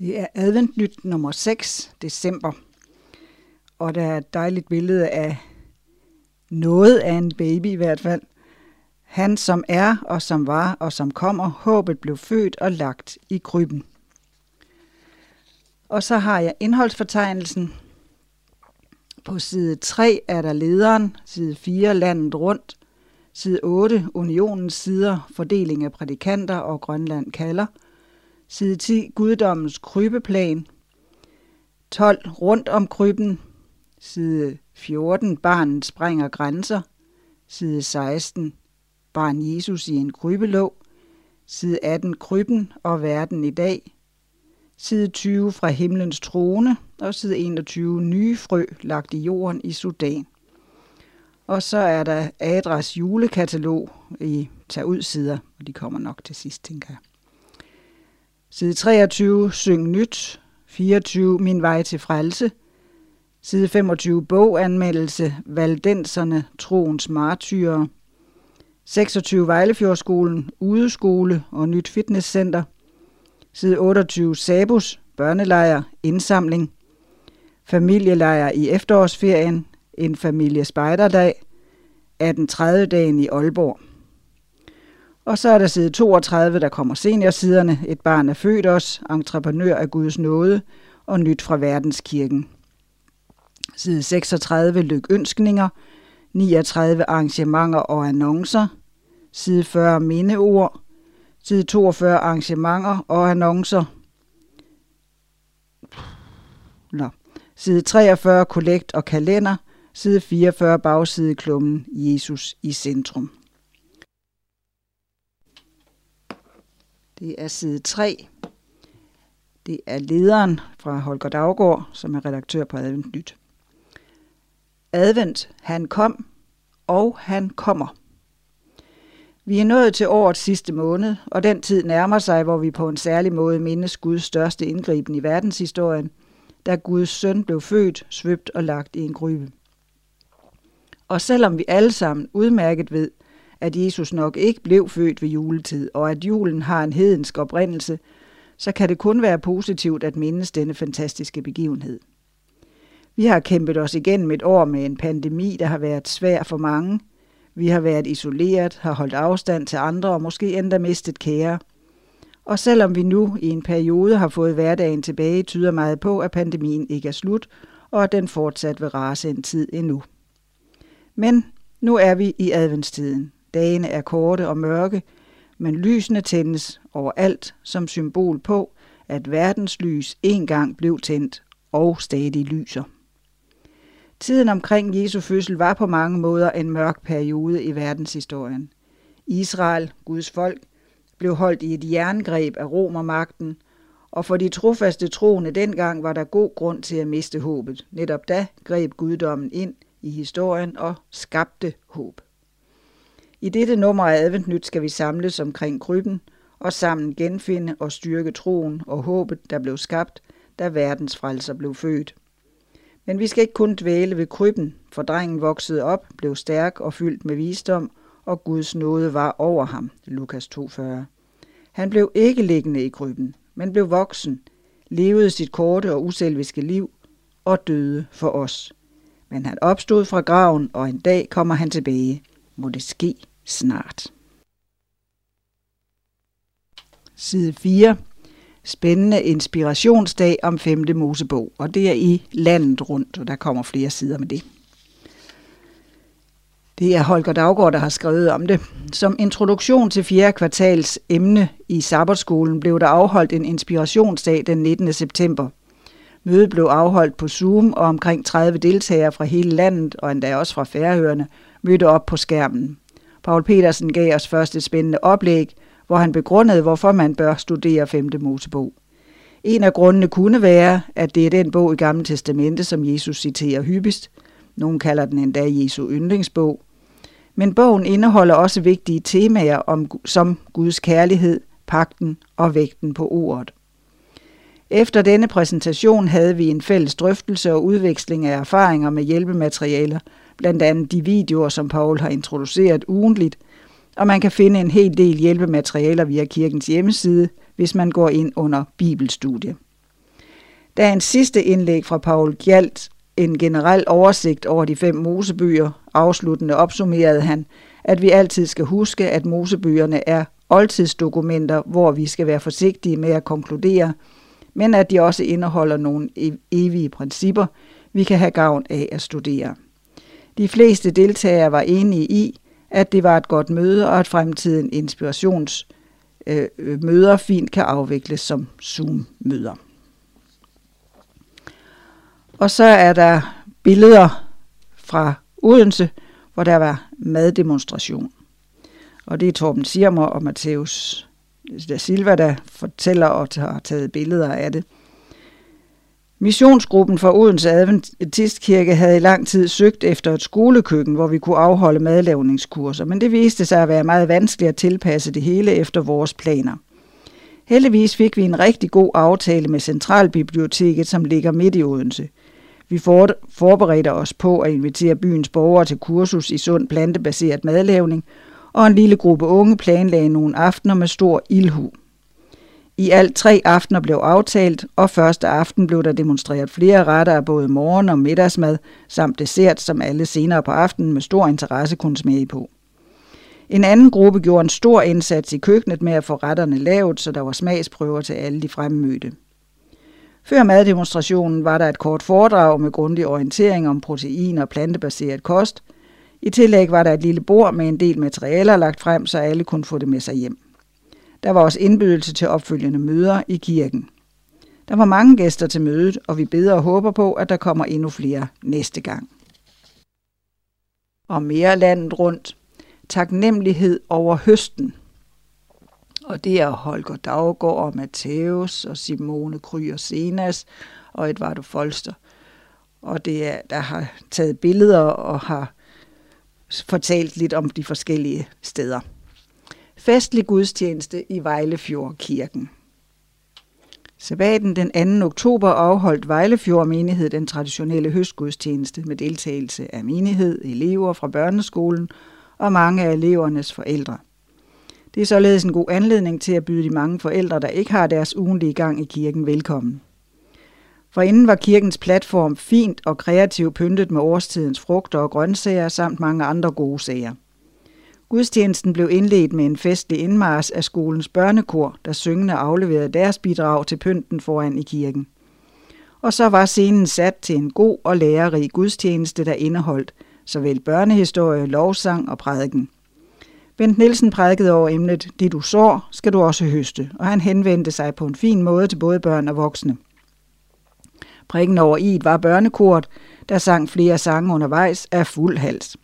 Det er adventnyt nummer 6, december. Og der er et dejligt billede af noget af en baby i hvert fald. Han som er og som var og som kommer, håbet blev født og lagt i krybben. Og så har jeg indholdsfortegnelsen. På side 3 er der lederen, side 4 landet rundt, side 8 unionens sider, fordeling af prædikanter og Grønland kalder – Side 10. Guddommens krybeplan. 12. Rundt om krybben. Side 14. Barnet sprænger grænser. Side 16. Barn Jesus i en krybelåg. Side 18. Krybben og verden i dag. Side 20. Fra himlens trone. Og side 21. Nye frø lagt i jorden i Sudan. Og så er der Adras julekatalog i tag ud sider, og de kommer nok til sidst, tænker jeg. Side 23, Syng nyt. 24, Min vej til frelse. Side 25, Boganmeldelse, Valdenserne, Troens martyrer. 26, Vejlefjordskolen, Udeskole og Nyt Fitnesscenter. Side 28, Sabus, Børnelejr, Indsamling. Familielejr i efterårsferien, en familie spejderdag. 1830 dagen i Aalborg. Og så er der side 32, der kommer seniorsiderne, et barn er født os, entreprenør af Guds nåde og nyt fra verdenskirken. Side 36, lykønskninger, 39 arrangementer og annoncer, side 40 mindeord, side 42 arrangementer og annoncer, Nå. Side 43 kollekt og kalender, side 44 bagside klummen. Jesus i centrum. Det er side 3. Det er lederen fra Holger Daggaard, som er redaktør på Advent Nyt. Advent, han kom, og han kommer. Vi er nået til årets sidste måned, og den tid nærmer sig, hvor vi på en særlig måde mindes Guds største indgriben i verdenshistorien, da Guds søn blev født, svøbt og lagt i en grybe. Og selvom vi alle sammen udmærket ved, at Jesus nok ikke blev født ved juletid, og at julen har en hedensk oprindelse, så kan det kun være positivt at mindes denne fantastiske begivenhed. Vi har kæmpet os igennem et år med en pandemi, der har været svær for mange. Vi har været isoleret, har holdt afstand til andre og måske endda mistet kære. Og selvom vi nu i en periode har fået hverdagen tilbage, tyder meget på, at pandemien ikke er slut, og at den fortsat vil rase en tid endnu. Men nu er vi i adventstiden. Dagene er korte og mørke, men lysene tændes overalt som symbol på, at verdens lys engang blev tændt og stadig lyser. Tiden omkring Jesu fødsel var på mange måder en mørk periode i verdenshistorien. Israel, Guds folk, blev holdt i et jerngreb af romermagten, og for de trofaste troende dengang var der god grund til at miste håbet. Netop da greb guddommen ind i historien og skabte håb. I dette nummer af Adventnyt skal vi samles omkring krybben og sammen genfinde og styrke troen og håbet, der blev skabt, da verdens frelser blev født. Men vi skal ikke kun dvæle ved krybben, for drengen voksede op, blev stærk og fyldt med visdom, og Guds nåde var over ham. Lukas 2,40. Han blev ikke liggende i krybben, men blev voksen, levede sit korte og uselviske liv og døde for os. Men han opstod fra graven, og en dag kommer han tilbage. Må det ske snart. Side 4. Spændende inspirationsdag om 5. Mosebog, og det er i landet rundt, og der kommer flere sider med det. Det er Holger Daggaard, der har skrevet om det. Som introduktion til 4. kvartals emne i Sabbatskolen blev der afholdt en inspirationsdag den 19. september. Mødet blev afholdt på Zoom, og omkring 30 deltagere fra hele landet, og endda også fra Færøerne, mødte op på skærmen. Paul Petersen gav os først et spændende oplæg, hvor han begrundede, hvorfor man bør studere 5. Mosebog. En af grundene kunne være, at det er den bog i Gamle Testamente, som Jesus citerer hyppigst. Nogle kalder den endda Jesu yndlingsbog. Men bogen indeholder også vigtige temaer om, som Guds kærlighed, pakten og vægten på ordet. Efter denne præsentation havde vi en fælles drøftelse og udveksling af erfaringer med hjælpematerialer, blandt andet de videoer, som Paul har introduceret ugentligt, og man kan finde en hel del hjælpematerialer via kirkens hjemmeside, hvis man går ind under Bibelstudie. Der er en sidste indlæg fra Paul Gjalt en generel oversigt over de fem mosebyer. Afsluttende opsummerede han, at vi altid skal huske, at mosebøgerne er oldtidsdokumenter, hvor vi skal være forsigtige med at konkludere, men at de også indeholder nogle e-, evige principper, vi kan have gavn af at studere. De fleste deltagere var enige i, at det var et godt møde, og at fremtiden inspirationsmøder øh, øh fint kan afvikles som Zoom-møder. Og så er der billeder fra Odense, hvor der var maddemonstration. Og det er Torben Sirmer og Matheus da Silva, der fortæller og har taget billeder af det. Missionsgruppen for Odense Adventistkirke havde i lang tid søgt efter et skolekøkken, hvor vi kunne afholde madlavningskurser, men det viste sig at være meget vanskeligt at tilpasse det hele efter vores planer. Heldigvis fik vi en rigtig god aftale med Centralbiblioteket, som ligger midt i Odense. Vi forberedte os på at invitere byens borgere til kursus i sund plantebaseret madlavning, og en lille gruppe unge planlagde nogle aftener med stor ildhu. I alt tre aftener blev aftalt, og første aften blev der demonstreret flere retter af både morgen- og middagsmad, samt dessert, som alle senere på aftenen med stor interesse kunne smage på. En anden gruppe gjorde en stor indsats i køkkenet med at få retterne lavet, så der var smagsprøver til alle de fremmødte. Før maddemonstrationen var der et kort foredrag med grundig orientering om protein og plantebaseret kost. I tillæg var der et lille bord med en del materialer lagt frem, så alle kunne få det med sig hjem. Der var også indbydelse til opfølgende møder i kirken. Der var mange gæster til mødet, og vi beder og håber på, at der kommer endnu flere næste gang. Og mere landet rundt. Taknemmelighed over høsten. Og det er Holger Daggaard og Matthæus og Simone Kryer Senas og Edvardo Folster. Og det er, der har taget billeder og har fortalt lidt om de forskellige steder. Festlig gudstjeneste i Vejlefjordkirken. Sabbaten den 2. oktober afholdt Vejlefjord menighed den traditionelle høstgudstjeneste med deltagelse af menighed, elever fra børneskolen og mange af elevernes forældre. Det er således en god anledning til at byde de mange forældre, der ikke har deres ugentlige gang i kirken, velkommen. For inden var kirkens platform fint og kreativt pyntet med årstidens frugter og grøntsager samt mange andre gode sager. Gudstjenesten blev indledt med en festlig indmars af skolens børnekor, der syngende afleverede deres bidrag til pynten foran i kirken. Og så var scenen sat til en god og lærerig gudstjeneste, der indeholdt såvel børnehistorie, lovsang og prædiken. Bent Nielsen prædikede over emnet, det du sår, skal du også høste, og han henvendte sig på en fin måde til både børn og voksne. Prikken over i var børnekort, der sang flere sange undervejs af fuld hals.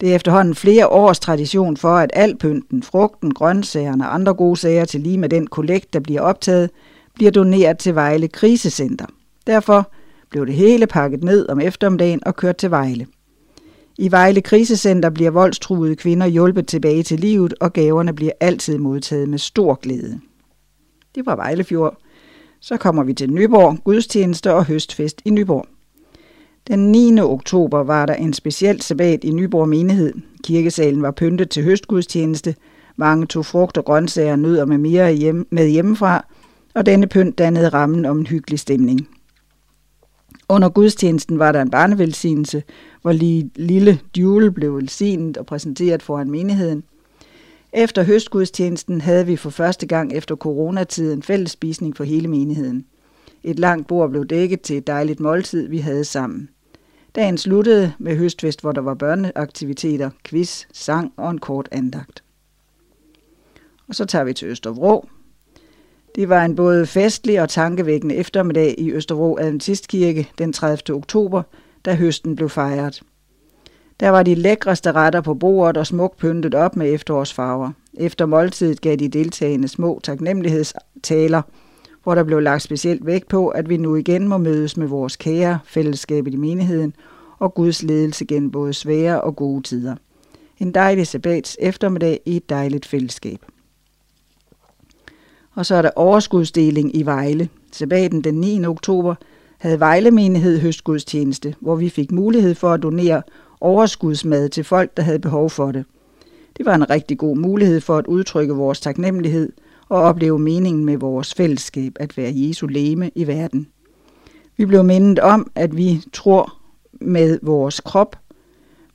Det er efterhånden flere års tradition for, at al pynten, frugten, grøntsagerne og andre gode sager til lige med den kollekt, der bliver optaget, bliver doneret til Vejle Krisecenter. Derfor blev det hele pakket ned om eftermiddagen og kørt til Vejle. I Vejle Krisecenter bliver voldstruede kvinder hjulpet tilbage til livet, og gaverne bliver altid modtaget med stor glæde. Det var Vejlefjord. Så kommer vi til Nyborg, gudstjeneste og høstfest i Nyborg. Den 9. oktober var der en speciel sabbat i Nyborg menighed. Kirkesalen var pyntet til høstgudstjeneste. Mange tog frugt og grøntsager, nødder med mere hjem, med hjemmefra, og denne pynt dannede rammen om en hyggelig stemning. Under gudstjenesten var der en barnevelsignelse, hvor lille Jule blev velsignet og præsenteret foran menigheden. Efter høstgudstjenesten havde vi for første gang efter coronatiden fællesspisning for hele menigheden. Et langt bord blev dækket til et dejligt måltid, vi havde sammen. Dagen sluttede med høstfest, hvor der var børneaktiviteter, quiz, sang og en kort andagt. Og så tager vi til Østervrå. Det var en både festlig og tankevækkende eftermiddag i Østervrå Adventistkirke den 30. oktober, da høsten blev fejret. Der var de lækreste retter på bordet og smukt pyntet op med efterårsfarver. Efter måltidet gav de deltagende små taknemmelighedstaler – hvor der blev lagt specielt vægt på, at vi nu igen må mødes med vores kære fællesskab i menigheden og Guds ledelse gennem både svære og gode tider. En dejlig sabbats eftermiddag i et dejligt fællesskab. Og så er der overskudsdeling i Vejle. Sabbaten den 9. oktober havde Vejle menighed høstgudstjeneste, hvor vi fik mulighed for at donere overskudsmad til folk, der havde behov for det. Det var en rigtig god mulighed for at udtrykke vores taknemmelighed – og opleve meningen med vores fællesskab at være Jesu leme i verden. Vi blev mindet om, at vi tror med vores krop.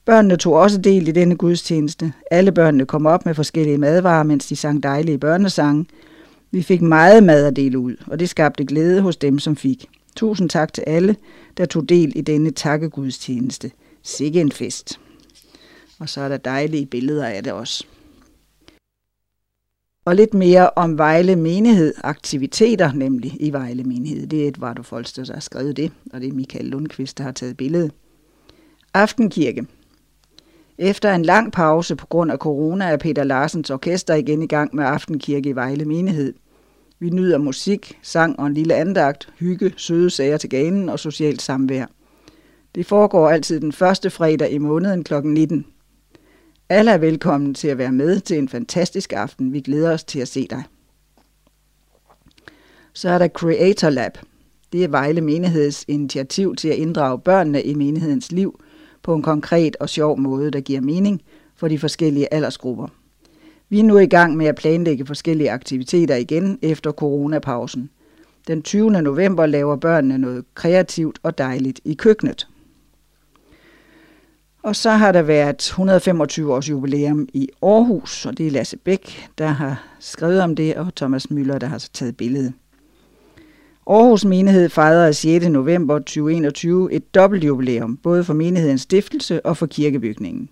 Børnene tog også del i denne gudstjeneste. Alle børnene kom op med forskellige madvarer, mens de sang dejlige børnesange. Vi fik meget mad at dele ud, og det skabte glæde hos dem, som fik. Tusind tak til alle, der tog del i denne takkegudstjeneste. Sikke en fest. Og så er der dejlige billeder af det også. Og lidt mere om Vejle Menighed, aktiviteter nemlig i Vejle Menighed. Det er Edvard Folster, der har skrevet det, og det er Michael Lundqvist, der har taget billedet. Aftenkirke. Efter en lang pause på grund af corona er Peter Larsens orkester igen i gang med Aftenkirke i Vejle Menighed. Vi nyder musik, sang og en lille andagt, hygge, søde sager til ganen og socialt samvær. Det foregår altid den første fredag i måneden kl. 19. Alle er velkommen til at være med til en fantastisk aften. Vi glæder os til at se dig. Så er der Creator Lab. Det er Vejle Menigheds initiativ til at inddrage børnene i menighedens liv på en konkret og sjov måde, der giver mening for de forskellige aldersgrupper. Vi er nu i gang med at planlægge forskellige aktiviteter igen efter coronapausen. Den 20. november laver børnene noget kreativt og dejligt i køkkenet. Og så har der været 125 års jubilæum i Aarhus, og det er Lasse Bæk, der har skrevet om det, og Thomas Møller, der har taget billedet. Aarhus Menighed fejrede 6. november 2021 et dobbeltjubilæum, både for menighedens stiftelse og for kirkebygningen.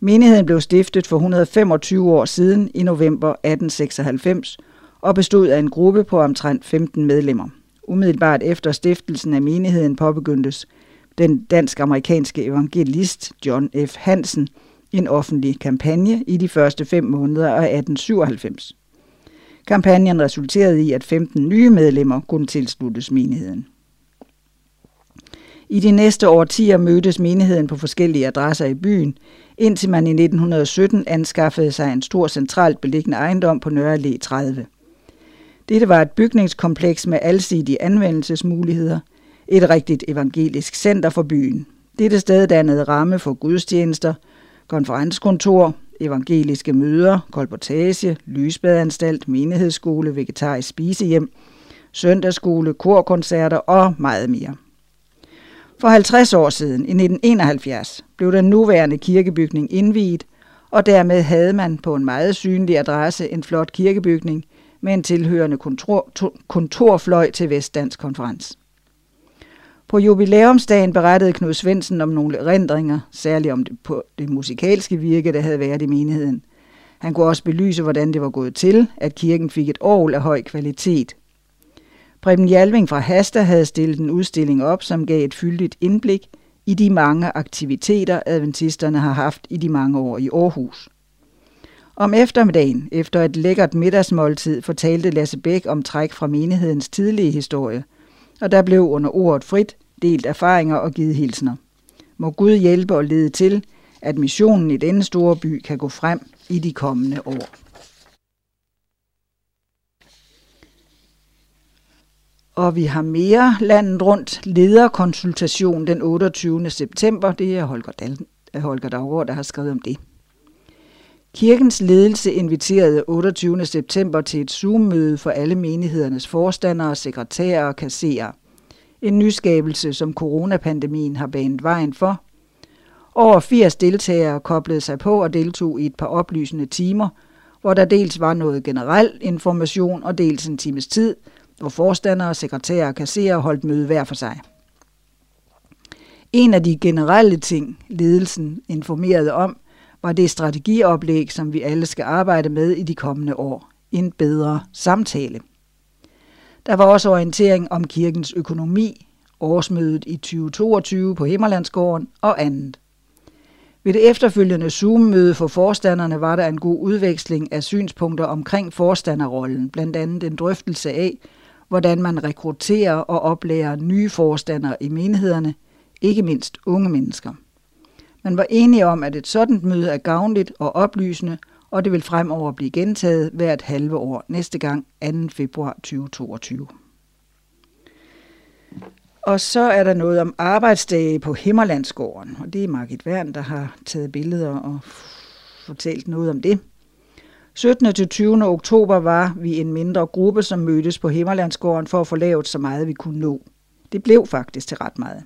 Menigheden blev stiftet for 125 år siden i november 1896 og bestod af en gruppe på omtrent 15 medlemmer. Umiddelbart efter stiftelsen af menigheden påbegyndtes den dansk-amerikanske evangelist John F. Hansen en offentlig kampagne i de første fem måneder af 1897. Kampagnen resulterede i, at 15 nye medlemmer kunne tilsluttes menigheden. I de næste årtier mødtes menigheden på forskellige adresser i byen, indtil man i 1917 anskaffede sig en stor centralt beliggende ejendom på Nørre Allé 30. Dette var et bygningskompleks med alsidige anvendelsesmuligheder, et rigtigt evangelisk center for byen. Dette sted dannede ramme for gudstjenester, konferenskontor, evangeliske møder, kolportage, lysbadeanstalt, menighedsskole, vegetarisk spisehjem, søndagsskole, korkoncerter og meget mere. For 50 år siden, i 1971, blev den nuværende kirkebygning indviet, og dermed havde man på en meget synlig adresse en flot kirkebygning med en tilhørende kontor, kontorfløj til Vestdansk Konferens. På jubilæumsdagen berettede Knud Svendsen om nogle erindringer, særligt om det, på det musikalske virke, der havde været i menigheden. Han kunne også belyse, hvordan det var gået til, at kirken fik et år af høj kvalitet. Preben Jalving fra Hasta havde stillet en udstilling op, som gav et fyldigt indblik i de mange aktiviteter, adventisterne har haft i de mange år i Aarhus. Om eftermiddagen, efter et lækkert middagsmåltid, fortalte Lasse Bæk om træk fra menighedens tidlige historie – og der blev under ordet frit delt erfaringer og givet hilsner. Må Gud hjælpe og lede til, at missionen i denne store by kan gå frem i de kommende år. Og vi har mere landet rundt lederkonsultation den 28. september. Det er Holger, Dal Holger Daggaard, der har skrevet om det. Kirkens ledelse inviterede 28. september til et Zoom-møde for alle menighedernes forstandere, sekretærer og kasserer. En nyskabelse, som coronapandemien har banet vejen for. Over 80 deltagere koblede sig på og deltog i et par oplysende timer, hvor der dels var noget generel information og dels en times tid, hvor forstandere, sekretærer og kasserer holdt møde hver for sig. En af de generelle ting, ledelsen informerede om, var det strategioplæg, som vi alle skal arbejde med i de kommende år. En bedre samtale. Der var også orientering om kirkens økonomi, årsmødet i 2022 på Himmerlandsgården og andet. Ved det efterfølgende Zoom-møde for forstanderne var der en god udveksling af synspunkter omkring forstanderrollen, blandt andet en drøftelse af, hvordan man rekrutterer og oplærer nye forstandere i menighederne, ikke mindst unge mennesker. Man var enige om, at et sådan møde er gavnligt og oplysende, og det vil fremover blive gentaget hvert halve år næste gang 2. februar 2022. Og så er der noget om arbejdsdage på Himmerlandsgården, og det er Margit Wern, der har taget billeder og fortalt noget om det. 17. til 20. oktober var vi en mindre gruppe, som mødtes på Himmerlandsgården for at få lavet så meget, vi kunne nå. Det blev faktisk til ret meget.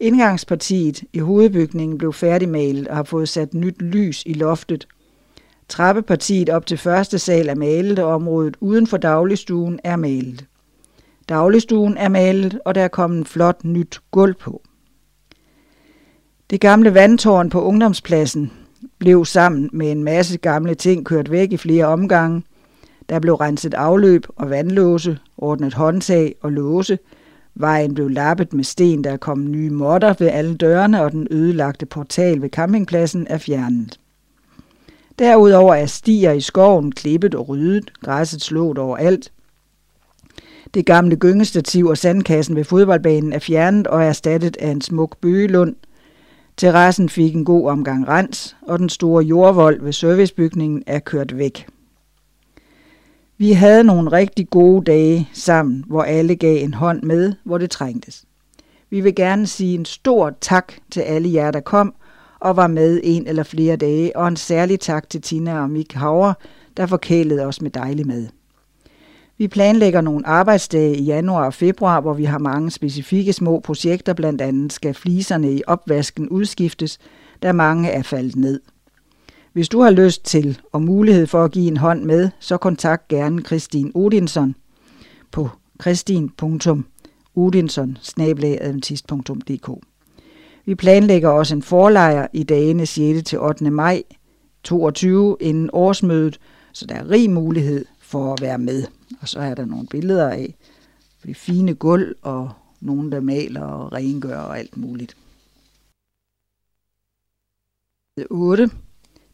Indgangspartiet i hovedbygningen blev færdigmalet og har fået sat nyt lys i loftet. Trappepartiet op til første sal er malet, og området uden for dagligstuen er malet. Dagligstuen er malet, og der er kommet flot nyt gulv på. Det gamle vandtårn på ungdomspladsen blev sammen med en masse gamle ting kørt væk i flere omgange. Der blev renset afløb og vandlåse, ordnet håndtag og låse. Vejen blev lappet med sten, der kom nye modder ved alle dørene, og den ødelagte portal ved campingpladsen er fjernet. Derudover er stier i skoven klippet og ryddet, græsset slået overalt. Det gamle gyngestativ og sandkassen ved fodboldbanen er fjernet og er erstattet af en smuk bøgelund – Terrassen fik en god omgang rens, og den store jordvold ved servicebygningen er kørt væk. Vi havde nogle rigtig gode dage sammen, hvor alle gav en hånd med, hvor det trængtes. Vi vil gerne sige en stor tak til alle jer, der kom og var med en eller flere dage, og en særlig tak til Tina og Mik Hauer, der forkælede os med dejlig mad. Vi planlægger nogle arbejdsdage i januar og februar, hvor vi har mange specifikke små projekter, blandt andet skal fliserne i opvasken udskiftes, da mange er faldet ned. Hvis du har lyst til og mulighed for at give en hånd med, så kontakt gerne Kristin Odinson på kristin.odinson Vi planlægger også en forlejr i dagene 6. til 8. maj 22 inden årsmødet, så der er rig mulighed for at være med. Og så er der nogle billeder af det fine gulv og nogen, der maler og rengør og alt muligt. 8.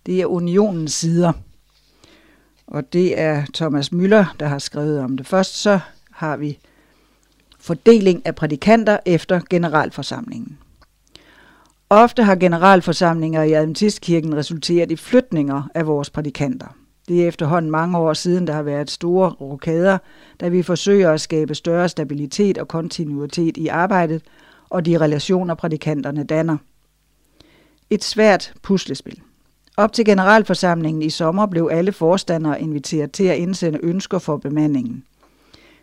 Det er unionens sider. Og det er Thomas Møller, der har skrevet om det. Først så har vi fordeling af prædikanter efter generalforsamlingen. Ofte har generalforsamlinger i Adventistkirken resulteret i flytninger af vores prædikanter. Det er efterhånden mange år siden, der har været store rokader, da vi forsøger at skabe større stabilitet og kontinuitet i arbejdet og de relationer, prædikanterne danner. Et svært puslespil. Op til generalforsamlingen i sommer blev alle forstandere inviteret til at indsende ønsker for bemandingen.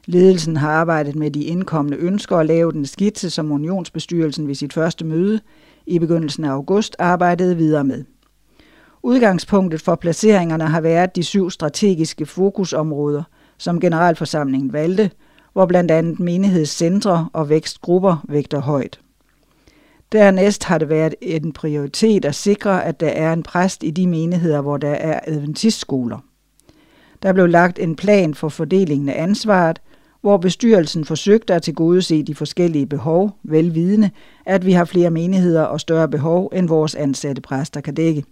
Ledelsen har arbejdet med de indkommende ønsker og lavet en skitse, som unionsbestyrelsen ved sit første møde i begyndelsen af august arbejdede videre med. Udgangspunktet for placeringerne har været de syv strategiske fokusområder, som generalforsamlingen valgte, hvor blandt andet menighedscentre og vækstgrupper vægter højt. Dernæst har det været en prioritet at sikre, at der er en præst i de menigheder, hvor der er adventistskoler. Der blev lagt en plan for fordelingen af ansvaret, hvor bestyrelsen forsøgte at tilgodese de forskellige behov, velvidende, at vi har flere menigheder og større behov, end vores ansatte præster kan dække.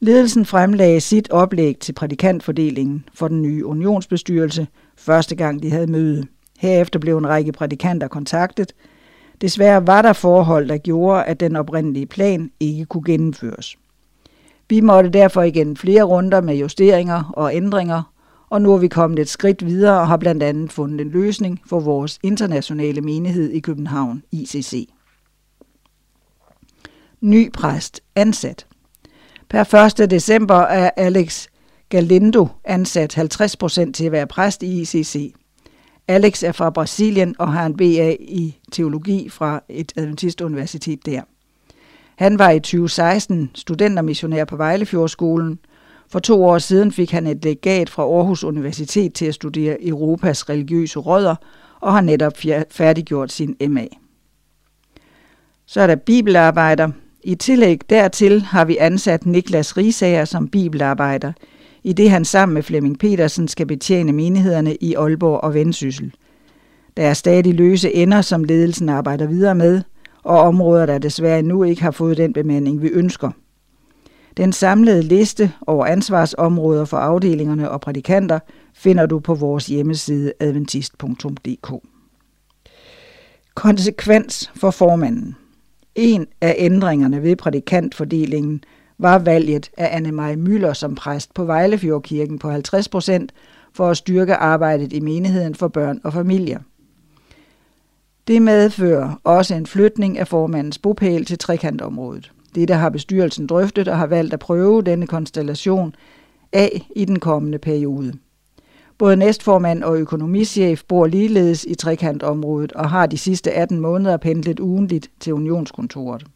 Ledelsen fremlagde sit oplæg til prædikantfordelingen for den nye unionsbestyrelse, første gang de havde møde. Herefter blev en række prædikanter kontaktet. Desværre var der forhold, der gjorde, at den oprindelige plan ikke kunne gennemføres. Vi måtte derfor igen flere runder med justeringer og ændringer, og nu er vi kommet et skridt videre og har blandt andet fundet en løsning for vores internationale menighed i København, ICC. Ny præst ansat. Per 1. december er Alex Galindo ansat 50% til at være præst i ICC. Alex er fra Brasilien og har en BA i teologi fra et adventistuniversitet der. Han var i 2016 studentermissionær på Vejlefjordskolen. For to år siden fik han et legat fra Aarhus Universitet til at studere Europas religiøse rødder og har netop færdiggjort sin MA. Så er der bibelarbejder. I tillæg dertil har vi ansat Niklas Risager som bibelarbejder, i det han sammen med Flemming Petersen skal betjene menighederne i Aalborg og Vendsyssel. Der er stadig løse ender, som ledelsen arbejder videre med, og områder, der desværre endnu ikke har fået den bemanding, vi ønsker. Den samlede liste over ansvarsområder for afdelingerne og prædikanter finder du på vores hjemmeside adventist.dk. Konsekvens for formanden en af ændringerne ved prædikantfordelingen var valget af Anne-Marie Møller som præst på Vejlefjordkirken på 50 procent for at styrke arbejdet i menigheden for børn og familier. Det medfører også en flytning af formandens bopæl til trekantområdet. Dette har bestyrelsen drøftet og har valgt at prøve denne konstellation af i den kommende periode. Både næstformand og økonomichef bor ligeledes i trekantområdet og har de sidste 18 måneder pendlet ugenligt til unionskontoret.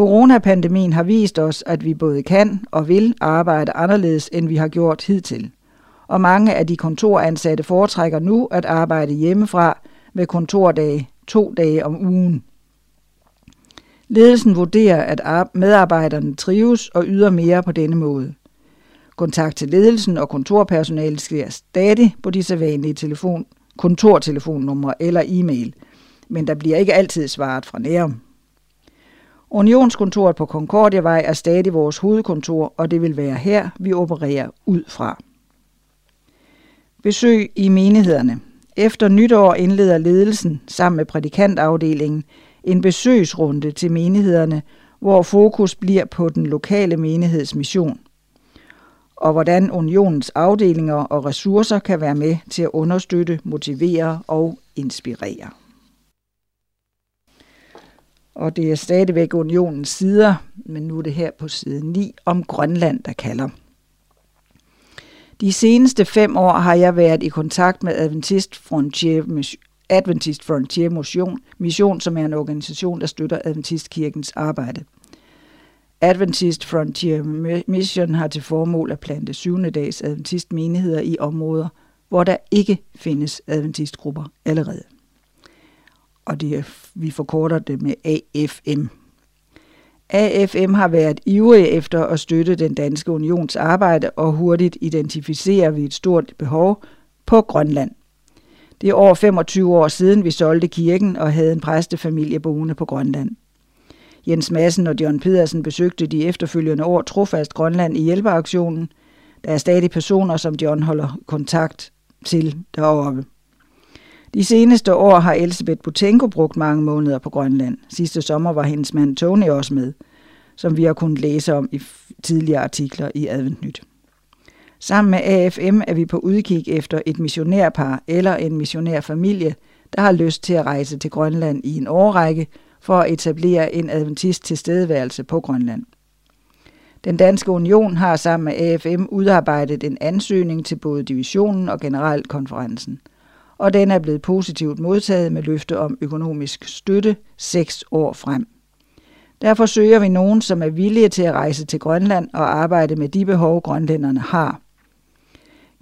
Coronapandemien har vist os, at vi både kan og vil arbejde anderledes, end vi har gjort hidtil. Og mange af de kontoransatte foretrækker nu at arbejde hjemmefra med kontordage to dage om ugen. Ledelsen vurderer, at medarbejderne trives og yder mere på denne måde. Kontakt til ledelsen og kontorpersonalet sker stadig på de sædvanlige telefon, kontortelefonnumre eller e-mail, men der bliver ikke altid svaret fra Nærum. Unionskontoret på Concordiavej er stadig vores hovedkontor, og det vil være her, vi opererer ud fra. Besøg i menighederne. Efter nytår indleder ledelsen sammen med prædikantafdelingen en besøgsrunde til menighederne, hvor fokus bliver på den lokale menighedsmission – og hvordan unionens afdelinger og ressourcer kan være med til at understøtte, motivere og inspirere. Og det er stadigvæk unionens sider, men nu er det her på side 9 om Grønland, der kalder. De seneste fem år har jeg været i kontakt med Adventist Frontier, Adventist Frontier Mission, Mission, som er en organisation, der støtter Adventistkirkens arbejde. Adventist Frontier Mission har til formål at plante syvende dags adventistmenigheder i områder, hvor der ikke findes adventistgrupper allerede. Og det er, vi forkorter det med AFM. AFM har været ivrige efter at støtte den danske unions arbejde og hurtigt identificerer vi et stort behov på Grønland. Det er over 25 år siden, vi solgte kirken og havde en præstefamilie boende på Grønland. Jens Madsen og John Pedersen besøgte de efterfølgende år trofast Grønland i hjælpeaktionen. Der er stadig personer, som John holder kontakt til deroppe. De seneste år har Elisabeth Butenko brugt mange måneder på Grønland. Sidste sommer var hendes mand Tony også med, som vi har kunnet læse om i tidligere artikler i Adventnyt. Sammen med AFM er vi på udkig efter et missionærpar eller en missionærfamilie, der har lyst til at rejse til Grønland i en årrække for at etablere en adventist tilstedeværelse på Grønland. Den danske union har sammen med AFM udarbejdet en ansøgning til både divisionen og generalkonferencen, og den er blevet positivt modtaget med løfte om økonomisk støtte seks år frem. Derfor søger vi nogen, som er villige til at rejse til Grønland og arbejde med de behov, grønlænderne har.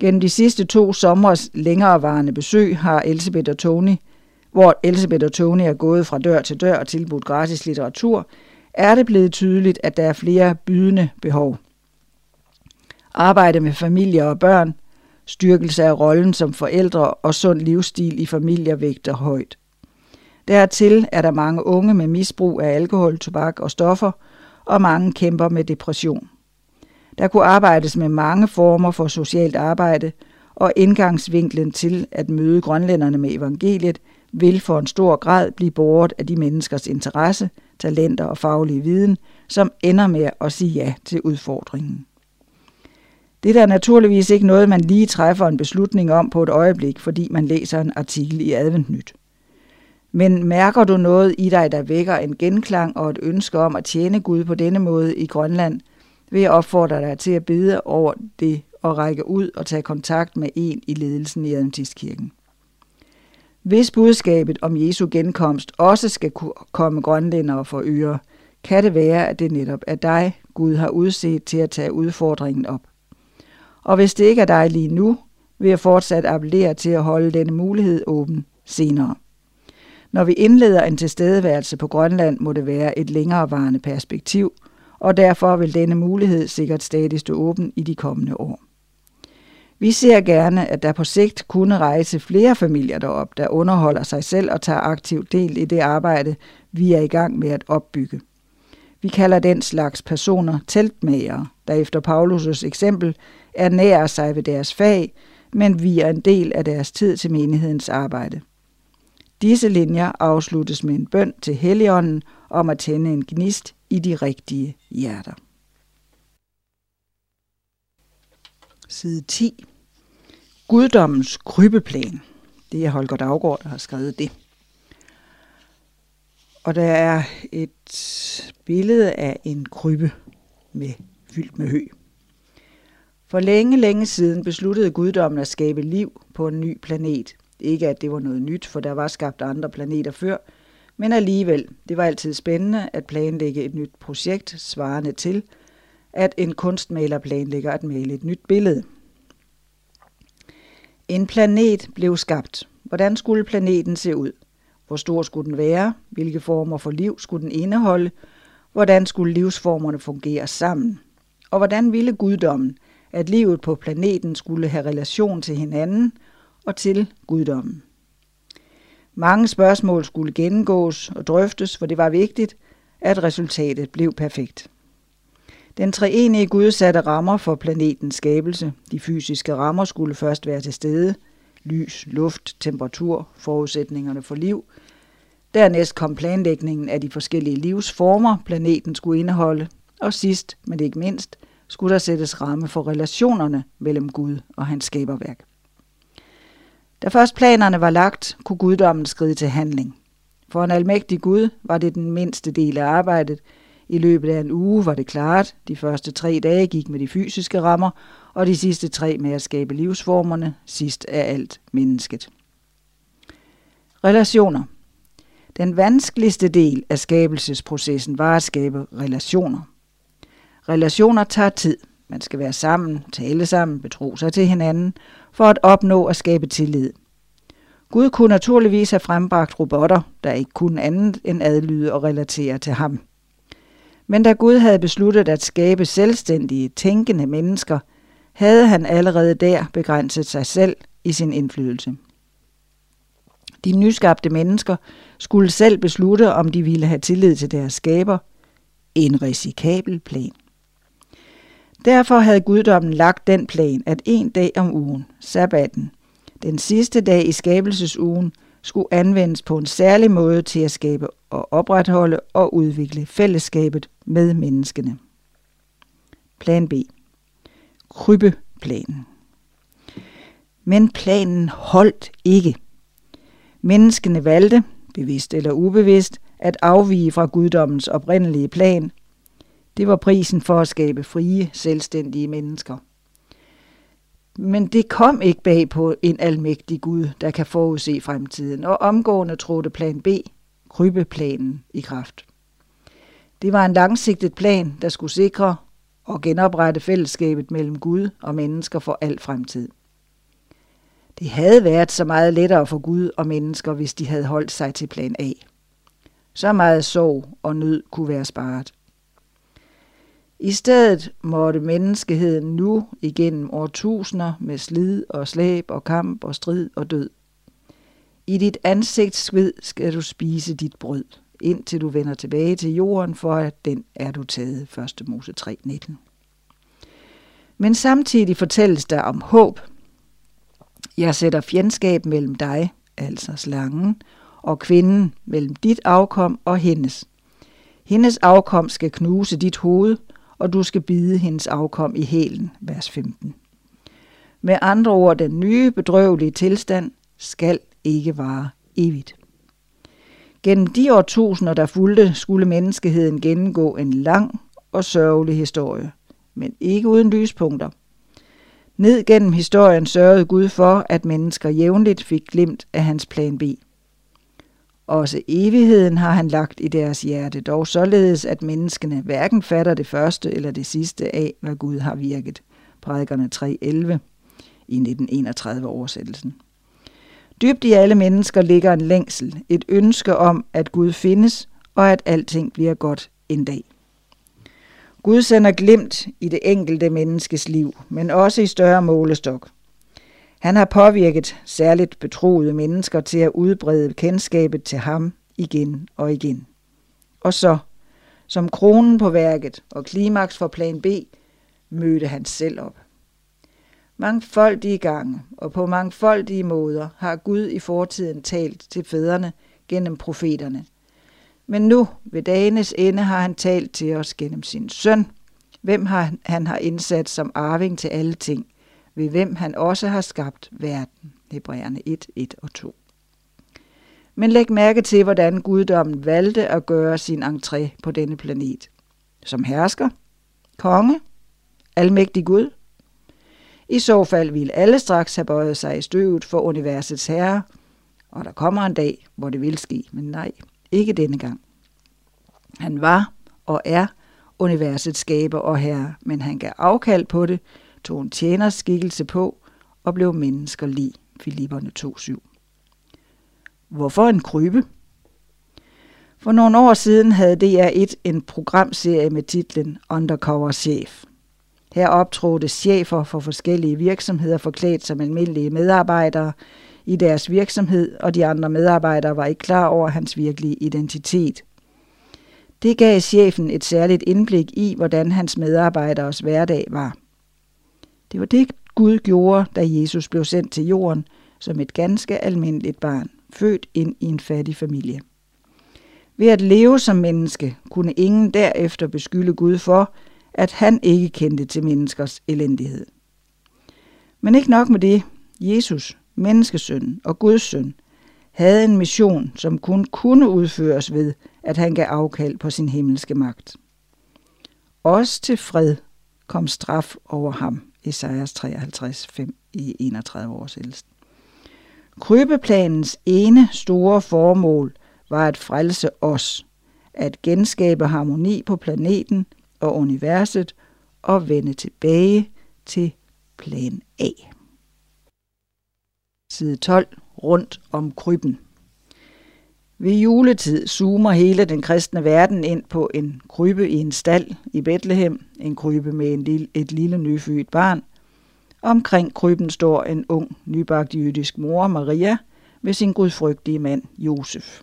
Gennem de sidste to sommers længerevarende besøg har Elisabeth og Tony hvor Elisabeth og Tony er gået fra dør til dør og tilbudt gratis litteratur, er det blevet tydeligt, at der er flere bydende behov. Arbejde med familier og børn, styrkelse af rollen som forældre og sund livsstil i familier vægter højt. Dertil er der mange unge med misbrug af alkohol, tobak og stoffer, og mange kæmper med depression. Der kunne arbejdes med mange former for socialt arbejde, og indgangsvinklen til at møde grønlænderne med evangeliet vil for en stor grad blive båret af de menneskers interesse, talenter og faglige viden, som ender med at sige ja til udfordringen. Det er naturligvis ikke noget, man lige træffer en beslutning om på et øjeblik, fordi man læser en artikel i Adventnyt. Men mærker du noget i dig, der vækker en genklang og et ønske om at tjene Gud på denne måde i Grønland, vil jeg opfordre dig til at bede over det og række ud og tage kontakt med en i ledelsen i Adventistkirken. Hvis budskabet om Jesu genkomst også skal komme grønlændere for øre, kan det være, at det netop er dig, Gud har udset til at tage udfordringen op. Og hvis det ikke er dig lige nu, vil jeg fortsat appellere til at holde denne mulighed åben senere. Når vi indleder en tilstedeværelse på Grønland, må det være et længerevarende perspektiv, og derfor vil denne mulighed sikkert stadig stå åben i de kommende år. Vi ser gerne, at der på sigt kunne rejse flere familier derop, der underholder sig selv og tager aktiv del i det arbejde, vi er i gang med at opbygge. Vi kalder den slags personer teltmager, der efter Paulus' eksempel ernærer sig ved deres fag, men vi er en del af deres tid til menighedens arbejde. Disse linjer afsluttes med en bøn til Helligånden om at tænde en gnist i de rigtige hjerter. Side 10. Guddommens krybeplan. Det er Holger Daggaard, der har skrevet det. Og der er et billede af en krybbe med, fyldt med hø. For længe, længe siden besluttede guddommen at skabe liv på en ny planet. Ikke at det var noget nyt, for der var skabt andre planeter før, men alligevel, det var altid spændende at planlægge et nyt projekt, svarende til, at en kunstmaler planlægger at male et nyt billede. En planet blev skabt. Hvordan skulle planeten se ud? Hvor stor skulle den være? Hvilke former for liv skulle den indeholde? Hvordan skulle livsformerne fungere sammen? Og hvordan ville guddommen, at livet på planeten skulle have relation til hinanden og til guddommen? Mange spørgsmål skulle gennemgås og drøftes, for det var vigtigt, at resultatet blev perfekt. Den treenige Gud satte rammer for planetens skabelse. De fysiske rammer skulle først være til stede. Lys, luft, temperatur, forudsætningerne for liv. Dernæst kom planlægningen af de forskellige livsformer, planeten skulle indeholde. Og sidst, men ikke mindst, skulle der sættes ramme for relationerne mellem Gud og hans skaberværk. Da først planerne var lagt, kunne guddommen skride til handling. For en almægtig Gud var det den mindste del af arbejdet. I løbet af en uge var det klart. De første tre dage gik med de fysiske rammer, og de sidste tre med at skabe livsformerne, sidst af alt mennesket. Relationer. Den vanskeligste del af skabelsesprocessen var at skabe relationer. Relationer tager tid. Man skal være sammen, tale sammen, betro sig til hinanden, for at opnå at skabe tillid. Gud kunne naturligvis have frembragt robotter, der ikke kunne andet end adlyde og relatere til ham. Men da Gud havde besluttet at skabe selvstændige, tænkende mennesker, havde han allerede der begrænset sig selv i sin indflydelse. De nyskabte mennesker skulle selv beslutte, om de ville have tillid til deres skaber. En risikabel plan. Derfor havde guddommen lagt den plan, at en dag om ugen, sabbaten, den sidste dag i skabelsesugen, skulle anvendes på en særlig måde til at skabe og opretholde og udvikle fællesskabet med menneskene. Plan B. Krybbeplanen. Men planen holdt ikke. Menneskene valgte, bevidst eller ubevidst, at afvige fra guddommens oprindelige plan det var prisen for at skabe frie, selvstændige mennesker. Men det kom ikke bag på en almægtig Gud, der kan forudse fremtiden, og omgående trådte plan B, krybbeplanen, i kraft. Det var en langsigtet plan, der skulle sikre og genoprette fællesskabet mellem Gud og mennesker for al fremtid. Det havde været så meget lettere for Gud og mennesker, hvis de havde holdt sig til plan A. Så meget sorg og nød kunne være sparet. I stedet måtte menneskeheden nu igennem årtusinder med slid og slæb og kamp og strid og død. I dit ansigtssved skal du spise dit brød, indtil du vender tilbage til jorden, for at den er du taget. 1. Mose 3.19. Men samtidig fortælles der om håb. Jeg sætter fjendskab mellem dig, altså slangen, og kvinden mellem dit afkom og hendes. Hendes afkom skal knuse dit hoved, og du skal bide hendes afkom i hælen, vers 15. Med andre ord, den nye bedrøvelige tilstand skal ikke vare evigt. Gennem de årtusinder, der fulgte, skulle menneskeheden gennemgå en lang og sørgelig historie, men ikke uden lyspunkter. Ned gennem historien sørgede Gud for, at mennesker jævnligt fik glimt af hans plan B. Også evigheden har han lagt i deres hjerte, dog således, at menneskene hverken fatter det første eller det sidste af, hvad Gud har virket. Prædikerne 3.11 i 1931 oversættelsen. Dybt i alle mennesker ligger en længsel, et ønske om, at Gud findes, og at alting bliver godt en dag. Gud sender glimt i det enkelte menneskes liv, men også i større målestok. Han har påvirket særligt betroede mennesker til at udbrede kendskabet til ham igen og igen. Og så, som kronen på værket og klimaks for plan B, mødte han selv op. Mangfoldige gange og på mangfoldige måder har Gud i fortiden talt til fædrene gennem profeterne. Men nu, ved dagenes ende, har han talt til os gennem sin søn, hvem han har indsat som arving til alle ting – ved hvem han også har skabt verden. Hebræerne 1, 1 og 2. Men læg mærke til, hvordan guddommen valgte at gøre sin entré på denne planet. Som hersker, konge, almægtig Gud. I så fald ville alle straks have bøjet sig i støvet for universets herre, og der kommer en dag, hvor det vil ske, men nej, ikke denne gang. Han var og er universets skaber og herre, men han gav afkald på det, tog en tjeners skikkelse på og blev mennesker lig. Filipperne 2.7. Hvorfor en krybe? For nogle år siden havde DR1 en programserie med titlen Undercover Chef. Her optrådte chefer for forskellige virksomheder forklædt som almindelige medarbejdere i deres virksomhed, og de andre medarbejdere var ikke klar over hans virkelige identitet. Det gav chefen et særligt indblik i, hvordan hans medarbejderes hverdag var. Det var det, Gud gjorde, da Jesus blev sendt til jorden som et ganske almindeligt barn, født ind i en fattig familie. Ved at leve som menneske kunne ingen derefter beskylde Gud for, at han ikke kendte til menneskers elendighed. Men ikke nok med det. Jesus, menneskesøn og Guds søn, havde en mission, som kun kunne udføres ved, at han gav afkald på sin himmelske magt. Også til fred kom straf over ham, Esajas 53, 5 i 31 års ældst. Krybeplanens ene store formål var at frelse os, at genskabe harmoni på planeten og universet og vende tilbage til plan A. Side 12. Rundt om krybben. Ved juletid zoomer hele den kristne verden ind på en krybbe i en stald i Bethlehem, en krybbe med en lille, et lille nyfødt barn. Omkring krybben står en ung, nybagt jødisk mor, Maria, med sin gudfrygtige mand, Josef.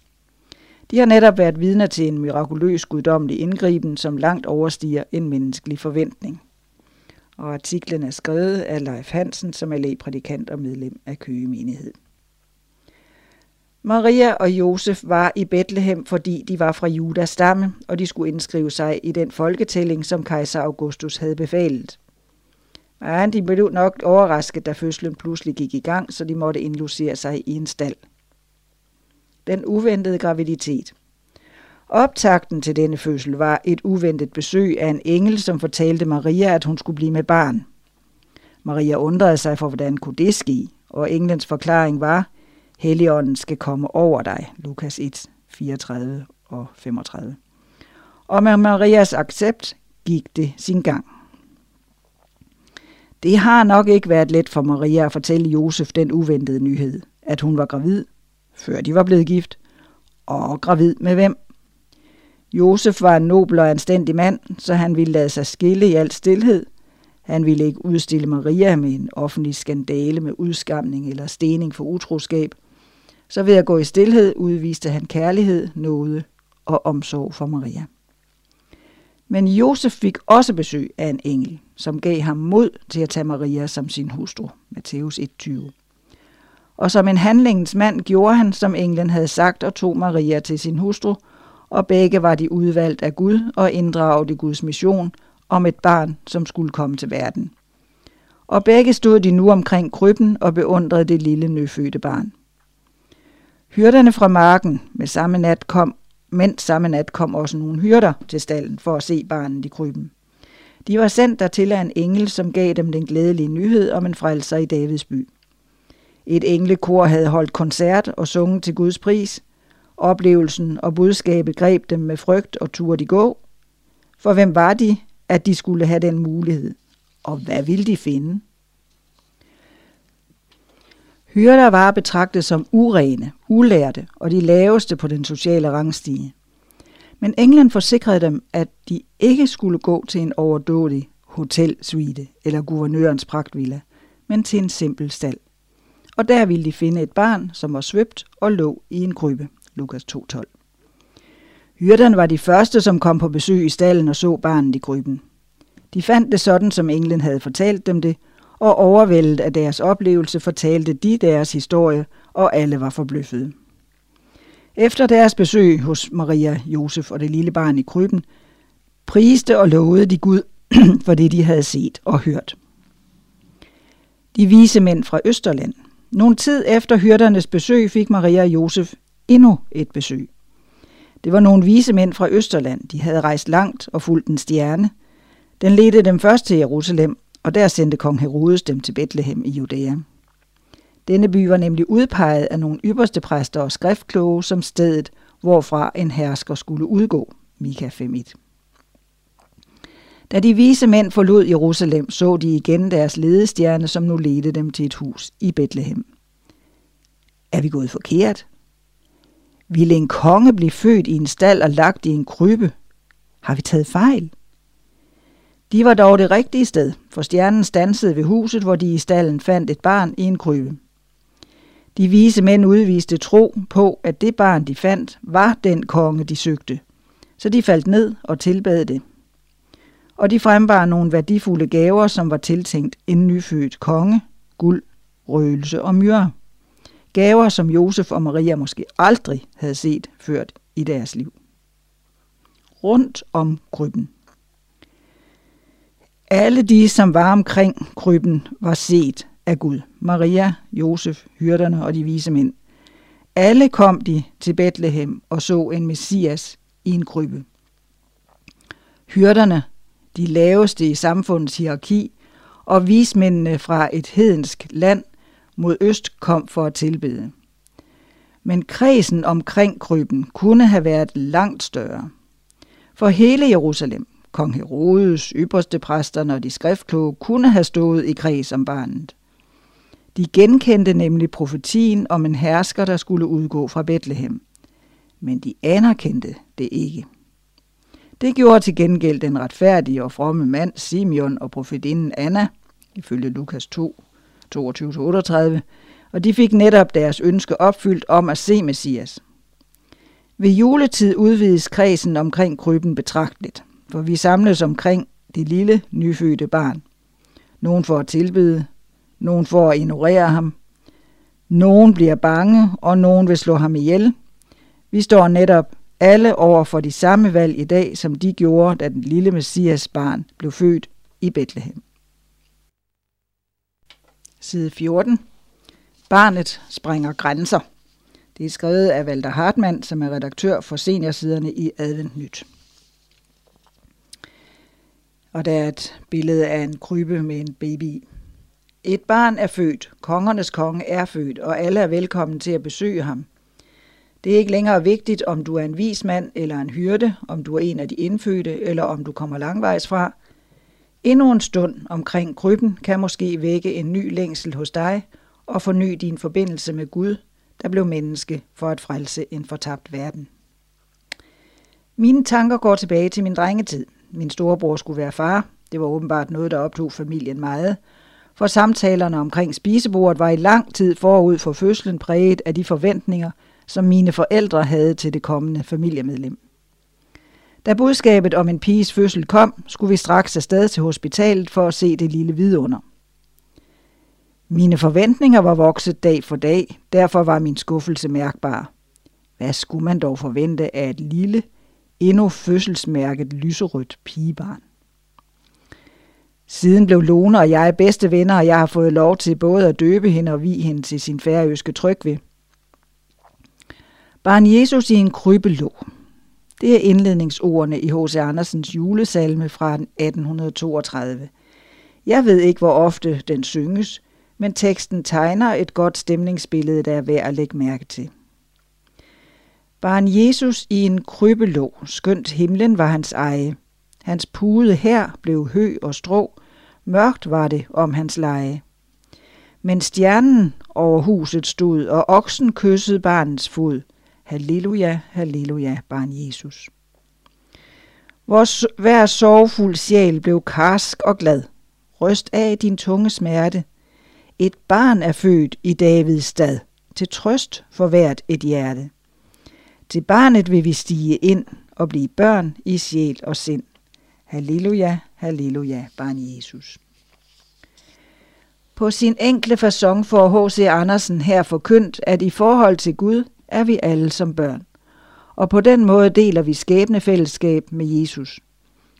De har netop været vidner til en mirakuløs guddommelig indgriben, som langt overstiger en menneskelig forventning. Og artiklen er skrevet af Leif Hansen, som er lægprædikant og medlem af Køge Menighed. Maria og Josef var i Bethlehem, fordi de var fra Judas stamme, og de skulle indskrive sig i den folketælling, som kejser Augustus havde befalet. Men de blev nok overrasket, da fødslen pludselig gik i gang, så de måtte indlogere sig i en stald. Den uventede graviditet. Optakten til denne fødsel var et uventet besøg af en engel, som fortalte Maria, at hun skulle blive med barn. Maria undrede sig for, hvordan kunne det ske, og englens forklaring var, Helligånden skal komme over dig, Lukas 1, 34 og 35. Og med Marias accept gik det sin gang. Det har nok ikke været let for Maria at fortælle Josef den uventede nyhed, at hun var gravid, før de var blevet gift, og gravid med hvem? Josef var en nobel og anstændig mand, så han ville lade sig skille i al stillhed. Han ville ikke udstille Maria med en offentlig skandale med udskamning eller stening for utroskab. Så ved at gå i stillhed udviste han kærlighed, nåde og omsorg for Maria. Men Josef fik også besøg af en engel, som gav ham mod til at tage Maria som sin hustru. Matthæus 1:20. Og som en handlingens mand gjorde han, som englen havde sagt, og tog Maria til sin hustru, og begge var de udvalgt af Gud og inddraget i Guds mission om et barn, som skulle komme til verden. Og begge stod de nu omkring krybben og beundrede det lille nyfødte barn. Hyrderne fra marken med samme nat kom men samme nat kom også nogle hyrder til stallen for at se barnet i krybben. De var sendt der til af en engel, som gav dem den glædelige nyhed om en frelser i Davids by. Et englekor havde holdt koncert og sunget til Guds pris. Oplevelsen og budskabet greb dem med frygt og turde de gå. For hvem var de, at de skulle have den mulighed? Og hvad ville de finde? Hyrder var betragtet som urene, ulærte og de laveste på den sociale rangstige. Men England forsikrede dem, at de ikke skulle gå til en overdådig hotelsuite eller guvernørens pragtvilla, men til en simpel stald. Og der ville de finde et barn, som var svøbt og lå i en krybbe. Lukas 2.12. Hyrderne var de første, som kom på besøg i stallen og så barnet i krybben. De fandt det sådan, som englen havde fortalt dem det, og overvældet af deres oplevelse fortalte de deres historie, og alle var forbløffede. Efter deres besøg hos Maria, Josef og det lille barn i krybben, priste og lovede de Gud for det, de havde set og hørt. De vise mænd fra Østerland. Nogle tid efter hyrdernes besøg fik Maria og Josef endnu et besøg. Det var nogle vise mænd fra Østerland. De havde rejst langt og fulgt en stjerne. Den ledte dem først til Jerusalem, og der sendte kong Herodes dem til Bethlehem i Judæa. Denne by var nemlig udpeget af nogle ypperste præster og skriftkloge som stedet, hvorfra en hersker skulle udgå. Mika 5.1. Da de vise mænd forlod Jerusalem, så de igen deres ledestjerne, som nu ledte dem til et hus i Bethlehem. Er vi gået forkert? Ville en konge blive født i en stald og lagt i en krybbe? Har vi taget fejl? De var dog det rigtige sted, for stjernen stansede ved huset, hvor de i stallen fandt et barn i en krybe. De vise mænd udviste tro på, at det barn, de fandt, var den konge, de søgte. Så de faldt ned og tilbad det. Og de frembar nogle værdifulde gaver, som var tiltænkt en nyfødt konge, guld, røgelse og myre. Gaver, som Josef og Maria måske aldrig havde set ført i deres liv. Rundt om krybben. Alle de, som var omkring krybben, var set af Gud. Maria, Josef, hyrderne og de vise mænd. Alle kom de til Bethlehem og så en messias i en krybbe. Hyrderne, de laveste i samfundets hierarki, og vismændene fra et hedensk land mod øst kom for at tilbede. Men kredsen omkring krybben kunne have været langt større. For hele Jerusalem, kong Herodes, ypperste præsterne og de skriftkloge kunne have stået i kreds om barnet. De genkendte nemlig profetien om en hersker, der skulle udgå fra Bethlehem. Men de anerkendte det ikke. Det gjorde til gengæld den retfærdige og fromme mand Simeon og profetinden Anna, ifølge Lukas 2, 22-38, og de fik netop deres ønske opfyldt om at se Messias. Ved juletid udvides kredsen omkring krybben betragteligt, for vi samles omkring det lille, nyfødte barn. Nogen for at tilbede, nogen for at ignorere ham. Nogen bliver bange, og nogen vil slå ham ihjel. Vi står netop alle over for de samme valg i dag, som de gjorde, da den lille Messias barn blev født i Bethlehem. Side 14. Barnet springer grænser. Det er skrevet af Walter Hartmann, som er redaktør for seniorsiderne i Advent Nyt. Og der er et billede af en krybe med en baby et barn er født, kongernes konge er født, og alle er velkommen til at besøge ham. Det er ikke længere vigtigt, om du er en vis mand eller en hyrde, om du er en af de indfødte, eller om du kommer langvejs fra. Endnu en stund omkring krybben kan måske vække en ny længsel hos dig og forny din forbindelse med Gud, der blev menneske for at frelse en fortabt verden. Mine tanker går tilbage til min drengetid. Min storebror skulle være far. Det var åbenbart noget, der optog familien meget – for samtalerne omkring spisebordet var i lang tid forud for fødslen præget af de forventninger, som mine forældre havde til det kommende familiemedlem. Da budskabet om en piges fødsel kom, skulle vi straks afsted til hospitalet for at se det lille vidunder. Mine forventninger var vokset dag for dag, derfor var min skuffelse mærkbar. Hvad skulle man dog forvente af et lille, endnu fødselsmærket lyserødt pigebarn? Siden blev Lone og jeg bedste venner, og jeg har fået lov til både at døbe hende og vi hende til sin færøske trygve. Barn Jesus i en krybe lå. Det er indledningsordene i H.C. Andersens julesalme fra 1832. Jeg ved ikke, hvor ofte den synges, men teksten tegner et godt stemningsbillede, der er værd at lægge mærke til. Barn Jesus i en krybe lå, skønt himlen var hans eje. Hans pude her blev hø og strå, mørkt var det om hans leje. Men stjernen over huset stod, og oksen kyssede barnets fod. Halleluja, halleluja, barn Jesus. Vores hver sorgfuld sjæl blev karsk og glad. Røst af din tunge smerte. Et barn er født i Davids stad, til trøst for hvert et hjerte. Til barnet vil vi stige ind og blive børn i sjæl og sind. Halleluja, halleluja, barn Jesus. På sin enkle façon får H.C. Andersen her forkyndt, at i forhold til Gud er vi alle som børn. Og på den måde deler vi skæbnefællesskab med Jesus.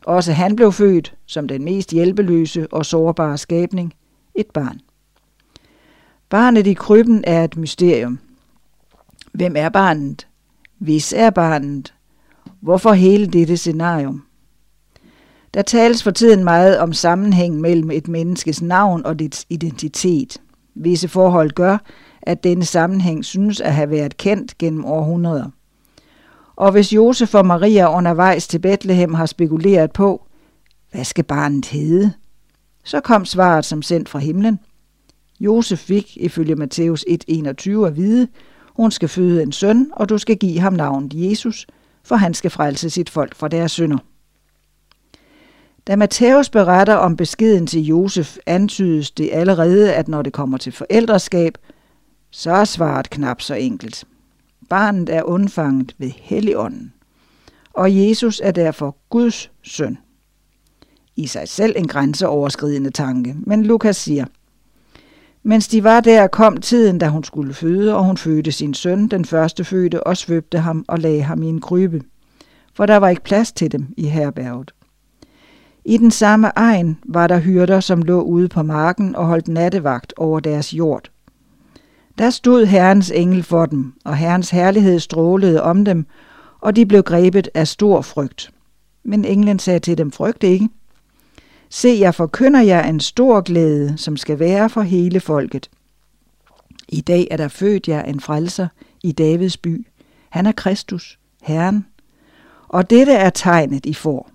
Også han blev født som den mest hjælpeløse og sårbare skabning, et barn. Barnet i krybben er et mysterium. Hvem er barnet? Hvis er barnet? Hvorfor hele dette scenarium? Der tales for tiden meget om sammenhæng mellem et menneskes navn og dets identitet. Visse forhold gør, at denne sammenhæng synes at have været kendt gennem århundreder. Og hvis Josef og Maria undervejs til Bethlehem har spekuleret på, hvad skal barnet hedde? Så kom svaret som sendt fra himlen. Josef fik, ifølge Matthæus 1.21 at vide, hun skal føde en søn, og du skal give ham navnet Jesus, for han skal frelse sit folk fra deres synder. Da Matthæus beretter om beskeden til Josef, antydes det allerede, at når det kommer til forældreskab, så er svaret knap så enkelt. Barnet er undfanget ved Helligånden, og Jesus er derfor Guds søn. I sig selv en grænseoverskridende tanke, men Lukas siger, mens de var der, kom tiden, da hun skulle føde, og hun fødte sin søn, den første fødte, og svøbte ham og lagde ham i en krybe, for der var ikke plads til dem i herberget. I den samme egen var der hyrder, som lå ude på marken og holdt nattevagt over deres jord. Der stod Herrens engel for dem, og Herrens herlighed strålede om dem, og de blev grebet af stor frygt. Men englen sagde til dem, frygt ikke. Se, jeg forkynder jer en stor glæde, som skal være for hele folket. I dag er der født jer en frelser i Davids by. Han er Kristus, Herren. Og dette er tegnet, I får.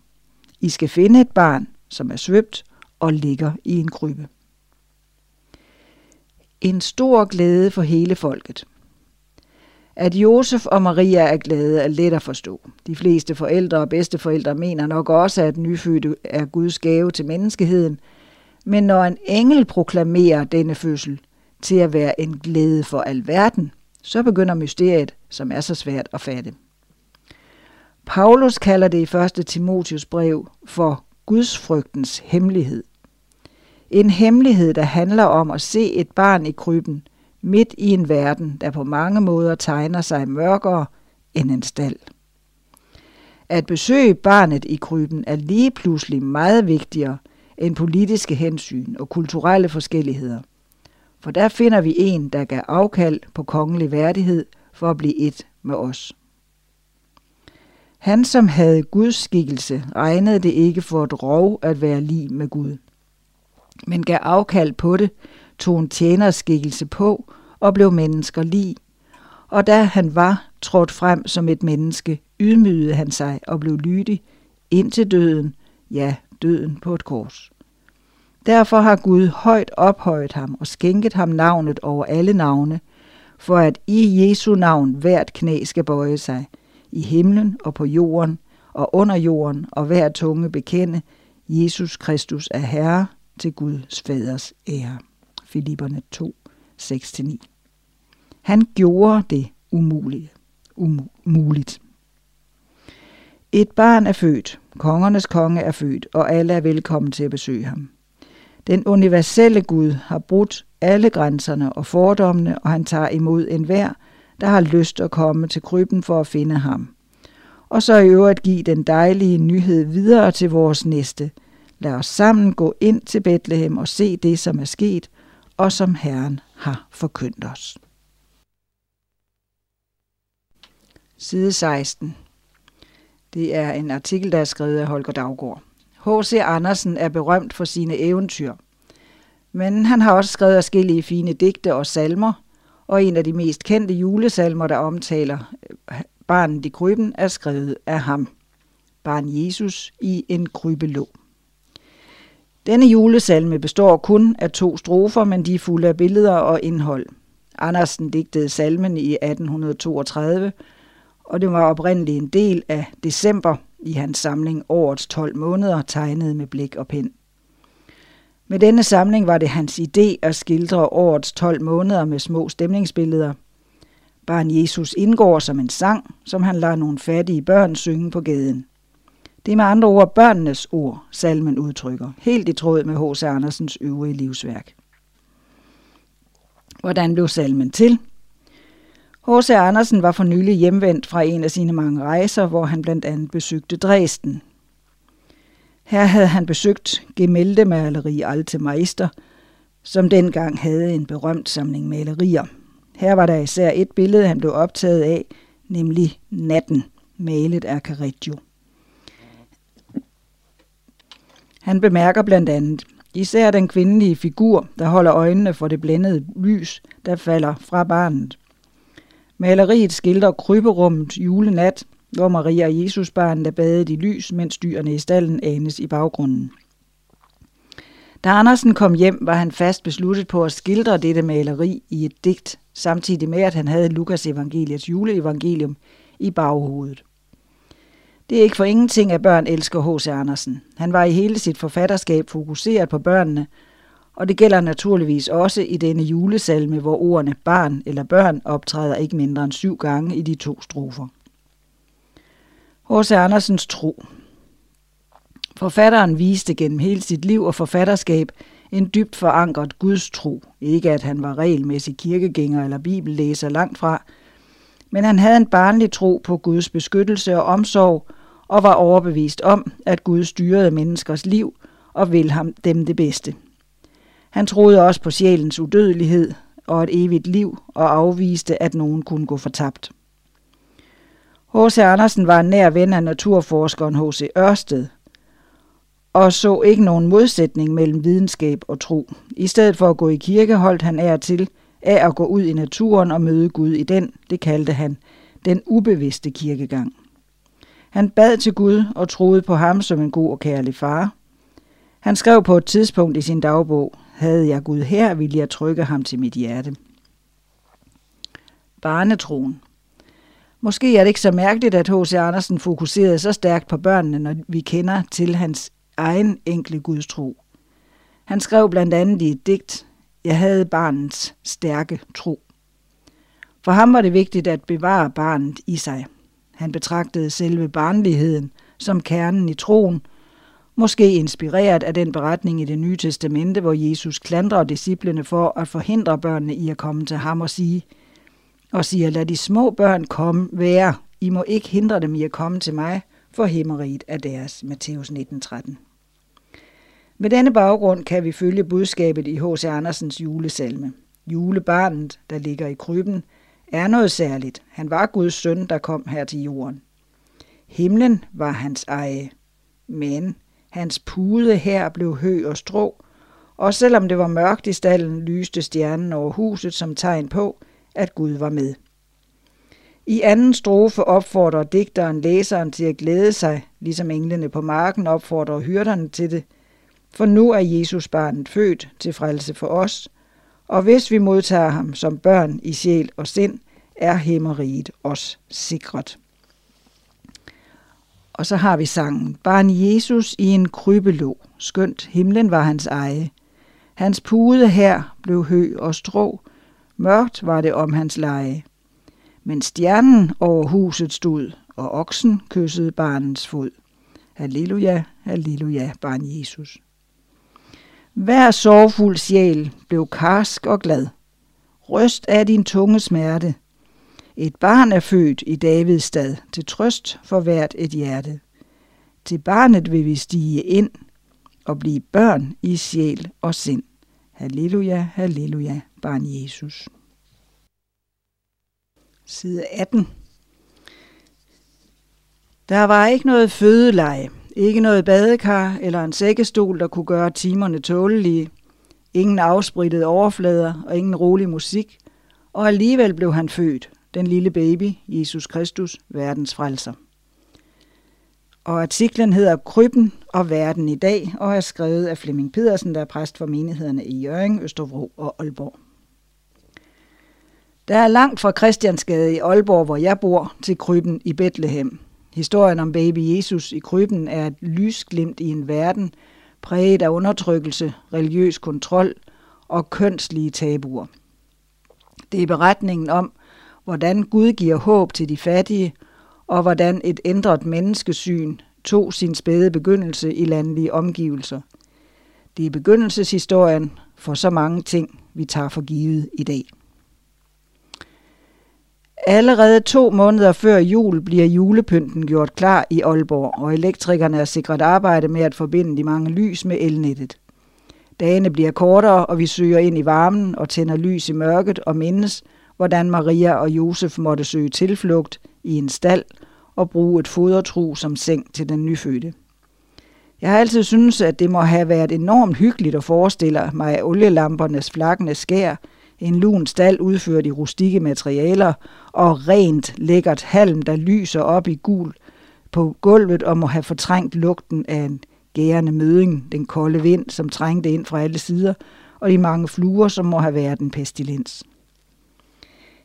I skal finde et barn, som er svøbt og ligger i en krybbe. En stor glæde for hele folket. At Josef og Maria er glade er let at forstå. De fleste forældre og bedsteforældre mener nok også, at nyfødte er Guds gave til menneskeheden. Men når en engel proklamerer denne fødsel til at være en glæde for alverden, så begynder mysteriet, som er så svært at fatte. Paulus kalder det i 1. Timotius brev for Guds frygtens hemmelighed. En hemmelighed, der handler om at se et barn i krybben, midt i en verden, der på mange måder tegner sig mørkere end en stald. At besøge barnet i krybben er lige pludselig meget vigtigere end politiske hensyn og kulturelle forskelligheder. For der finder vi en, der gav afkald på kongelig værdighed for at blive et med os. Han, som havde Guds skikkelse, regnede det ikke for et rov at være lige med Gud, men gav afkald på det, tog en tjenerskikkelse på og blev mennesker lig. Og da han var trådt frem som et menneske, ydmygede han sig og blev lydig ind til døden, ja, døden på et kors. Derfor har Gud højt ophøjet ham og skænket ham navnet over alle navne, for at i Jesu navn hvert knæ skal bøje sig – i himlen og på jorden og under jorden, og hver tunge bekende, Jesus Kristus er Herre til Guds faders ære. Filipperne 2, 6-9. Han gjorde det umulige. Umuligt. Et barn er født, kongernes konge er født, og alle er velkommen til at besøge ham. Den universelle Gud har brudt alle grænserne og fordommene, og han tager imod enhver, der har lyst at komme til krybben for at finde ham. Og så i øvrigt give den dejlige nyhed videre til vores næste. Lad os sammen gå ind til Bethlehem og se det, som er sket, og som Herren har forkyndt os. Side 16. Det er en artikel, der er skrevet af Holger Daggaard. H.C. Andersen er berømt for sine eventyr, men han har også skrevet forskellige fine digte og salmer, og en af de mest kendte julesalmer, der omtaler øh, barnet i krybben, er skrevet af ham. Barn Jesus i en krybelå. Denne julesalme består kun af to strofer, men de er fulde af billeder og indhold. Andersen digtede salmen i 1832, og det var oprindeligt en del af december i hans samling Årets 12 måneder, tegnet med blik og pen. Med denne samling var det hans idé at skildre årets 12 måneder med små stemningsbilleder. Barn Jesus indgår som en sang, som han lader nogle fattige børn synge på gaden. Det er med andre ord børnenes ord, salmen udtrykker, helt i tråd med H.C. Andersens øvrige livsværk. Hvordan blev salmen til? H.C. Andersen var for nylig hjemvendt fra en af sine mange rejser, hvor han blandt andet besøgte Dresden. Her havde han besøgt gemældemaleri Alte Meister, som dengang havde en berømt samling malerier. Her var der især et billede, han blev optaget af, nemlig Natten, malet af Carreggio. Han bemærker blandt andet især den kvindelige figur, der holder øjnene for det blændede lys, der falder fra barnet. Maleriet skildrer kryberummet julenat, hvor Maria og Jesusbarnet er badet i lys, mens dyrene i stallen anes i baggrunden. Da Andersen kom hjem, var han fast besluttet på at skildre dette maleri i et digt, samtidig med at han havde Lukas evangeliets juleevangelium i baghovedet. Det er ikke for ingenting, at børn elsker H.C. Andersen. Han var i hele sit forfatterskab fokuseret på børnene, og det gælder naturligvis også i denne julesalme, hvor ordene barn eller børn optræder ikke mindre end syv gange i de to strofer. H.C. Andersens tro. Forfatteren viste gennem hele sit liv og forfatterskab en dybt forankret Guds tro. Ikke at han var regelmæssig kirkegænger eller bibellæser langt fra, men han havde en barnlig tro på Guds beskyttelse og omsorg, og var overbevist om, at Gud styrede menneskers liv og vil ham dem det bedste. Han troede også på sjælens udødelighed og et evigt liv og afviste, at nogen kunne gå fortabt. H.C. Andersen var en nær ven af naturforskeren H.C. Ørsted, og så ikke nogen modsætning mellem videnskab og tro. I stedet for at gå i kirke, holdt han af til af at gå ud i naturen og møde Gud i den, det kaldte han den ubevidste kirkegang. Han bad til Gud og troede på ham som en god og kærlig far. Han skrev på et tidspunkt i sin dagbog, havde jeg Gud her, ville jeg trykke ham til mit hjerte. Barnetroen. Måske er det ikke så mærkeligt, at H.C. Andersen fokuserede så stærkt på børnene, når vi kender til hans egen enkle gudstro. Han skrev blandt andet i et digt, Jeg havde barnets stærke tro. For ham var det vigtigt at bevare barnet i sig. Han betragtede selve barnligheden som kernen i troen, måske inspireret af den beretning i det nye testamente, hvor Jesus klandrer disciplene for at forhindre børnene i at komme til ham og sige, og siger, lad de små børn komme være, I må ikke hindre dem i at komme til mig, for himmeriget er deres. Matthæus 19:13. Med denne baggrund kan vi følge budskabet i H.C. Andersens julesalme. Julebarnet, der ligger i krybben, er noget særligt. Han var Guds søn, der kom her til jorden. Himlen var hans eje, men hans pude her blev hø og strå, og selvom det var mørkt i stallen, lyste stjernen over huset som tegn på, at Gud var med. I anden strofe opfordrer digteren læseren til at glæde sig, ligesom englene på marken opfordrer hyrderne til det, for nu er Jesus barnet født til frelse for os, og hvis vi modtager ham som børn i sjæl og sind, er himmeriget os sikret. Og så har vi sangen, Barn Jesus i en krybelå, skønt himlen var hans eje. Hans pude her blev hø og strå, mørkt var det om hans leje. Men stjernen over huset stod, og oksen kyssede barnets fod. Halleluja, halleluja, barn Jesus. Hver sorgfuld sjæl blev karsk og glad. Røst af din tunge smerte. Et barn er født i Davids stad, til trøst for hvert et hjerte. Til barnet vil vi stige ind og blive børn i sjæl og sind. Halleluja, halleluja, barn Jesus. Side 18. Der var ikke noget fødeleje. Ikke noget badekar eller en sækkestol, der kunne gøre timerne tålelige. Ingen afsprittede overflader og ingen rolig musik. Og alligevel blev han født, den lille baby, Jesus Kristus, verdens frelser. Og artiklen hedder Krybben og verden i dag, og er skrevet af Flemming Pedersen, der er præst for menighederne i Jøring, Østerbro og Aalborg. Der er langt fra Christiansgade i Aalborg, hvor jeg bor, til Krybben i Bethlehem – Historien om baby Jesus i krybben er et lysglimt i en verden præget af undertrykkelse, religiøs kontrol og kønslige tabuer. Det er beretningen om, hvordan Gud giver håb til de fattige, og hvordan et ændret menneskesyn tog sin spæde begyndelse i landlige omgivelser. Det er begyndelseshistorien for så mange ting, vi tager for givet i dag. Allerede to måneder før jul bliver julepynten gjort klar i Aalborg, og elektrikerne er sikret arbejde med at forbinde de mange lys med elnettet. Dagene bliver kortere, og vi søger ind i varmen og tænder lys i mørket og mindes, hvordan Maria og Josef måtte søge tilflugt i en stald og bruge et fodertru som seng til den nyfødte. Jeg har altid syntes, at det må have været enormt hyggeligt at forestille mig olielampernes flakkende skær, en lun stald udført i rustikke materialer og rent lækkert halm, der lyser op i gul på gulvet og må have fortrængt lugten af en gærende møding, den kolde vind, som trængte ind fra alle sider, og de mange fluer, som må have været en pestilens.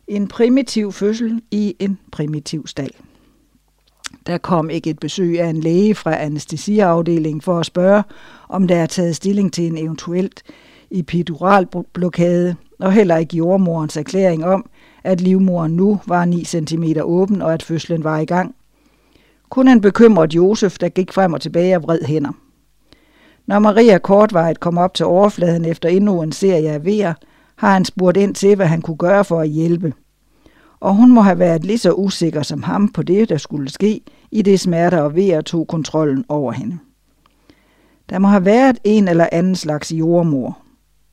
En primitiv fødsel i en primitiv stald. Der kom ikke et besøg af en læge fra anestesiafdelingen for at spørge, om der er taget stilling til en eventuelt epiduralblokade, og heller ikke jordmorens erklæring om, at livmoren nu var 9 cm åben og at fødslen var i gang. Kun en bekymret Josef, der gik frem og tilbage og vred hænder. Når Maria kortvarigt kom op til overfladen efter endnu en serie af vejer, har han spurgt ind til, hvad han kunne gøre for at hjælpe. Og hun må have været lige så usikker som ham på det, der skulle ske, i det smerter og vejer tog kontrollen over hende. Der må have været en eller anden slags jordmor.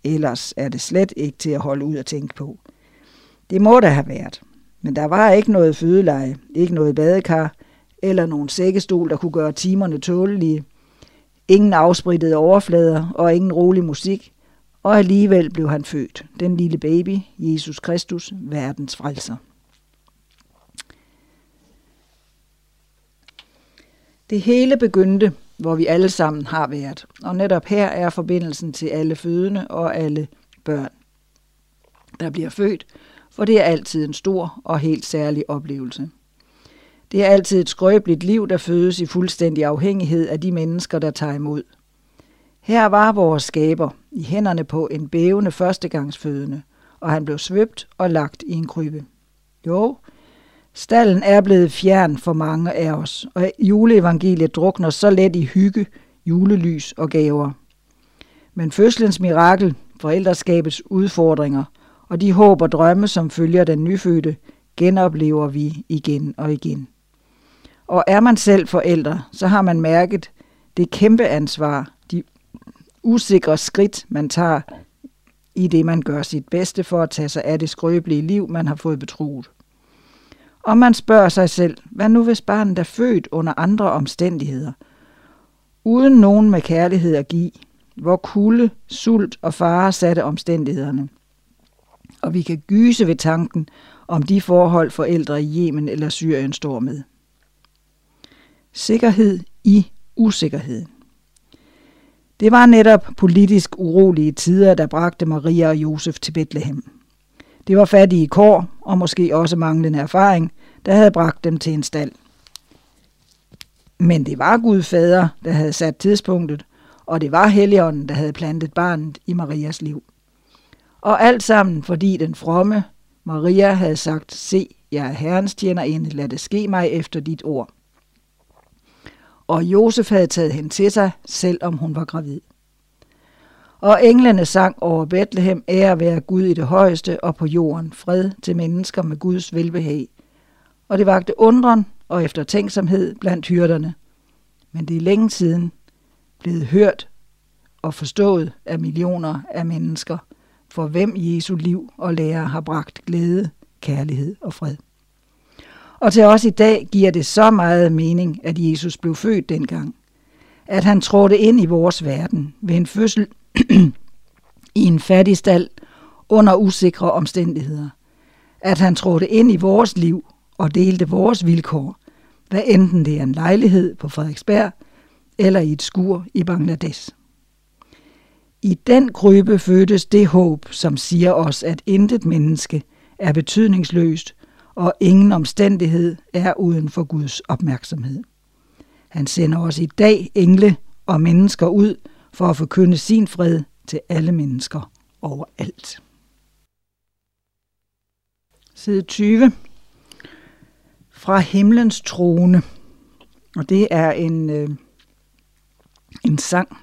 Ellers er det slet ikke til at holde ud og tænke på. Det må der have været. Men der var ikke noget fødeleje, ikke noget badekar, eller nogen sækkestol, der kunne gøre timerne tålelige. Ingen afsprittede overflader og ingen rolig musik, og alligevel blev han født, den lille baby, Jesus Kristus, verdens frelser. Det hele begyndte, hvor vi alle sammen har været, og netop her er forbindelsen til alle fødende og alle børn, der bliver født, for det er altid en stor og helt særlig oplevelse. Det er altid et skrøbeligt liv, der fødes i fuldstændig afhængighed af de mennesker, der tager imod. Her var vores skaber i hænderne på en bævende førstegangsfødende, og han blev svøbt og lagt i en krybbe. Jo, stallen er blevet fjern for mange af os, og juleevangeliet drukner så let i hygge, julelys og gaver. Men fødslens mirakel, forældreskabets udfordringer og de håb og drømme, som følger den nyfødte, genoplever vi igen og igen. Og er man selv forældre, så har man mærket det kæmpe ansvar, de usikre skridt, man tager i det, man gør sit bedste for at tage sig af det skrøbelige liv, man har fået betroet. Og man spørger sig selv, hvad nu hvis barnet er født under andre omstændigheder, uden nogen med kærlighed at give, hvor kulde, sult og fare satte omstændighederne. Og vi kan gyse ved tanken om de forhold forældre i Yemen eller Syrien står med. Sikkerhed i usikkerhed. Det var netop politisk urolige tider, der bragte Maria og Josef til Bethlehem. Det var fattige kår, og måske også manglende erfaring, der havde bragt dem til en stald. Men det var Gud fader, der havde sat tidspunktet, og det var Helligånden, der havde plantet barnet i Marias liv. Og alt sammen, fordi den fromme Maria havde sagt, se, jeg er Herrens tjenerinde, lad det ske mig efter dit ord og Josef havde taget hende til sig, selvom hun var gravid. Og englene sang over Bethlehem, ære være Gud i det højeste, og på jorden fred til mennesker med Guds velbehag. Og det vagte undren og eftertænksomhed blandt hyrderne. Men det er længe siden blevet hørt og forstået af millioner af mennesker, for hvem Jesu liv og lære har bragt glæde, kærlighed og fred. Og til os i dag giver det så meget mening, at Jesus blev født dengang. At han trådte ind i vores verden ved en fødsel i en fattig stald under usikre omstændigheder. At han trådte ind i vores liv og delte vores vilkår, hvad enten det er en lejlighed på Frederiksberg eller i et skur i Bangladesh. I den krybe fødtes det håb, som siger os, at intet menneske er betydningsløst, og ingen omstændighed er uden for Guds opmærksomhed. Han sender os i dag engle og mennesker ud for at forkynde sin fred til alle mennesker overalt. Side 20. Fra himlens trone. Og det er en, øh, en sang,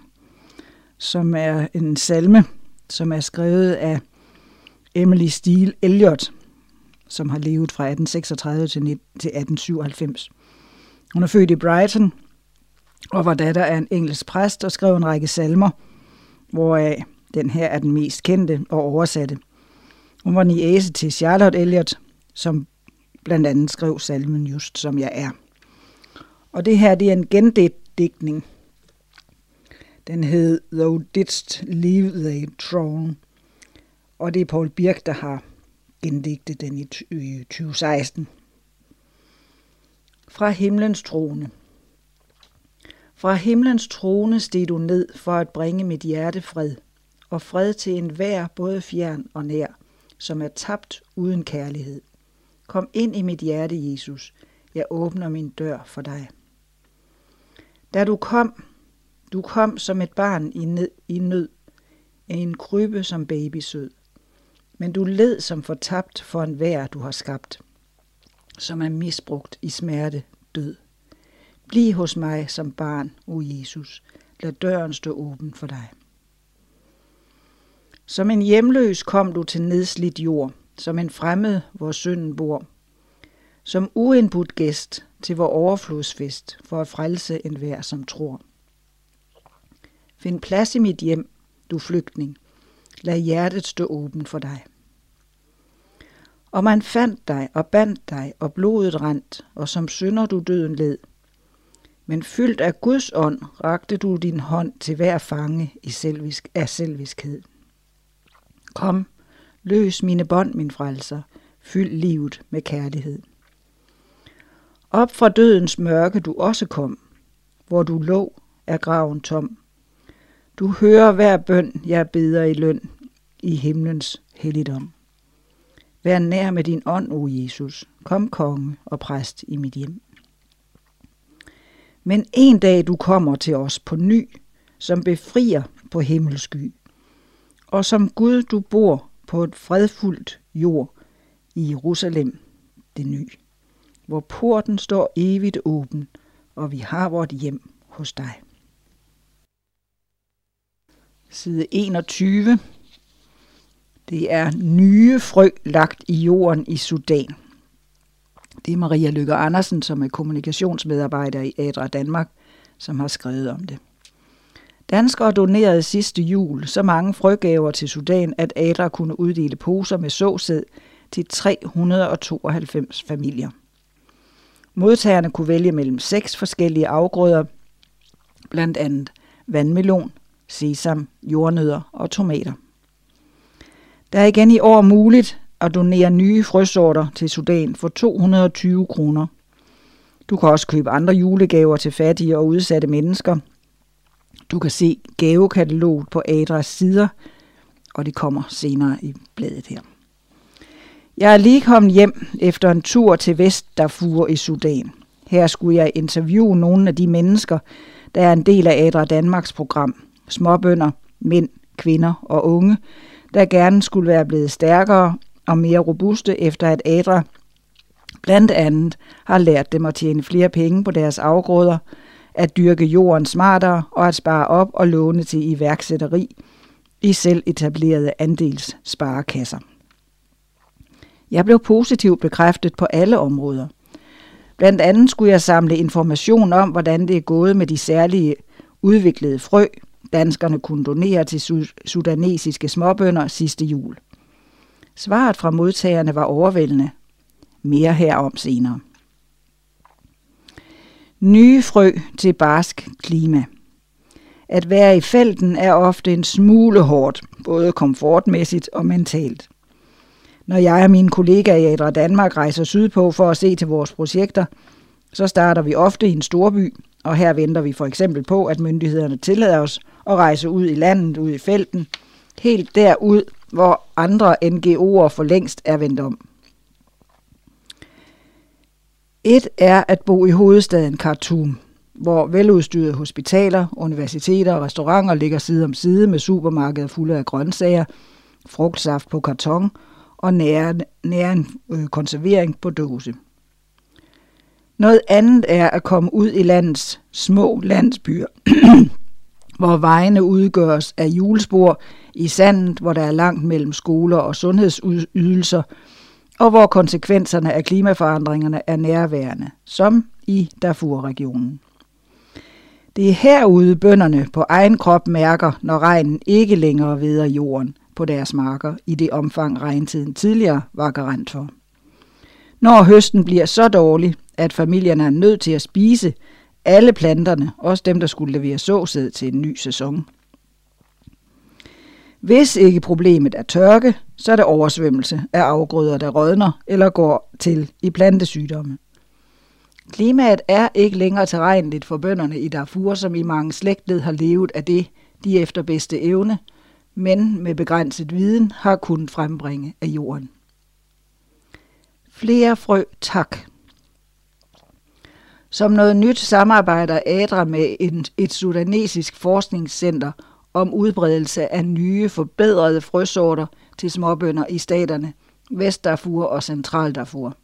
som er en salme, som er skrevet af Emily Steele Elliot, som har levet fra 1836 til 1897. Hun er født i Brighton og var datter af en engelsk præst og skrev en række salmer, hvoraf den her er den mest kendte og oversatte. Hun var niæse til Charlotte Elliot, som blandt andet skrev salmen Just som jeg er. Og det her det er en gendigtning. Den hed Thou Didst Leave the Throne, og det er Paul Birk, der har gendigtet den i 2016. Fra himlens trone. Fra himlens trone steg du ned for at bringe mit hjerte fred, og fred til enhver, både fjern og nær, som er tabt uden kærlighed. Kom ind i mit hjerte, Jesus. Jeg åbner min dør for dig. Da du kom, du kom som et barn i, ned, i nød, i en krybbe som babysød. Men du led som fortabt for en vær, du har skabt, som er misbrugt i smerte, død. Bliv hos mig som barn, o Jesus. Lad døren stå åben for dig. Som en hjemløs kom du til nedslidt jord, som en fremmed, hvor synden bor. Som uindbudt gæst til vor overflodsfest, for at frelse en vær, som tror. Find plads i mit hjem, du flygtning. Lad hjertet stå åben for dig. Og man fandt dig og bandt dig, og blodet rent, og som synder du døden led. Men fyldt af Guds ånd, rakte du din hånd til hver fange i selvisk, af selviskhed. Kom, løs mine bånd, min frelser, fyld livet med kærlighed. Op fra dødens mørke du også kom, hvor du lå, er graven tom. Du hører hver bøn, jeg beder i løn i himlens helligdom. Vær nær med din ånd, o Jesus. Kom konge og præst i mit hjem. Men en dag du kommer til os på ny, som befrier på himmelsky, og som Gud du bor på et fredfuldt jord i Jerusalem, det ny, hvor porten står evigt åben, og vi har vort hjem hos dig. Side 21. Det er nye frø lagt i jorden i Sudan. Det er Maria Lykke Andersen, som er kommunikationsmedarbejder i Adra Danmark, som har skrevet om det. Danskere donerede sidste jul så mange frøgaver til Sudan, at Adra kunne uddele poser med såsæd til 392 familier. Modtagerne kunne vælge mellem seks forskellige afgrøder, blandt andet vandmelon, sesam, jordnødder og tomater. Der er igen i år muligt at donere nye frøsorter til Sudan for 220 kroner. Du kan også købe andre julegaver til fattige og udsatte mennesker. Du kan se gavekataloget på Adras sider, og det kommer senere i bladet her. Jeg er lige kommet hjem efter en tur til Vest Darfur i Sudan. Her skulle jeg interviewe nogle af de mennesker, der er en del af Adra Danmarks program. Småbønder, mænd, kvinder og unge, der gerne skulle være blevet stærkere og mere robuste efter at Adra blandt andet har lært dem at tjene flere penge på deres afgrøder, at dyrke jorden smartere og at spare op og låne til iværksætteri i selv etablerede andelssparekasser. Jeg blev positivt bekræftet på alle områder. Blandt andet skulle jeg samle information om, hvordan det er gået med de særlige udviklede frø, danskerne kunne donere til sudanesiske småbønder sidste jul. Svaret fra modtagerne var overvældende. Mere herom senere. Nye frø til barsk klima. At være i felten er ofte en smule hårdt, både komfortmæssigt og mentalt. Når jeg og mine kollegaer i Adra Danmark rejser sydpå for at se til vores projekter, så starter vi ofte i en storby, og her venter vi for eksempel på, at myndighederne tillader os at rejse ud i landet, ud i felten, helt derud, hvor andre NGO'er for længst er vendt om. Et er at bo i hovedstaden Khartoum, hvor veludstyrede hospitaler, universiteter og restauranter ligger side om side med supermarkeder fulde af grøntsager, frugtsaft på karton og næren øh, konservering på dåse. Noget andet er at komme ud i landets små landsbyer, hvor vejene udgøres af julespor i sandet, hvor der er langt mellem skoler og sundhedsydelser, og hvor konsekvenserne af klimaforandringerne er nærværende, som i Darfur-regionen. Det er herude bønderne på egen krop mærker, når regnen ikke længere veder jorden på deres marker i det omfang regntiden tidligere var garant for. Når høsten bliver så dårlig, at familierne er nødt til at spise alle planterne, også dem, der skulle levere såsæd til en ny sæson. Hvis ikke problemet er tørke, så er det oversvømmelse af afgrøder, der rådner eller går til i plantesygdomme. Klimaet er ikke længere tilregneligt for bønderne i Darfur, som i mange slægtled har levet af det, de efter bedste evne, men med begrænset viden har kunnet frembringe af jorden. Flere frø, tak. Som noget nyt samarbejder ADRA med et, sudanesisk forskningscenter om udbredelse af nye, forbedrede frøsorter til småbønder i staterne Vest Darfur og Central Darfur.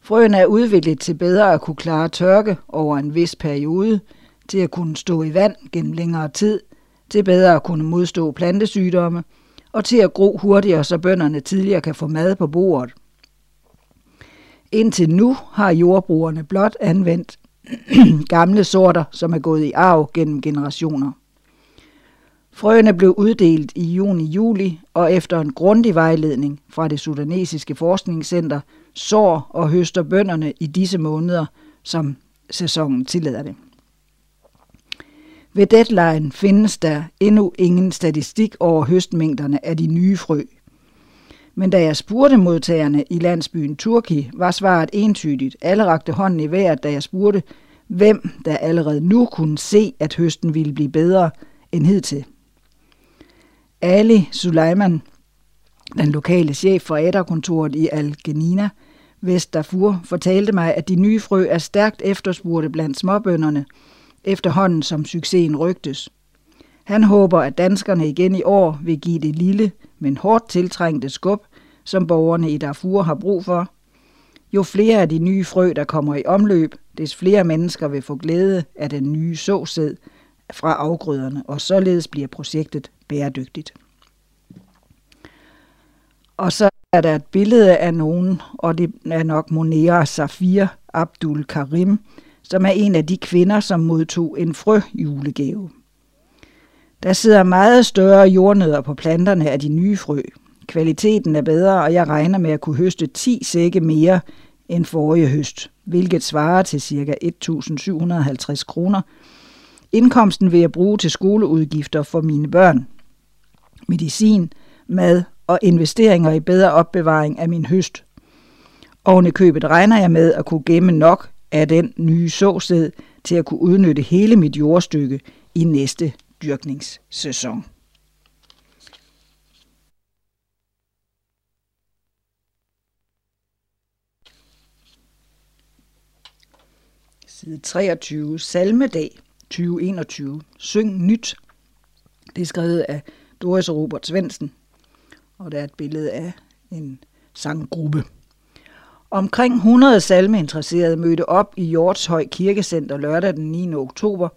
Frøene er udviklet til bedre at kunne klare tørke over en vis periode, til at kunne stå i vand gennem længere tid, til bedre at kunne modstå plantesygdomme og til at gro hurtigere, så bønderne tidligere kan få mad på bordet. Indtil nu har jordbrugerne blot anvendt gamle sorter, som er gået i arv gennem generationer. Frøene blev uddelt i juni-juli, og efter en grundig vejledning fra det sudanesiske forskningscenter, sår og høster bønderne i disse måneder, som sæsonen tillader det. Ved deadline findes der endnu ingen statistik over høstmængderne af de nye frø. Men da jeg spurgte modtagerne i landsbyen Turki, var svaret entydigt. Alle rakte hånden i vejret, da jeg spurgte, hvem der allerede nu kunne se, at høsten ville blive bedre end hidtil. Ali Suleiman, den lokale chef for æderkontoret i Al-Genina, Vest Darfur, fortalte mig, at de nye frø er stærkt efterspurgte blandt småbønderne, efterhånden som succesen rygtes. Han håber, at danskerne igen i år vil give det lille, men hårdt tiltrængte skub, som borgerne i Darfur har brug for. Jo flere af de nye frø, der kommer i omløb, des flere mennesker vil få glæde af den nye såsæd fra afgrøderne, og således bliver projektet bæredygtigt. Og så er der et billede af nogen, og det er nok Monera Safir Abdul Karim, som er en af de kvinder, som modtog en frø julegave. Der sidder meget større jordnødder på planterne af de nye frø. Kvaliteten er bedre, og jeg regner med at kunne høste 10 sække mere end forrige høst, hvilket svarer til ca. 1.750 kroner. Indkomsten vil jeg bruge til skoleudgifter for mine børn, medicin, mad og investeringer i bedre opbevaring af min høst. Oven i købet regner jeg med at kunne gemme nok af den nye såsæd til at kunne udnytte hele mit jordstykke i næste dyrkningssæson. Side 23, Salmedag 2021. Syng nyt. Det er skrevet af Doris Robert Svendsen, og der er et billede af en sanggruppe. Omkring 100 salmeinteresserede mødte op i Hjortshøj Kirkecenter lørdag den 9. oktober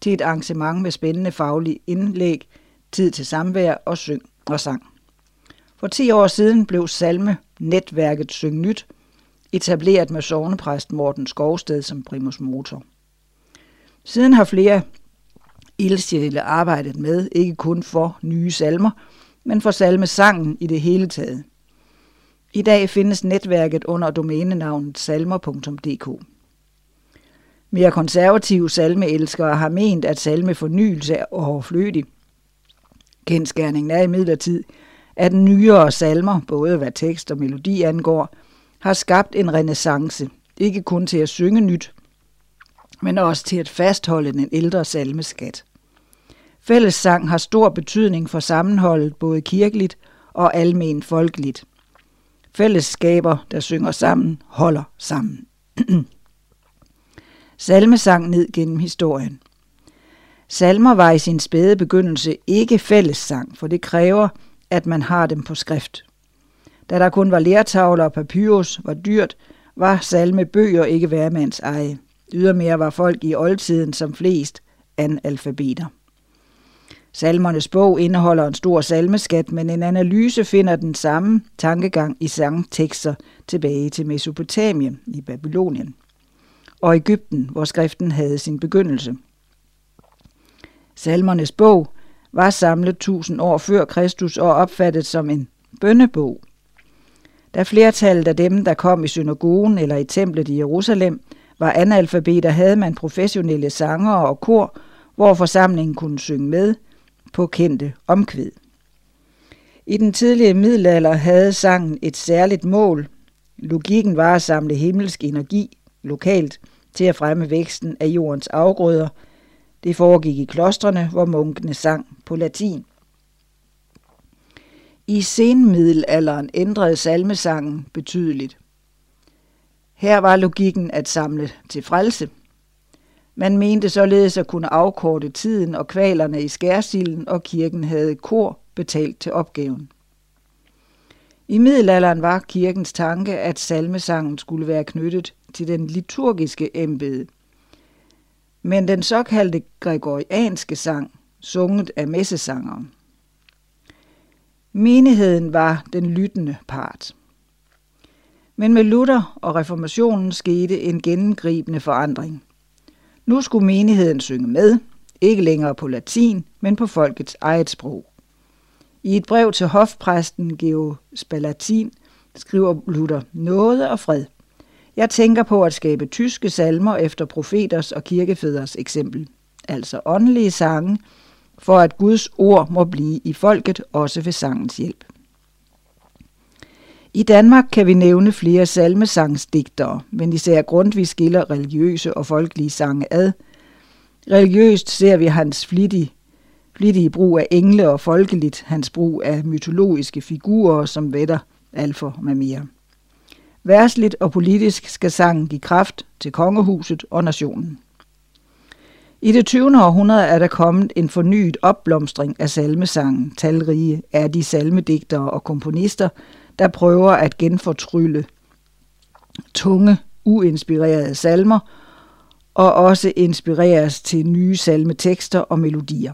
til et arrangement med spændende faglige indlæg, tid til samvær og syng og sang. For 10 år siden blev salme netværket Syng Nyt etableret med sovnepræst Morten Skovsted som primus motor. Siden har flere ildsjæle arbejdet med, ikke kun for nye salmer, men for salmesangen i det hele taget. I dag findes netværket under domænenavnet salmer.dk. Mere konservative salmeelskere har ment, at salmefornyelse er overflødig. Kendskærningen er imidlertid, at nyere salmer, både hvad tekst og melodi angår, har skabt en renaissance, ikke kun til at synge nyt, men også til at fastholde den ældre salmeskat. Fællessang har stor betydning for sammenholdet både kirkeligt og almen folkeligt. Fællesskaber, der synger sammen, holder sammen. Salmesang ned gennem historien. Salmer var i sin spæde begyndelse ikke fællessang, for det kræver, at man har dem på skrift. Da der kun var lærtavler og papyrus var dyrt, var salmebøger ikke hvermands eje. Ydermere var folk i oldtiden som flest analfabeter. Salmernes bog indeholder en stor salmeskat, men en analyse finder den samme tankegang i sangtekster tilbage til Mesopotamien i Babylonien og Ægypten, hvor skriften havde sin begyndelse. Salmernes bog var samlet tusind år før Kristus og opfattet som en bønnebog. Da flertallet af dem, der kom i synagogen eller i templet i Jerusalem, var analfabeter, havde man professionelle sangere og kor, hvor forsamlingen kunne synge med på kendte omkvæd. I den tidlige middelalder havde sangen et særligt mål. Logikken var at samle himmelsk energi lokalt til at fremme væksten af jordens afgrøder. Det foregik i klostrene, hvor munkene sang på latin. I senmiddelalderen ændrede salmesangen betydeligt. Her var logikken at samle til frelse. Man mente således at kunne afkorte tiden og kvalerne i skærsilden, og kirken havde kor betalt til opgaven. I middelalderen var kirkens tanke, at salmesangen skulle være knyttet til den liturgiske embede. Men den såkaldte gregorianske sang, sunget af messesangeren, Menigheden var den lyttende part. Men med Luther og reformationen skete en gennemgribende forandring. Nu skulle menigheden synge med, ikke længere på latin, men på folkets eget sprog. I et brev til hofpræsten Geo Spalatin skriver Luther noget og fred. Jeg tænker på at skabe tyske salmer efter profeters og kirkefædres eksempel, altså åndelige sange, for at Guds ord må blive i folket også ved sangens hjælp. I Danmark kan vi nævne flere salmesangsdigtere, men især Grundtvig skiller religiøse og folkelige sange ad. Religiøst ser vi hans flittige, flittige brug af engle og folkeligt hans brug af mytologiske figurer som Vetter, alfer med mere. Værsligt og politisk skal sangen give kraft til kongehuset og nationen. I det 20. århundrede er der kommet en fornyet opblomstring af salmesangen. Talrige er de salmedigtere og komponister, der prøver at genfortrylle tunge, uinspirerede salmer, og også inspireres til nye salmetekster og melodier.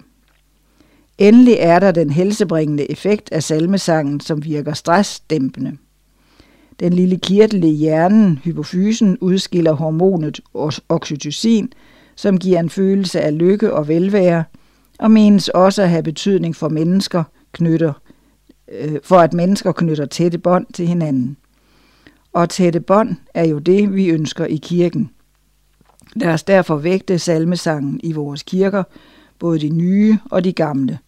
Endelig er der den helsebringende effekt af salmesangen, som virker stressdæmpende. Den lille kirtel i hjernen, hypofysen, udskiller hormonet oxytocin, som giver en følelse af lykke og velvære, og menes også at have betydning for mennesker knytter, øh, for at mennesker knytter tætte bånd til hinanden. Og tætte bånd er jo det, vi ønsker i kirken. Lad os derfor vægte salmesangen i vores kirker, både de nye og de gamle.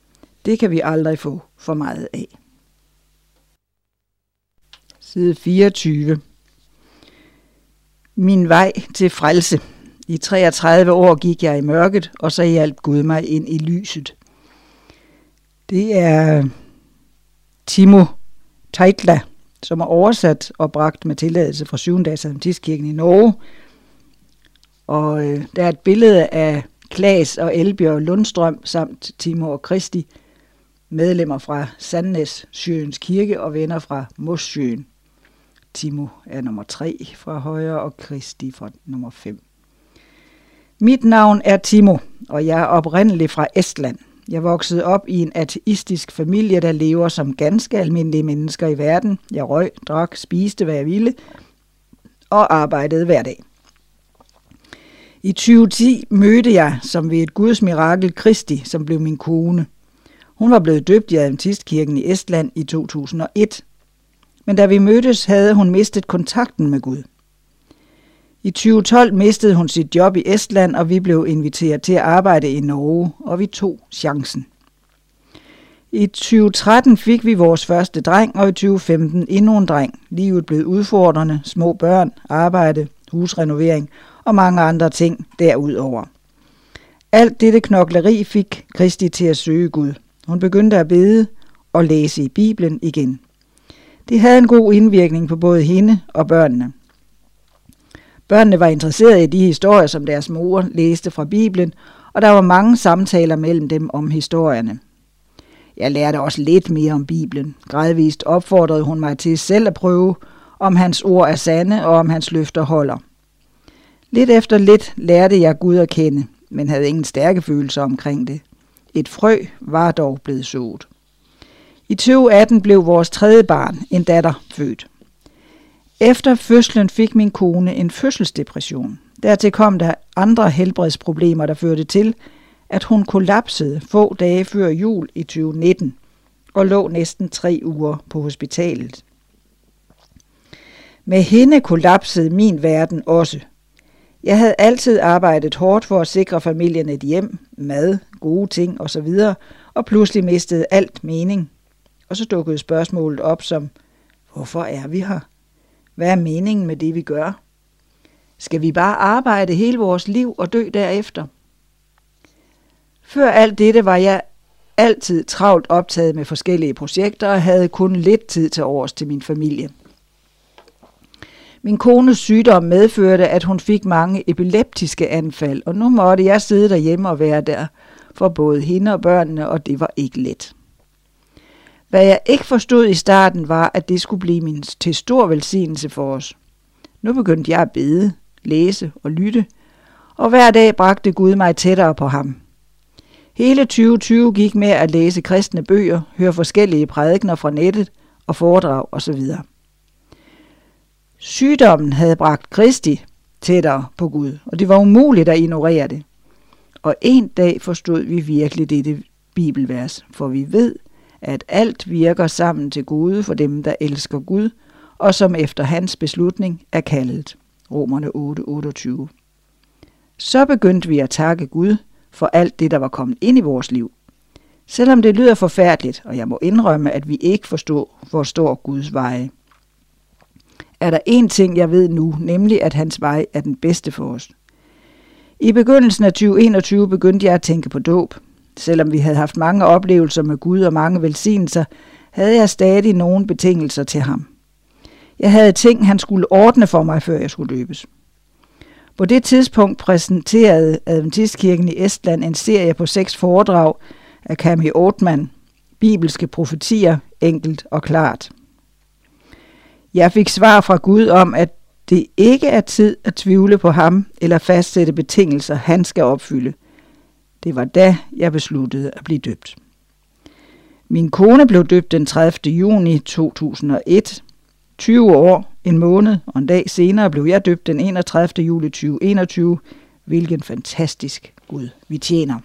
Det kan vi aldrig få for meget af. Side 24. Min vej til frelse. I 33 år gik jeg i mørket, og så hjalp Gud mig ind i lyset. Det er Timo Teitla, som er oversat og bragt med tilladelse fra 7. dags Adventistkirken i Norge. Og øh, der er et billede af Klaas og Elbjørn Lundstrøm samt Timo og Kristi, medlemmer fra Sandnes Sjøens Kirke og venner fra Mossjøen. Timo er nummer 3 fra højre og Kristi fra nummer 5. Mit navn er Timo, og jeg er oprindelig fra Estland. Jeg voksede op i en ateistisk familie, der lever som ganske almindelige mennesker i verden. Jeg røg, drak, spiste, hvad jeg ville, og arbejdede hver dag. I 2010 mødte jeg, som ved et Guds mirakel, Kristi, som blev min kone. Hun var blevet døbt i Adventistkirken i Estland i 2001. Men da vi mødtes, havde hun mistet kontakten med Gud. I 2012 mistede hun sit job i Estland, og vi blev inviteret til at arbejde i Norge, og vi tog chancen. I 2013 fik vi vores første dreng, og i 2015 endnu en dreng. Livet blev udfordrende, små børn, arbejde, husrenovering og mange andre ting derudover. Alt dette knokleri fik Kristi til at søge Gud. Hun begyndte at bede og læse i Bibelen igen. Det havde en god indvirkning på både hende og børnene. Børnene var interesserede i de historier, som deres mor læste fra Bibelen, og der var mange samtaler mellem dem om historierne. Jeg lærte også lidt mere om Bibelen. Gradvist opfordrede hun mig til selv at prøve, om hans ord er sande og om hans løfter holder. Lidt efter lidt lærte jeg Gud at kende, men havde ingen stærke følelser omkring det. Et frø var dog blevet sået. I 2018 blev vores tredje barn, en datter, født. Efter fødslen fik min kone en fødselsdepression. Dertil kom der andre helbredsproblemer, der førte til, at hun kollapsede få dage før jul i 2019 og lå næsten tre uger på hospitalet. Med hende kollapsede min verden også. Jeg havde altid arbejdet hårdt for at sikre familien et hjem, mad, gode ting osv., og pludselig mistede alt mening. Og så dukkede spørgsmålet op som, hvorfor er vi her? Hvad er meningen med det, vi gør? Skal vi bare arbejde hele vores liv og dø derefter? Før alt dette var jeg altid travlt optaget med forskellige projekter og havde kun lidt tid til overs til min familie. Min kones sygdom medførte, at hun fik mange epileptiske anfald, og nu måtte jeg sidde derhjemme og være der for både hende og børnene, og det var ikke let. Hvad jeg ikke forstod i starten var, at det skulle blive min til stor velsignelse for os. Nu begyndte jeg at bede, læse og lytte, og hver dag bragte Gud mig tættere på ham. Hele 2020 gik med at læse kristne bøger, høre forskellige prædikner fra nettet og foredrag osv. Sygdommen havde bragt Kristi tættere på Gud, og det var umuligt at ignorere det. Og en dag forstod vi virkelig dette bibelvers, for vi ved, at alt virker sammen til gode for dem, der elsker Gud, og som efter hans beslutning er kaldet. Romerne 8:28. Så begyndte vi at takke Gud for alt det, der var kommet ind i vores liv. Selvom det lyder forfærdeligt, og jeg må indrømme, at vi ikke forstår, forstår Guds veje, er der én ting, jeg ved nu, nemlig at hans vej er den bedste for os. I begyndelsen af 2021 begyndte jeg at tænke på dåb. Selvom vi havde haft mange oplevelser med Gud og mange velsignelser, havde jeg stadig nogle betingelser til ham. Jeg havde ting, han skulle ordne for mig, før jeg skulle løbes. På det tidspunkt præsenterede Adventistkirken i Estland en serie på seks foredrag af Kami Ortmann, Bibelske profetier, enkelt og klart. Jeg fik svar fra Gud om, at det ikke er tid at tvivle på ham eller fastsætte betingelser, han skal opfylde. Det var da, jeg besluttede at blive døbt. Min kone blev døbt den 30. juni 2001. 20 år, en måned og en dag senere blev jeg døbt den 31. juli 2021. Hvilken fantastisk Gud vi tjener.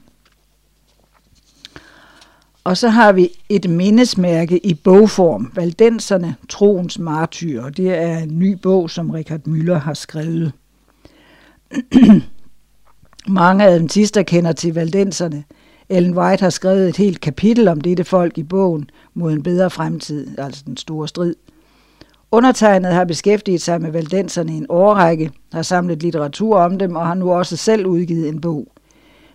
Og så har vi et mindesmærke i bogform, Valdenserne, troens martyr. Det er en ny bog, som Richard Müller har skrevet. Mange adventister kender til valdenserne. Ellen White har skrevet et helt kapitel om dette folk i bogen mod en bedre fremtid, altså den store strid. Undertegnet har beskæftiget sig med valdenserne i en årrække, har samlet litteratur om dem og har nu også selv udgivet en bog.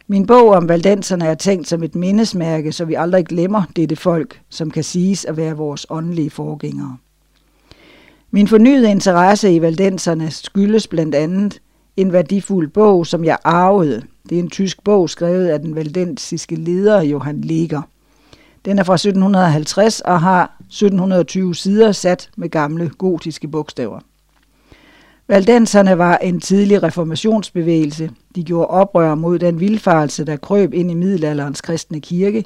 Min bog om valdenserne er tænkt som et mindesmærke, så vi aldrig glemmer dette folk, som kan siges at være vores åndelige forgængere. Min fornyede interesse i valdenserne skyldes blandt andet en værdifuld bog, som jeg arvede. Det er en tysk bog, skrevet af den valdensiske leder Johan Leger. Den er fra 1750 og har 1720 sider sat med gamle gotiske bogstaver. Valdenserne var en tidlig reformationsbevægelse. De gjorde oprør mod den vilfarelse, der krøb ind i middelalderens kristne kirke.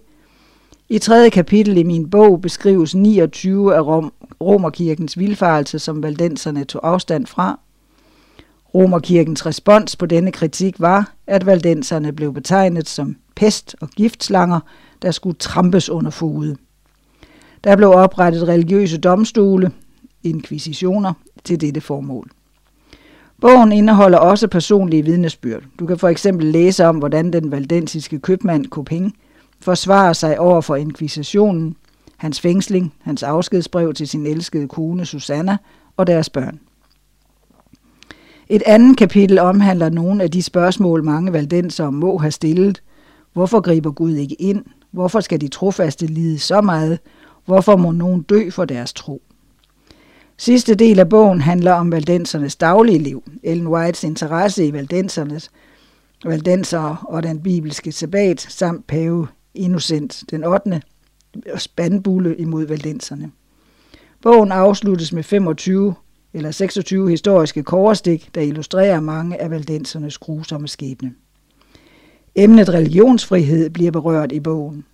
I tredje kapitel i min bog beskrives 29 af Rom, Romerkirkens vilfarelse, som valdenserne tog afstand fra. Romerkirkens respons på denne kritik var, at valdenserne blev betegnet som pest og giftslanger, der skulle trampes under fod. Der blev oprettet religiøse domstole, inkvisitioner, til dette formål. Bogen indeholder også personlige vidnesbyrd. Du kan for eksempel læse om, hvordan den valdensiske købmand Koping forsvarer sig over for inkvisitionen, hans fængsling, hans afskedsbrev til sin elskede kone Susanna og deres børn. Et andet kapitel omhandler nogle af de spørgsmål, mange valdenser må have stillet. Hvorfor griber Gud ikke ind? Hvorfor skal de trofaste lide så meget? Hvorfor må nogen dø for deres tro? Sidste del af bogen handler om valdensernes daglige liv. Ellen Whites interesse i valdensernes valdenser og den bibelske sabbat samt pave Innocent den 8. spandbulle imod valdenserne. Bogen afsluttes med 25 eller 26 historiske korstik, der illustrerer mange af valdensernes grusomme skæbne. Emnet religionsfrihed bliver berørt i bogen.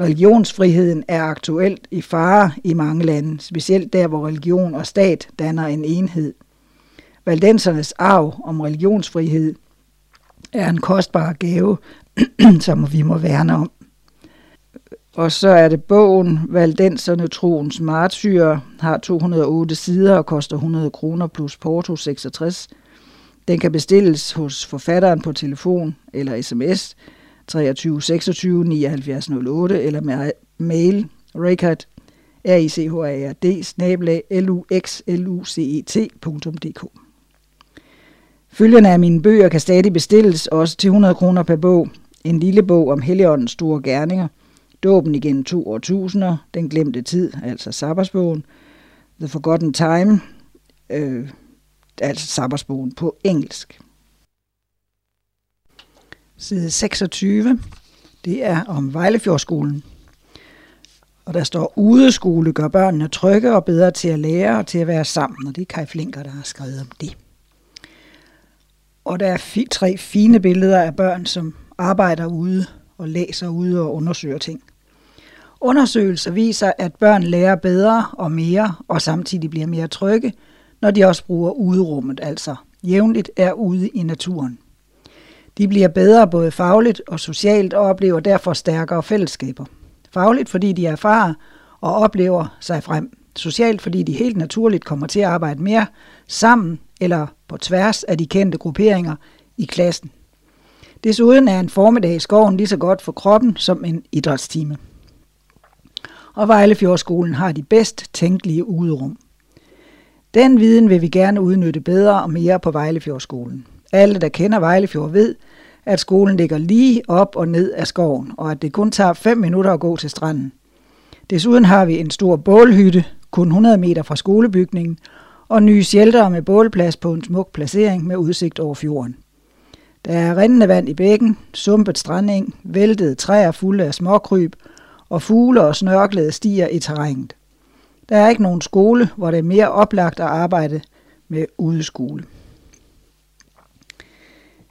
Religionsfriheden er aktuelt i fare i mange lande, specielt der, hvor religion og stat danner en enhed. Valdensernes arv om religionsfrihed er en kostbar gave, som vi må værne om. Og så er det bogen Valdenserne troens Martyrer, har 208 sider og koster 100 kroner plus porto 66. Den kan bestilles hos forfatteren på telefon eller sms 23 26 79 08 eller med mail ricard r i c h a r d snabelag luxlucet.dk Følgerne af mine bøger kan stadig bestilles også til 100 kroner per bog. En lille bog om Helligåndens store gerninger, Dåben igen to årtusinder, Den glemte tid, altså Sabbatsbogen, The Forgotten Time, øh, altså Sabbatsbogen på engelsk. Side 26, det er om Vejlefjordskolen. Og der står, udeskole gør børnene trygge og bedre til at lære og til at være sammen. Og det er Kai Flinker, der har skrevet om det. Og der er fi, tre fine billeder af børn, som arbejder ude og læser ude og undersøger ting. Undersøgelser viser, at børn lærer bedre og mere og samtidig bliver mere trygge, når de også bruger uderummet, altså jævnligt er ude i naturen. De bliver bedre både fagligt og socialt og oplever derfor stærkere fællesskaber. Fagligt, fordi de erfarer og oplever sig frem. Socialt, fordi de helt naturligt kommer til at arbejde mere sammen eller på tværs af de kendte grupperinger i klassen. Desuden er en formiddag i skoven lige så godt for kroppen som en idrætstime. Og Vejlefjordskolen har de bedst tænkelige uderum. Den viden vil vi gerne udnytte bedre og mere på Vejlefjordskolen. Alle, der kender Vejlefjord, ved, at skolen ligger lige op og ned af skoven, og at det kun tager 5 minutter at gå til stranden. Desuden har vi en stor bålhytte, kun 100 meter fra skolebygningen, og nye shelter med bålplads på en smuk placering med udsigt over fjorden. Der er rindende vand i bækken, sumpet stranding, væltede træer fulde af småkryb, og fugle og snørklede stiger i terrænet. Der er ikke nogen skole, hvor det er mere oplagt at arbejde med udeskole.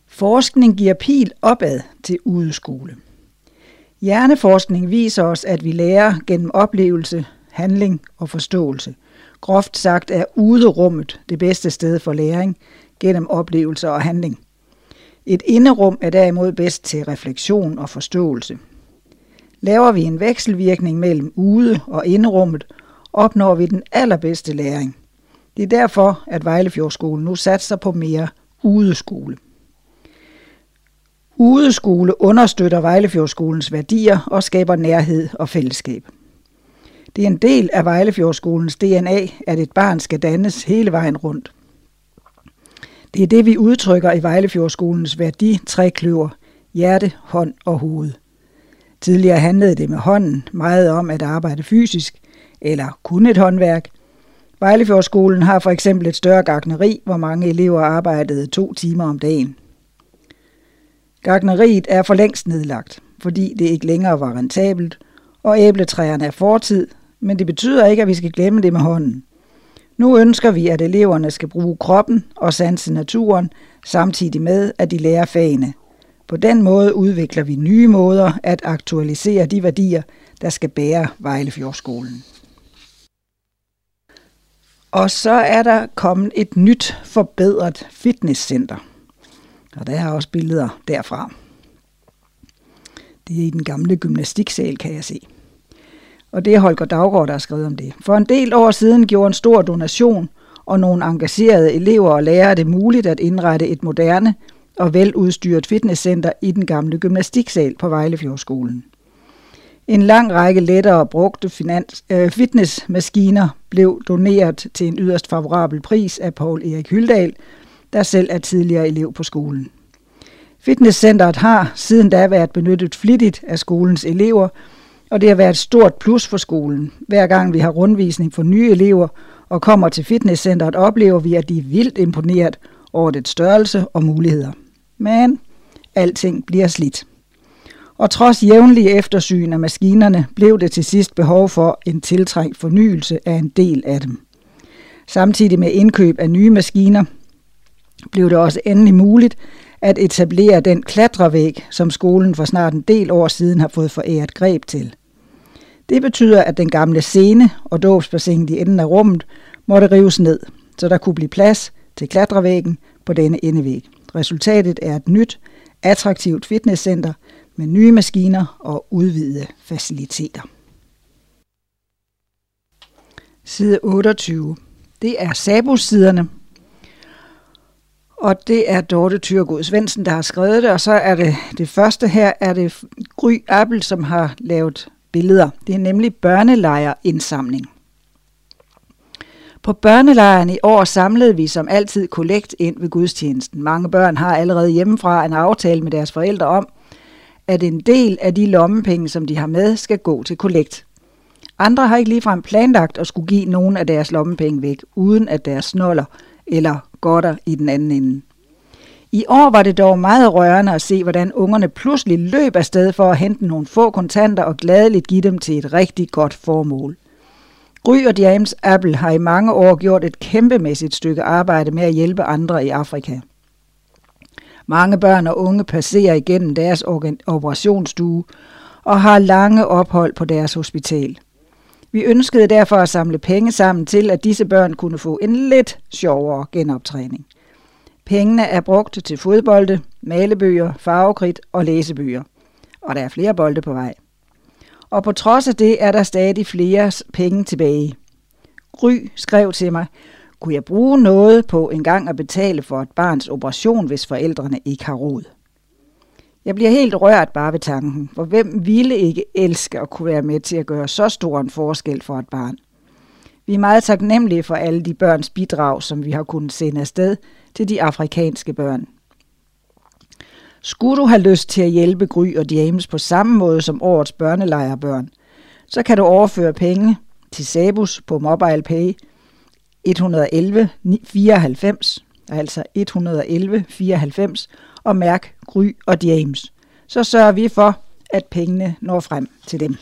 Forskning giver pil opad til udeskole. Hjerneforskning viser os, at vi lærer gennem oplevelse, handling og forståelse. Groft sagt er uderummet det bedste sted for læring gennem oplevelse og handling. Et inderum er derimod bedst til refleksion og forståelse. Laver vi en vekselvirkning mellem ude- og inderummet, opnår vi den allerbedste læring. Det er derfor, at Vejlefjordskolen nu satser på mere udeskole. Udeskole understøtter Vejlefjordskolens værdier og skaber nærhed og fællesskab. Det er en del af Vejlefjordskolens DNA, at et barn skal dannes hele vejen rundt. Det er det, vi udtrykker i Vejlefjordskolens værdi trækløver, hjerte, hånd og hoved. Tidligere handlede det med hånden meget om at arbejde fysisk, eller kun et håndværk. Vejlefjordskolen har for eksempel et større gartneri, hvor mange elever arbejdede to timer om dagen. Gartneriet er for længst nedlagt, fordi det ikke længere var rentabelt, og æbletræerne er fortid, men det betyder ikke, at vi skal glemme det med hånden. Nu ønsker vi, at eleverne skal bruge kroppen og sanse naturen, samtidig med, at de lærer fagene. På den måde udvikler vi nye måder at aktualisere de værdier, der skal bære Vejlefjordskolen. Og så er der kommet et nyt forbedret fitnesscenter. Og der er også billeder derfra. Det er i den gamle gymnastiksal, kan jeg se. Og det er Holger Daggaard, der har skrevet om det. For en del år siden gjorde en stor donation og nogle engagerede elever og lærere det muligt at indrette et moderne og veludstyret fitnesscenter i den gamle gymnastiksal på Vejlefjordskolen. En lang række lettere brugte finans, øh, fitnessmaskiner blev doneret til en yderst favorabel pris af Paul Erik Hyldal, der selv er tidligere elev på skolen. Fitnesscenteret har siden da været benyttet flittigt af skolens elever, og det har været et stort plus for skolen. Hver gang vi har rundvisning for nye elever og kommer til fitnesscenteret, oplever vi, at de er vildt imponeret over det størrelse og muligheder. Men alting bliver slidt. Og trods jævnlige eftersyn af maskinerne, blev det til sidst behov for en tiltrængt fornyelse af en del af dem. Samtidig med indkøb af nye maskiner, blev det også endelig muligt at etablere den klatrevæg, som skolen for snart en del år siden har fået foræret greb til. Det betyder, at den gamle scene og dåbsbassinet i enden af rummet måtte rives ned, så der kunne blive plads til klatrevæggen på denne endevæg. Resultatet er et nyt, attraktivt fitnesscenter med nye maskiner og udvidede faciliteter. Side 28. Det er Sabus-siderne. Og det er Dorte Tyrgod Svendsen, der har skrevet det, og så er det det første her, er det Gry Appel, som har lavet billeder. Det er nemlig børnelejrindsamling. På børnelejren i år samlede vi som altid kollekt ind ved gudstjenesten. Mange børn har allerede hjemmefra en aftale med deres forældre om, at en del af de lommepenge, som de har med, skal gå til kollekt. Andre har ikke ligefrem planlagt at skulle give nogen af deres lommepenge væk, uden at deres snoller eller godter i den anden ende. I år var det dog meget rørende at se, hvordan ungerne pludselig løb afsted for at hente nogle få kontanter og gladeligt give dem til et rigtig godt formål. Gry og James Apple har i mange år gjort et kæmpemæssigt stykke arbejde med at hjælpe andre i Afrika. Mange børn og unge passerer igennem deres operationsstue og har lange ophold på deres hospital. Vi ønskede derfor at samle penge sammen til, at disse børn kunne få en lidt sjovere genoptræning. Pengene er brugt til fodbolde, malebøger, farvekridt og læsebøger. Og der er flere bolde på vej. Og på trods af det er der stadig flere penge tilbage. Gry skrev til mig, kunne jeg bruge noget på en gang at betale for et barns operation, hvis forældrene ikke har råd? Jeg bliver helt rørt bare ved tanken, for hvem ville ikke elske at kunne være med til at gøre så stor en forskel for et barn? Vi er meget taknemmelige for alle de børns bidrag, som vi har kunnet sende afsted til de afrikanske børn. Skulle du have lyst til at hjælpe Gry og James på samme måde som årets børnelejrebørn, så kan du overføre penge til Sabus på MobilePay 111 94, altså 111 94, og mærk Gry og James. Så sørger vi for, at pengene når frem til dem.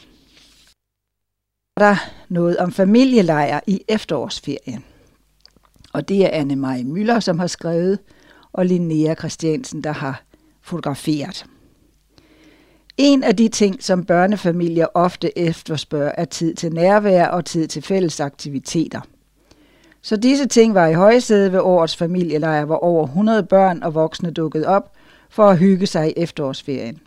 Der noget om familielejr i efterårsferien. Og det er Anne Marie Møller, som har skrevet, og Linnea Christiansen, der har fotograferet. En af de ting, som børnefamilier ofte efterspørger, er tid til nærvær og tid til fælles aktiviteter. Så disse ting var i højsæde ved årets familielejr, hvor over 100 børn og voksne dukkede op for at hygge sig i efterårsferien.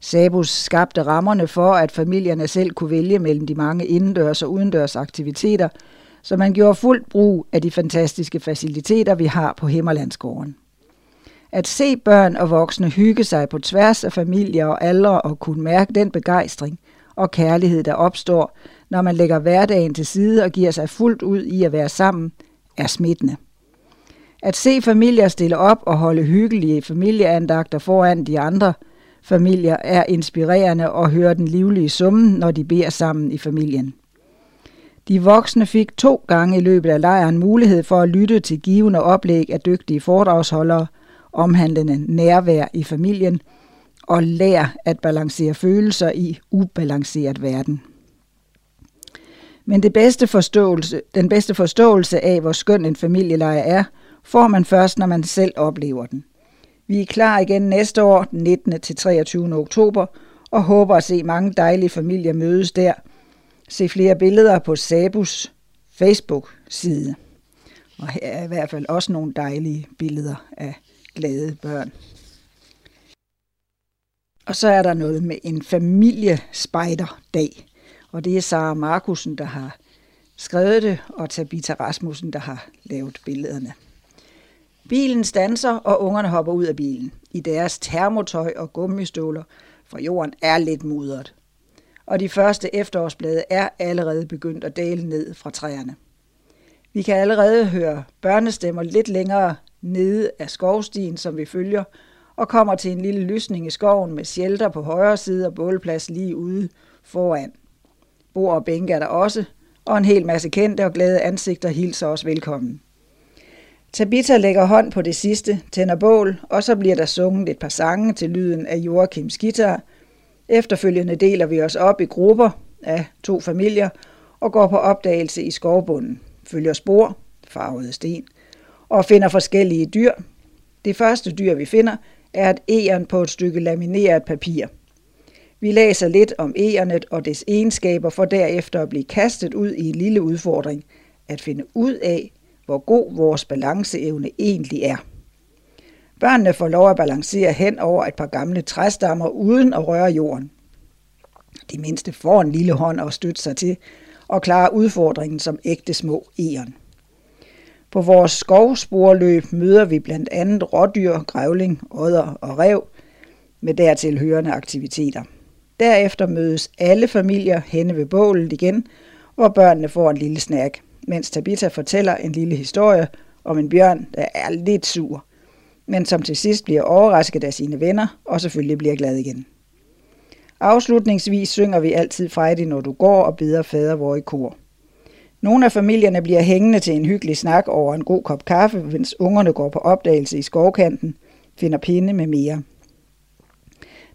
Sabus skabte rammerne for, at familierne selv kunne vælge mellem de mange indendørs og udendørs aktiviteter, så man gjorde fuldt brug af de fantastiske faciliteter, vi har på Himmerlandsgården. At se børn og voksne hygge sig på tværs af familier og aldre og kunne mærke den begejstring og kærlighed, der opstår, når man lægger hverdagen til side og giver sig fuldt ud i at være sammen, er smittende. At se familier stille op og holde hyggelige familieandagter foran de andre familier er inspirerende og høre den livlige summen, når de beder sammen i familien. De voksne fik to gange i løbet af lejren mulighed for at lytte til givende oplæg af dygtige foredragsholdere, omhandlende nærvær i familien og lær at balancere følelser i ubalanceret verden. Men det bedste forståelse, den bedste forståelse af, hvor skøn en familieleje er, får man først, når man selv oplever den. Vi er klar igen næste år, den 19. til 23. oktober, og håber at se mange dejlige familier mødes der. Se flere billeder på Sabus Facebook-side. Og her er i hvert fald også nogle dejlige billeder af glade børn. Og så er der noget med en familiespejderdag. Og det er Sara Markusen, der har skrevet det, og Tabita Rasmussen, der har lavet billederne. Bilen standser, og ungerne hopper ud af bilen. I deres termotøj og gummistøvler, for jorden er lidt mudret. Og de første efterårsblade er allerede begyndt at dale ned fra træerne. Vi kan allerede høre børnestemmer lidt længere nede af skovstien, som vi følger, og kommer til en lille lysning i skoven med shelter på højre side og bålplads lige ude foran. Bord og bænke er der også, og en hel masse kendte og glade ansigter hilser os velkommen. Tabitha lægger hånd på det sidste, tænder bål, og så bliver der sunget et par sange til lyden af Joachims guitar. Efterfølgende deler vi os op i grupper af to familier og går på opdagelse i skovbunden, følger spor, farvede sten, og finder forskellige dyr. Det første dyr, vi finder, er et egern på et stykke lamineret papir. Vi læser lidt om egernet og dets egenskaber for derefter at blive kastet ud i en lille udfordring, at finde ud af, hvor god vores balanceevne egentlig er. Børnene får lov at balancere hen over et par gamle træstammer uden at røre jorden. De mindste får en lille hånd at støtte sig til og klare udfordringen som ægte små egern. På vores skovsporløb møder vi blandt andet rådyr, grævling, odder og rev med dertil hørende aktiviteter. Derefter mødes alle familier henne ved bålet igen, hvor børnene får en lille snack, mens Tabitha fortæller en lille historie om en bjørn, der er lidt sur, men som til sidst bliver overrasket af sine venner og selvfølgelig bliver glad igen. Afslutningsvis synger vi altid Friday, når du går og beder fader vor i kor. Nogle af familierne bliver hængende til en hyggelig snak over en god kop kaffe, mens ungerne går på opdagelse i skovkanten, finder pinde med mere.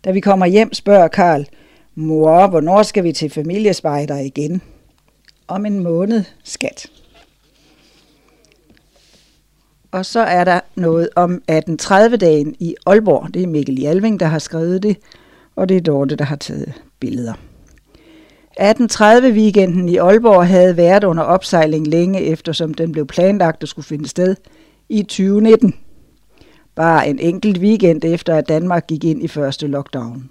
Da vi kommer hjem, spørger Karl, mor, hvornår skal vi til familiespejder igen? Om en måned, skat. Og så er der noget om 1830-dagen i Aalborg. Det er Mikkel Jalving, der har skrevet det, og det er Dorte, der har taget billeder. 1830-weekenden i Aalborg havde været under opsejling længe, eftersom den blev planlagt at skulle finde sted i 2019. Bare en enkelt weekend efter, at Danmark gik ind i første lockdown.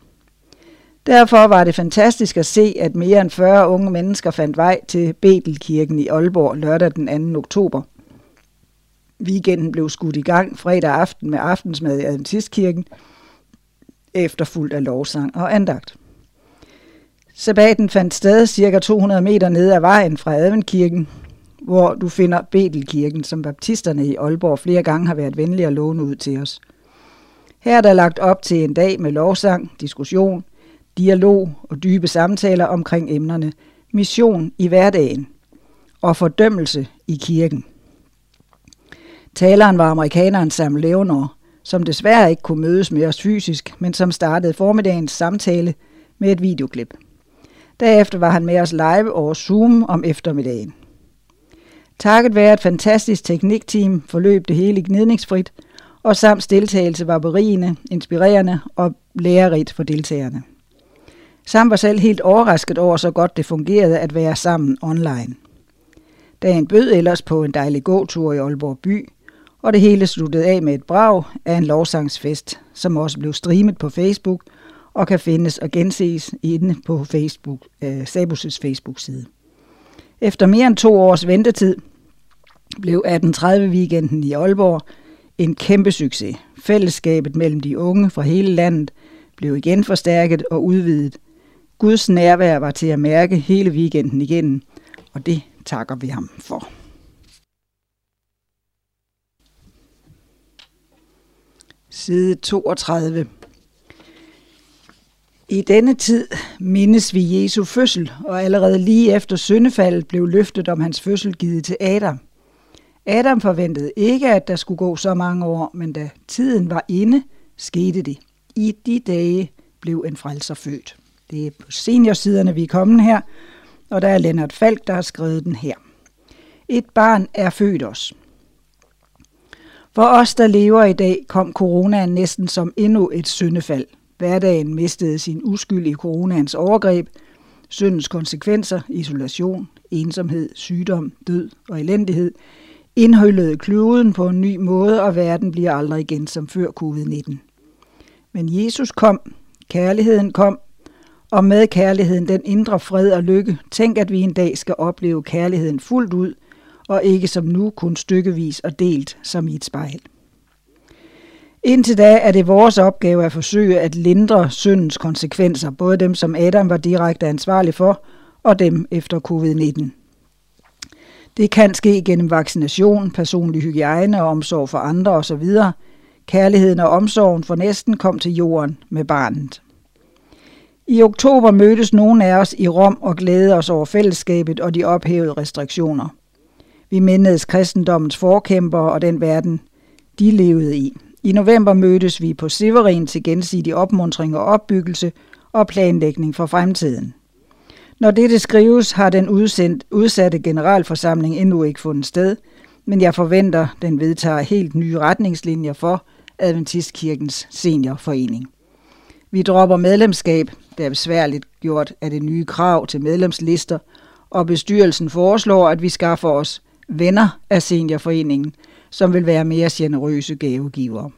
Derfor var det fantastisk at se, at mere end 40 unge mennesker fandt vej til Betelkirken i Aalborg lørdag den 2. oktober. Weekenden blev skudt i gang fredag aften med aftensmad i Adventistkirken, efterfulgt af lovsang og andagt. Sabbaten fandt sted cirka 200 meter nede ad vejen fra Adventkirken, hvor du finder Betelkirken, som baptisterne i Aalborg flere gange har været venlige at låne ud til os. Her er der lagt op til en dag med lovsang, diskussion, dialog og dybe samtaler omkring emnerne mission i hverdagen og fordømmelse i kirken. Taleren var amerikaneren Sam Leonor, som desværre ikke kunne mødes med os fysisk, men som startede formiddagens samtale med et videoklip. Derefter var han med os live over Zoom om eftermiddagen. Takket være et fantastisk teknikteam forløb det hele gnidningsfrit, og samt deltagelse var berigende, inspirerende og lærerigt for deltagerne. Sam var selv helt overrasket over, så godt det fungerede at være sammen online. Dagen bød ellers på en dejlig gåtur i Aalborg by, og det hele sluttede af med et brag af en lovsangsfest, som også blev streamet på Facebook og kan findes og genses inde på Facebook, øh, Sabus' Facebook-side. Efter mere end to års ventetid blev 1830-weekenden i Aalborg en kæmpe succes. Fællesskabet mellem de unge fra hele landet blev igen forstærket og udvidet. Guds nærvær var til at mærke hele weekenden igen, og det takker vi ham for. Side 32. I denne tid mindes vi Jesu fødsel, og allerede lige efter syndefaldet blev løftet om hans fødsel givet til Adam. Adam forventede ikke, at der skulle gå så mange år, men da tiden var inde, skete det. I de dage blev en frelser født. Det er på seniorsiderne, vi er kommet her, og der er Lennart Falk, der har skrevet den her. Et barn er født os. For os, der lever i dag, kom coronaen næsten som endnu et syndefald. Hverdagen mistede sin uskyld i coronans overgreb, syndens konsekvenser, isolation, ensomhed, sygdom, død og elendighed, indhøllede kloden på en ny måde, og verden bliver aldrig igen som før covid-19. Men Jesus kom, kærligheden kom, og med kærligheden den indre fred og lykke. Tænk, at vi en dag skal opleve kærligheden fuldt ud, og ikke som nu kun stykkevis og delt som i et spejl. Indtil da er det vores opgave at forsøge at lindre syndens konsekvenser, både dem, som Adam var direkte ansvarlig for, og dem efter covid-19. Det kan ske gennem vaccination, personlig hygiejne og omsorg for andre osv. Kærligheden og omsorgen for næsten kom til jorden med barnet. I oktober mødtes nogle af os i Rom og glædede os over fællesskabet og de ophævede restriktioner. Vi mindedes kristendommens forkæmpere og den verden, de levede i. I november mødtes vi på Severin til gensidig opmuntring og opbyggelse og planlægning for fremtiden. Når dette skrives, har den udsendt, udsatte generalforsamling endnu ikke fundet sted, men jeg forventer, den vedtager helt nye retningslinjer for Adventistkirkens seniorforening. Vi dropper medlemskab, der er besværligt gjort af det nye krav til medlemslister, og bestyrelsen foreslår, at vi skaffer os venner af seniorforeningen, som vil være mere generøse gavegivere.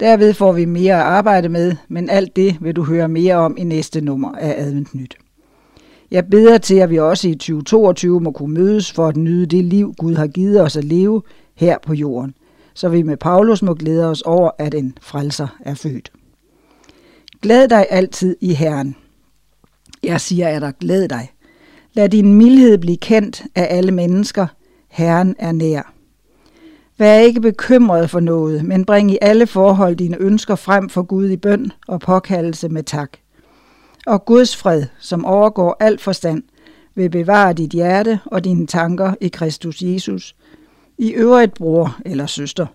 Derved får vi mere at arbejde med, men alt det vil du høre mere om i næste nummer af Advent Nyt. Jeg beder til, at vi også i 2022 må kunne mødes for at nyde det liv, Gud har givet os at leve her på jorden, så vi med Paulus må glæde os over, at en frelser er født. Glæd dig altid i Herren. Jeg siger er dig, glæd dig. Lad din mildhed blive kendt af alle mennesker. Herren er nær. Vær ikke bekymret for noget, men bring i alle forhold dine ønsker frem for Gud i bøn og påkaldelse med tak. Og Guds fred, som overgår al forstand, vil bevare dit hjerte og dine tanker i Kristus Jesus. I øvrigt bror eller søster.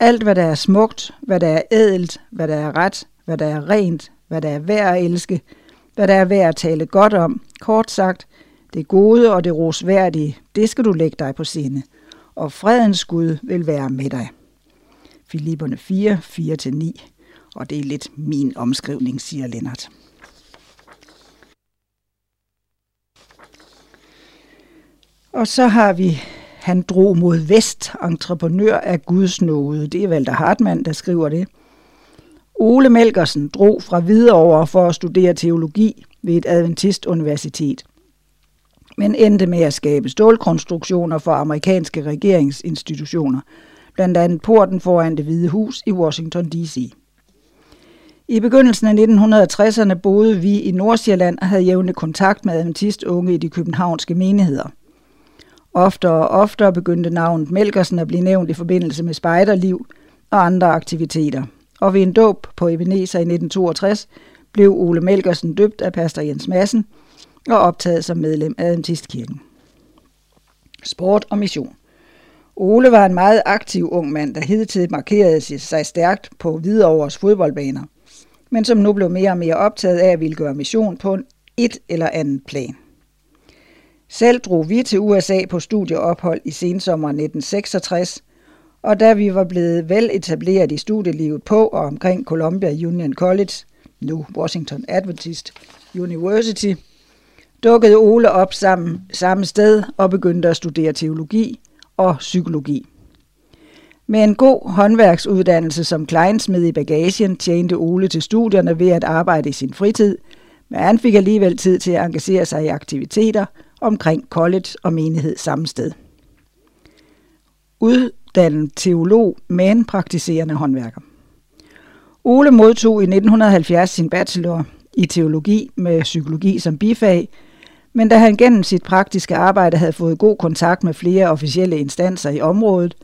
Alt hvad der er smukt, hvad der er ædelt, hvad der er ret, hvad der er rent, hvad der er værd at elske, hvad der er værd at tale godt om, kort sagt, det gode og det rosværdige, det skal du lægge dig på sinde og fredens Gud vil være med dig. Filipperne 4, 4-9. Og det er lidt min omskrivning, siger Lennart. Og så har vi, han drog mod vest, entreprenør af Guds nåde. Det er Walter Hartmann, der skriver det. Ole Melkersen drog fra Hvidovre for at studere teologi ved et adventist universitet men endte med at skabe stålkonstruktioner for amerikanske regeringsinstitutioner, blandt andet porten foran det hvide hus i Washington D.C. I begyndelsen af 1960'erne boede vi i Nordsjælland og havde jævne kontakt med adventistunge i de københavnske menigheder. Oftere og oftere begyndte navnet Melkersen at blive nævnt i forbindelse med spejderliv og andre aktiviteter. Og ved en dåb på Ebenezer i 1962 blev Ole Melkersen døbt af pastor Jens Madsen – og optaget som medlem af Adventistkirken. Sport og mission. Ole var en meget aktiv ung mand, der hidtil markerede sig stærkt på Hvidovres fodboldbaner, men som nu blev mere og mere optaget af at ville gøre mission på en et eller andet plan. Selv drog vi til USA på studieophold i sensommeren 1966, og da vi var blevet vel etableret i studielivet på og omkring Columbia Union College, nu Washington Adventist University, dukkede Ole op sammen, samme sted og begyndte at studere teologi og psykologi. Med en god håndværksuddannelse som kleinsmed i bagagen tjente Ole til studierne ved at arbejde i sin fritid, men han fik alligevel tid til at engagere sig i aktiviteter omkring college og menighed samme sted. Uddannet teolog, men praktiserende håndværker. Ole modtog i 1970 sin bachelor i teologi med psykologi som bifag, men da han gennem sit praktiske arbejde havde fået god kontakt med flere officielle instanser i området,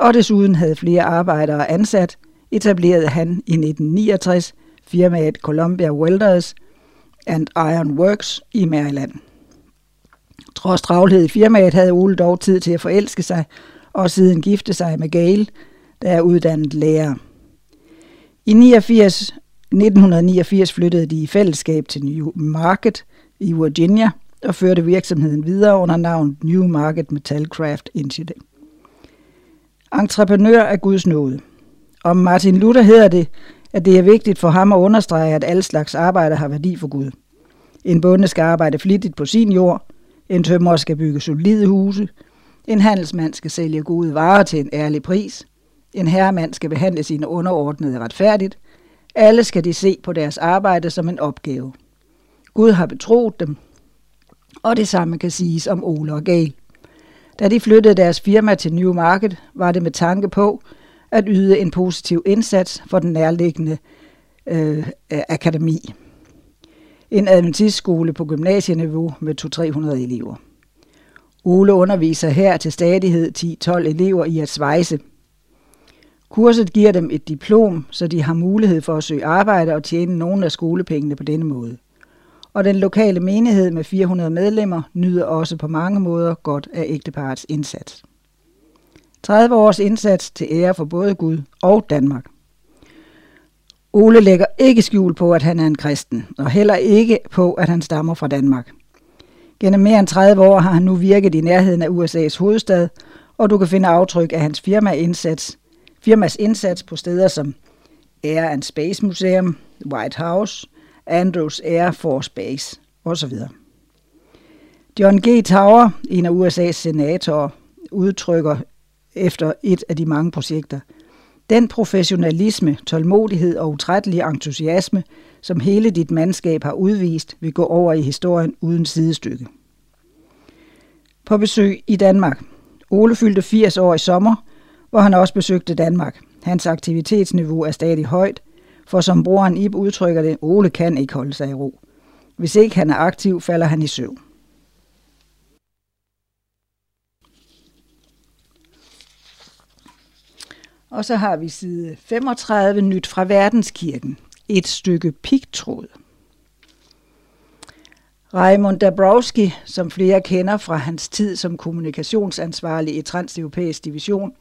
og desuden havde flere arbejdere ansat, etablerede han i 1969 firmaet Columbia Welders and Iron Works i Maryland. Trods travlhed i firmaet havde Ole dog tid til at forelske sig, og siden gifte sig med Gale, der er uddannet lærer. I 89, 1989 flyttede de i fællesskab til New Market i Virginia, og førte virksomheden videre under navnet New Market Metalcraft Incident. Entreprenør af Guds nåde. Om Martin Luther hedder det, at det er vigtigt for ham at understrege, at alle slags arbejde har værdi for Gud. En bonde skal arbejde flittigt på sin jord, en tømrer skal bygge solide huse, en handelsmand skal sælge gode varer til en ærlig pris, en herremand skal behandle sine underordnede retfærdigt, alle skal de se på deres arbejde som en opgave. Gud har betroet dem, og det samme kan siges om Ole og Gale. Da de flyttede deres firma til New Market, var det med tanke på at yde en positiv indsats for den nærliggende øh, akademi. En adventistskole på gymnasieniveau med 200-300 elever. Ole underviser her til stadighed 10-12 elever i at svejse. Kurset giver dem et diplom, så de har mulighed for at søge arbejde og tjene nogle af skolepengene på denne måde og den lokale menighed med 400 medlemmer nyder også på mange måder godt af ægteparets indsats. 30 års indsats til ære for både Gud og Danmark. Ole lægger ikke skjul på, at han er en kristen, og heller ikke på, at han stammer fra Danmark. Gennem mere end 30 år har han nu virket i nærheden af USA's hovedstad, og du kan finde aftryk af hans firma indsats, firmas indsats på steder som Air and Space Museum, White House, Andrews Air Force Base osv. John G. Tower, en af USA's senatorer, udtrykker efter et af de mange projekter. Den professionalisme, tålmodighed og utrættelig entusiasme, som hele dit mandskab har udvist, vil gå over i historien uden sidestykke. På besøg i Danmark. Ole fyldte 80 år i sommer, hvor han også besøgte Danmark. Hans aktivitetsniveau er stadig højt, for som broren Ib udtrykker det, Ole kan ikke holde sig i ro. Hvis ikke han er aktiv, falder han i søvn. Og så har vi side 35 nyt fra Verdenskirken. Et stykke pigtråd. Raymond Dabrowski, som flere kender fra hans tid som kommunikationsansvarlig i Transeuropæisk Division,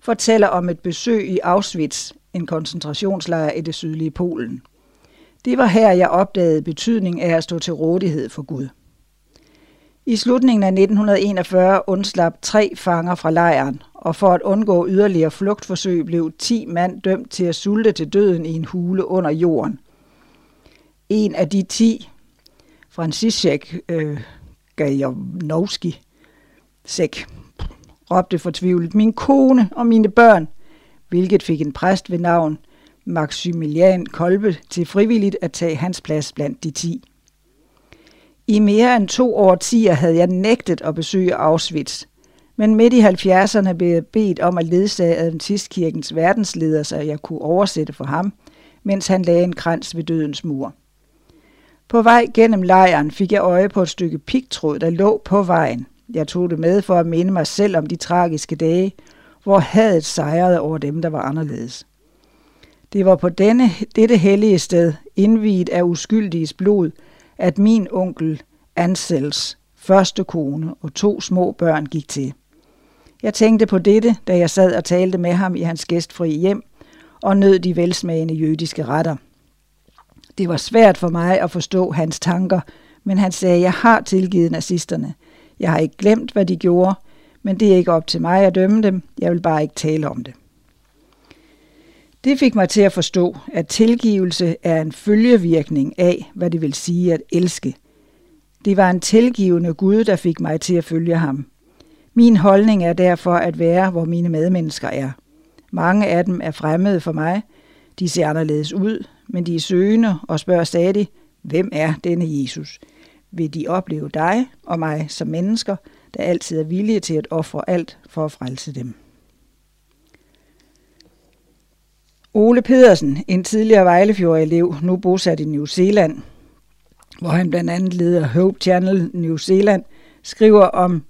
fortæller om et besøg i Auschwitz, en koncentrationslejr i det sydlige Polen. Det var her, jeg opdagede betydning af at stå til rådighed for Gud. I slutningen af 1941 undslap tre fanger fra lejren, og for at undgå yderligere flugtforsøg blev 10 mand dømt til at sulte til døden i en hule under jorden. En af de 10, Franciszek øh, Gajanowski, Sæk, råbte fortvivlet, min kone og mine børn, hvilket fik en præst ved navn Maximilian Kolbe til frivilligt at tage hans plads blandt de 10. I mere end to årtier havde jeg nægtet at besøge Auschwitz, men midt i 70'erne blev jeg bedt om at ledsage Adventistkirkens verdensleder, så jeg kunne oversætte for ham, mens han lagde en krans ved dødens mur. På vej gennem lejren fik jeg øje på et stykke pigtråd, der lå på vejen. Jeg tog det med for at minde mig selv om de tragiske dage, hvor hadet sejrede over dem, der var anderledes. Det var på denne, dette hellige sted, indviet af uskyldiges blod, at min onkel Ansels første kone og to små børn gik til. Jeg tænkte på dette, da jeg sad og talte med ham i hans gæstfri hjem og nød de velsmagende jødiske retter. Det var svært for mig at forstå hans tanker, men han sagde, jeg har tilgivet nazisterne. Jeg har ikke glemt, hvad de gjorde, men det er ikke op til mig at dømme dem. Jeg vil bare ikke tale om det. Det fik mig til at forstå, at tilgivelse er en følgevirkning af, hvad det vil sige at elske. Det var en tilgivende Gud, der fik mig til at følge ham. Min holdning er derfor at være, hvor mine medmennesker er. Mange af dem er fremmede for mig. De ser anderledes ud, men de er søgende og spørger stadig, hvem er denne Jesus? Vil de opleve dig og mig som mennesker, der altid er villige til at ofre alt for at frelse dem? Ole Pedersen, en tidligere Vejlefjord-elev, nu bosat i New Zealand, hvor han blandt andet leder Hope Channel New Zealand, skriver om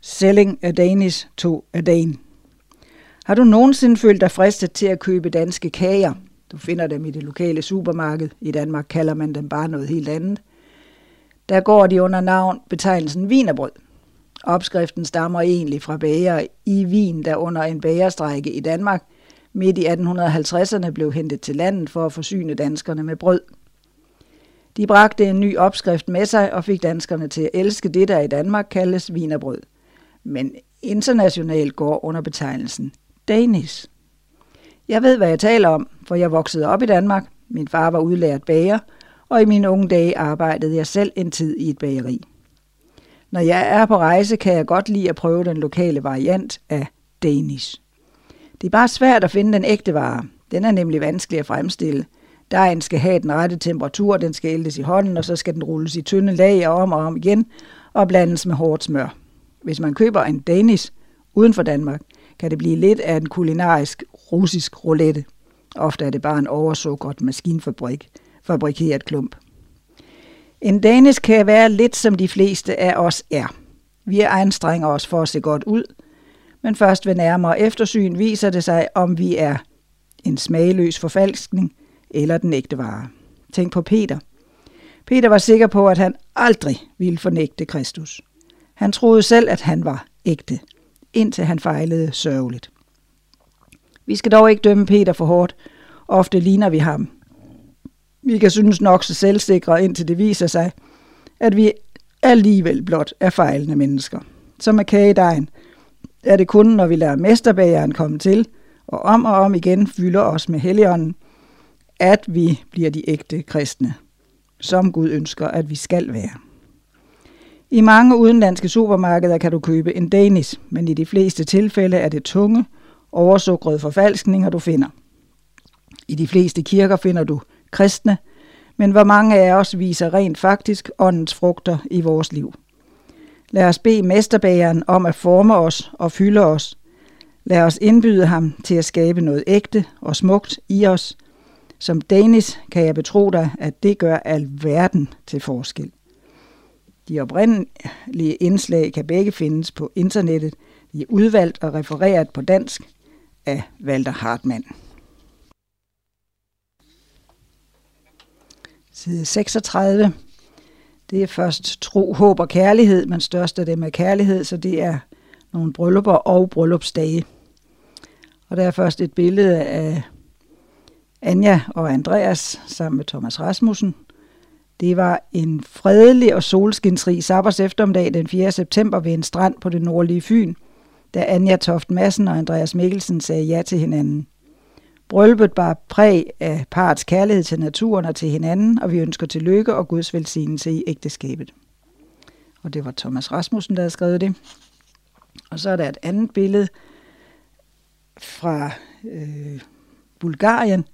Selling a Danish to a Dane. Har du nogensinde følt dig fristet til at købe danske kager? Du finder dem i det lokale supermarked. I Danmark kalder man dem bare noget helt andet. Der går de under navn betegnelsen vinerbrød. Opskriften stammer egentlig fra bager i Wien, der under en bagerstrække i Danmark midt i 1850'erne blev hentet til landet for at forsyne danskerne med brød. De bragte en ny opskrift med sig og fik danskerne til at elske det, der i Danmark kaldes vinerbrød. Men internationalt går under betegnelsen Danish. Jeg ved, hvad jeg taler om, for jeg voksede op i Danmark. Min far var udlært bager, og i mine unge dage arbejdede jeg selv en tid i et bageri. Når jeg er på rejse, kan jeg godt lide at prøve den lokale variant af Danish. Det er bare svært at finde den ægte vare. Den er nemlig vanskelig at fremstille. Dejen skal have den rette temperatur, den skal ældes i hånden, og så skal den rulles i tynde lag og om og om igen og blandes med hårdt smør. Hvis man køber en Danish uden for Danmark, kan det blive lidt af en kulinarisk russisk roulette. Ofte er det bare en oversukkeret maskinfabrik, fabrikeret klump. En danisk kan være lidt som de fleste af os er. Vi anstrenger os for at se godt ud, men først ved nærmere eftersyn viser det sig, om vi er en smagløs forfalskning eller den ægte vare. Tænk på Peter. Peter var sikker på, at han aldrig ville fornægte Kristus. Han troede selv, at han var ægte, indtil han fejlede sørgeligt. Vi skal dog ikke dømme Peter for hårdt. Ofte ligner vi ham. Vi kan synes nok så selvsikre, indtil det viser sig, at vi alligevel blot er fejlende mennesker. Som med kagedejen er det kun, når vi lader mesterbageren komme til, og om og om igen fylder os med helligånden, at vi bliver de ægte kristne, som Gud ønsker, at vi skal være. I mange udenlandske supermarkeder kan du købe en Danish, men i de fleste tilfælde er det tunge oversukrede forfalskninger, du finder. I de fleste kirker finder du kristne, men hvor mange af os viser rent faktisk åndens frugter i vores liv. Lad os bede mesterbageren om at forme os og fylde os. Lad os indbyde ham til at skabe noget ægte og smukt i os. Som Danis kan jeg betro dig, at det gør alverden til forskel. De oprindelige indslag kan begge findes på internettet. De er udvalgt og refereret på dansk af Walter Hartmann. Side 36. Det er først tro, håb og kærlighed, men størst af dem er kærlighed, så det er nogle bryllupper og bryllupsdage. Og der er først et billede af Anja og Andreas sammen med Thomas Rasmussen. Det var en fredelig og solskinsrig sabbers eftermiddag den 4. september ved en strand på det nordlige Fyn, da Anja Toft Madsen og Andreas Mikkelsen sagde ja til hinanden. Brylluppet bar præg af parets kærlighed til naturen og til hinanden, og vi ønsker til lykke og Guds velsignelse i ægteskabet. Og det var Thomas Rasmussen, der havde skrevet det. Og så er der et andet billede fra øh, Bulgarien,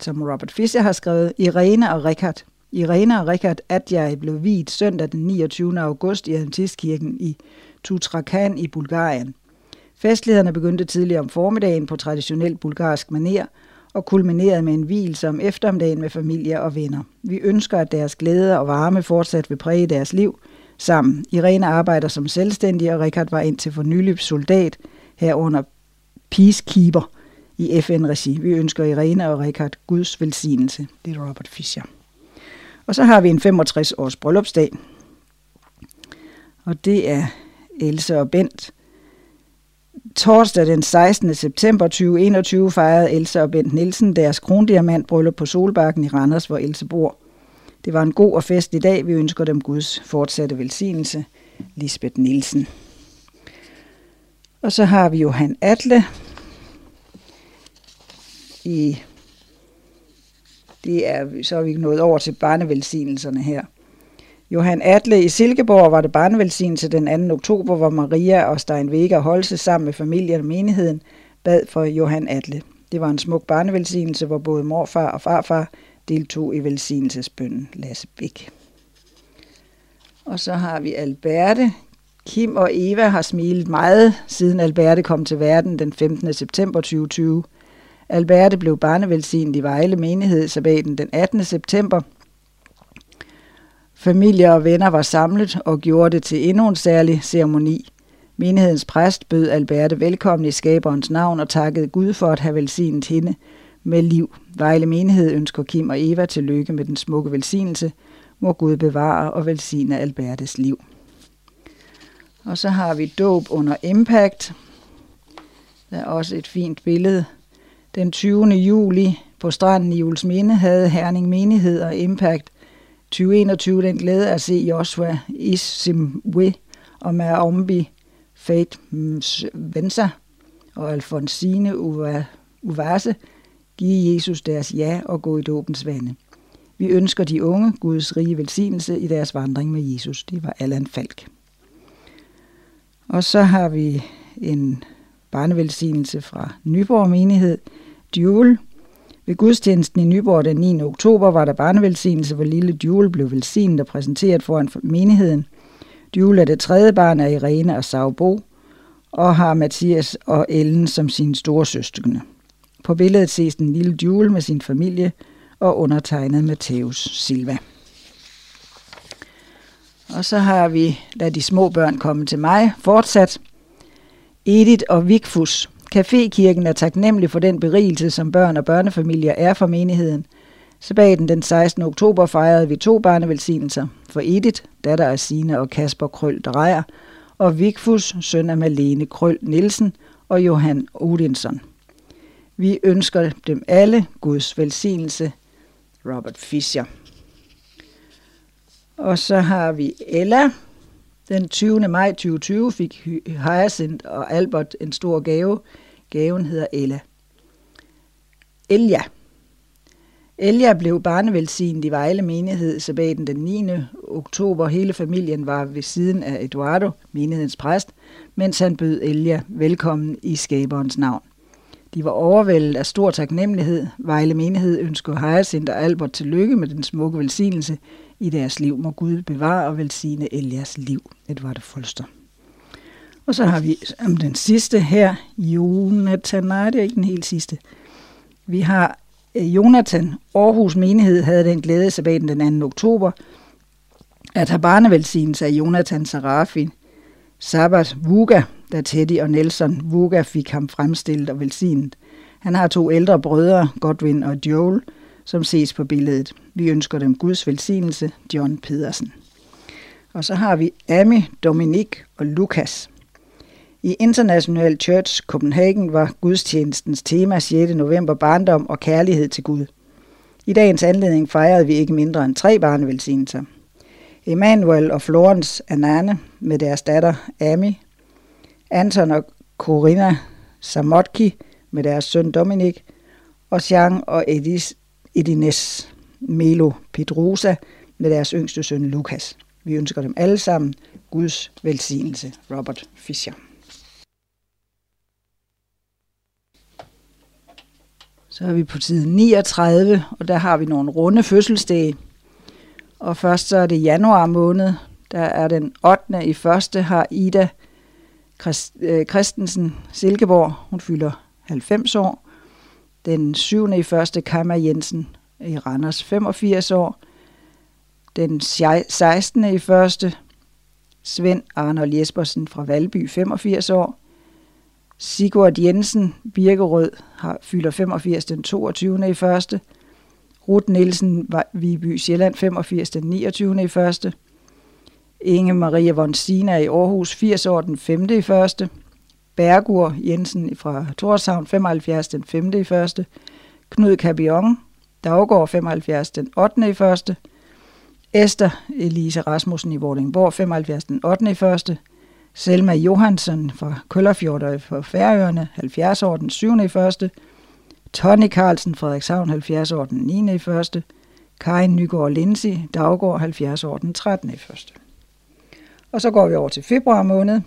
som Robert Fischer har skrevet, Irene og Richard. Irene og Richard jeg blev vidt søndag den 29. august i Adventistkirken i Tutrakan i Bulgarien. Festlighederne begyndte tidligere om formiddagen på traditionel bulgarsk maner og kulminerede med en hvilelse som eftermiddagen med familie og venner. Vi ønsker, at deres glæde og varme fortsat vil præge deres liv sammen. Irene arbejder som selvstændig, og Richard var indtil for nylig soldat herunder peacekeeper i FN-regi. Vi ønsker Irene og Richard Guds velsignelse. Det er Robert Fischer. Og så har vi en 65-års bryllupsdag. Og det er Else og Bent, Torsdag den 16. september 2021 fejrede Else og Bent Nielsen deres krondiamantbryllup på Solbakken i Randers, hvor Else bor. Det var en god og fest i dag. Vi ønsker dem Guds fortsatte velsignelse. Lisbeth Nielsen. Og så har vi Johan Atle i det er, så er vi nået over til barnevelsignelserne her. Johan Atle i Silkeborg var det barnevelsignelse den 2. oktober, hvor Maria og Stein Vega Holse sammen med familien og menigheden bad for Johan Atle. Det var en smuk barnevelsignelse, hvor både morfar og farfar deltog i velsignelsesbønden Lasse Bæk. Og så har vi Alberte. Kim og Eva har smilet meget, siden Alberte kom til verden den 15. september 2020. Alberte blev barnevelsignet i Vejle menighed sabbaten den 18. september – Familie og venner var samlet og gjorde det til endnu en særlig ceremoni. Menighedens præst bød Alberte velkommen i skaberens navn og takkede Gud for at have velsignet hende med liv. Vejle menighed ønsker Kim og Eva til lykke med den smukke velsignelse. Må Gud bevare og velsigne Albertes liv. Og så har vi dåb under Impact. Der er også et fint billede. Den 20. juli på stranden i Julesminde havde Herning Menighed og Impact 2021 den glæde at se Joshua Isimwe og Maombi Fate Vensa og Alfonsine Uvase give Jesus deres ja og gå i dåbens vande. Vi ønsker de unge Guds rige velsignelse i deres vandring med Jesus. Det var Allan Falk. Og så har vi en barnevelsignelse fra Nyborg Menighed, Duel, ved gudstjenesten i Nyborg den 9. oktober var der barnevelsignelse, hvor lille Jule blev velsignet og præsenteret foran menigheden. Jule er det tredje barn af Irene og Saubo, og har Mathias og Ellen som sine store søskende. På billedet ses den lille Jule med sin familie og undertegnet Matthæus Silva. Og så har vi, lad de små børn komme til mig, fortsat. Edith og Vigfus Cafékirken er taknemmelig for den berigelse, som børn og børnefamilier er for menigheden. Sabaten den 16. oktober fejrede vi to barnevelsignelser for Edith, datter af Sine og Kasper Krøl Drejer, og Vigfus, søn af Malene Krøl Nielsen og Johan Odinson. Vi ønsker dem alle Guds velsignelse. Robert Fischer. Og så har vi Ella, den 20. maj 2020 fik Hyacinth og Albert en stor gave. Gaven hedder Ella. Elja. Elja blev barnevelsignet i Vejle menighed sabbaten den 9. oktober. Hele familien var ved siden af Eduardo, menighedens præst, mens han bød Elja velkommen i skaberens navn. De var overvældet af stor taknemmelighed. Vejle menighed ønsker Hyacinth og Albert tillykke med den smukke velsignelse i deres liv. Må Gud bevare og velsigne Elias liv. Det var det Folster. Og så har vi om den sidste her, Jonathan. Nej, det er ikke den helt sidste. Vi har eh, Jonathan. Aarhus Menighed havde den glæde sabbaten den 2. oktober, at have barnevelsignelse af Jonathan Sarafin, Sabbat Vuga, da Teddy og Nelson Vuga fik ham fremstillet og velsignet. Han har to ældre brødre, Godwin og Joel, som ses på billedet. Vi ønsker dem Guds velsignelse, John Pedersen. Og så har vi Amy, Dominik og Lukas. I International Church Copenhagen var gudstjenestens tema 6. november barndom og kærlighed til Gud. I dagens anledning fejrede vi ikke mindre end tre barnevelsignelser. Emanuel og Florence Anane med deres datter Amy, Anton og Corinna Samotki med deres søn Dominik, og Jean og Edis, Edines Melo Pedrosa med deres yngste søn Lukas. Vi ønsker dem alle sammen Guds velsignelse. Robert Fischer. Så er vi på side 39, og der har vi nogle runde fødselsdage. Og først så er det januar måned. Der er den 8. i første har Ida øh, Christensen Silkeborg. Hun fylder 90 år. Den 7. i første Kammer Jensen i Randers 85 år. Den 16. i første Svend Arnold Jespersen fra Valby 85 år. Sigurd Jensen Birkerød har fylder 85 den 22. i første. Ruth Nielsen Viby Sjælland 85 den 29. i første. Inge Maria von Sina i Aarhus 80 år den 5. i første. Bergur Jensen fra Torshavn 75 den 5. i første. Knud Cabion Daggaard 75 den 8. i første. Esther Elise Rasmussen i Vordingborg 75 den 8. i første. Selma Johansson fra Køllerfjord for Færøerne 70 år den 7. i første. Tony Carlsen Frederikshavn 70 år den 9. i første. Karin Nygaard Lindsay Daggaard 70 år den 13. i første. Og så går vi over til februar måned.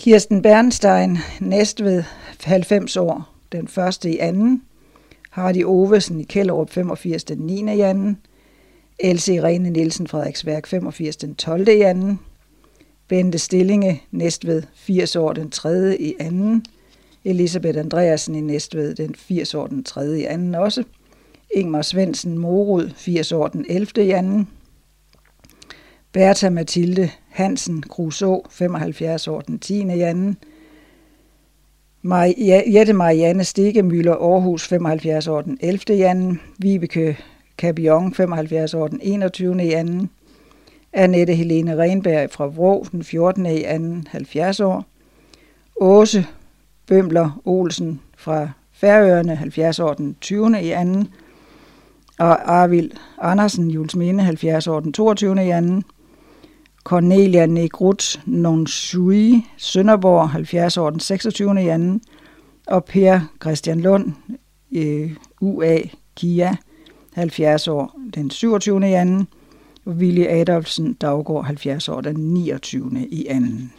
Kirsten Bernstein, Næstved, 90 år, den første i anden. Hardy Ovesen i Kælderup, 85 den 9. i anden. Else Irene Nielsen, Frederiksværk, 85 den 12. i anden. Bente Stillinge, Næstved, 80 år, den 3. i anden. Elisabeth Andreasen i Næstved, den 80 år, den 3. i anden også. Ingmar Svendsen Morud, 80 år, den 11. i anden. Bertha Mathilde Hansen Kruså, 75 år, den 10. januar. anden. Jette Marianne Stikkemøller, Aarhus, 75 år, den 11. januar. Vibeke Cabion, 75 år, den 21. januar. Annette Helene Renberg fra Vrå, den 14. i 70 år. Åse Bømler Olsen fra Færøerne, 70 år, den 20. i anden. Og Arvild Andersen, Jules Minde, 70 år, den 22. i anden. Cornelia Negrut Nonsui, Sønderborg, 70 år, den 26. i anden. Og Per Christian Lund, øh, UA Kia, 70 år, den 27. i anden. Og Willy Adolfsen Daggaard, 70 år, den 29. i anden.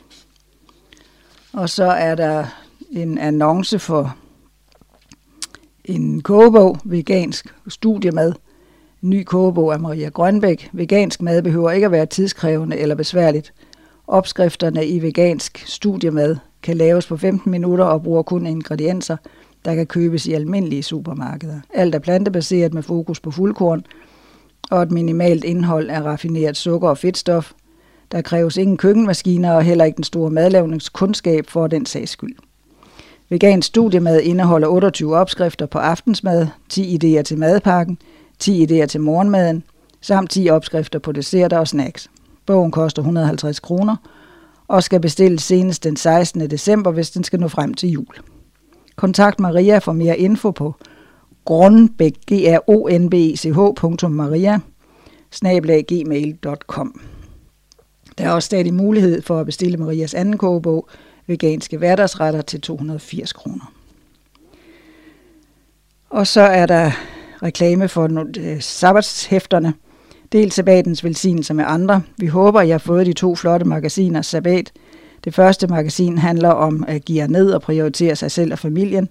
Og så er der en annonce for en kogebog, vegansk studiemad. med, ny kogebog af Maria Grønbæk. Vegansk mad behøver ikke at være tidskrævende eller besværligt. Opskrifterne i vegansk studiemad kan laves på 15 minutter og bruger kun ingredienser, der kan købes i almindelige supermarkeder. Alt er plantebaseret med fokus på fuldkorn og et minimalt indhold af raffineret sukker og fedtstof. Der kræves ingen køkkenmaskiner og heller ikke den store madlavningskundskab for den sags skyld. Vegansk studiemad indeholder 28 opskrifter på aftensmad, 10 idéer til madpakken, 10 idéer til morgenmaden, samt 10 opskrifter på desserter og snacks. Bogen koster 150 kroner og skal bestilles senest den 16. december, hvis den skal nå frem til jul. Kontakt Maria for mere info på grunbæk, Der er også stadig mulighed for at bestille Marias anden kogebog, veganske hverdagsretter til 280 kroner. Og så er der reklame for øh, sabbatshæfterne. Dels sabbatens velsignelse med andre. Vi håber, jeg har fået de to flotte magasiner Sabbat, Det første magasin handler om at give ned og prioritere sig selv og familien.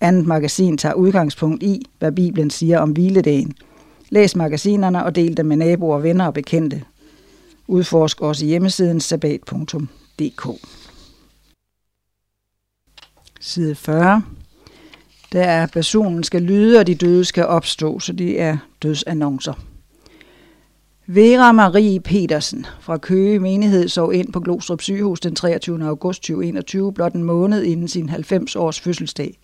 Andet magasin tager udgangspunkt i, hvad Bibelen siger om hviledagen. Læs magasinerne og del dem med naboer, venner og bekendte. Udforsk også hjemmesiden sabbat.dk. Side 40. Der er, personen skal lyde, og de døde skal opstå, så det er dødsannoncer. Vera Marie Petersen fra Køge Menighed sov ind på Glostrup sygehus den 23. august 2021, blot en måned inden sin 90-års fødselsdag.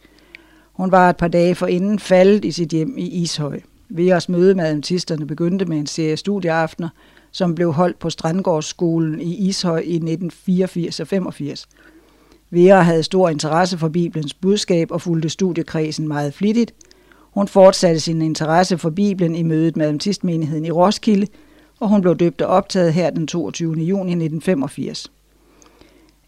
Hun var et par dage forinden faldet i sit hjem i Ishøj. Veras møde med adventisterne begyndte med en serie studieaftener, som blev holdt på Strandgårdsskolen i Ishøj i 1984 og 85. Vera havde stor interesse for Bibelens budskab og fulgte studiekredsen meget flittigt. Hun fortsatte sin interesse for Bibelen i mødet med adventistmenigheden i Roskilde, og hun blev døbt og optaget her den 22. juni 1985.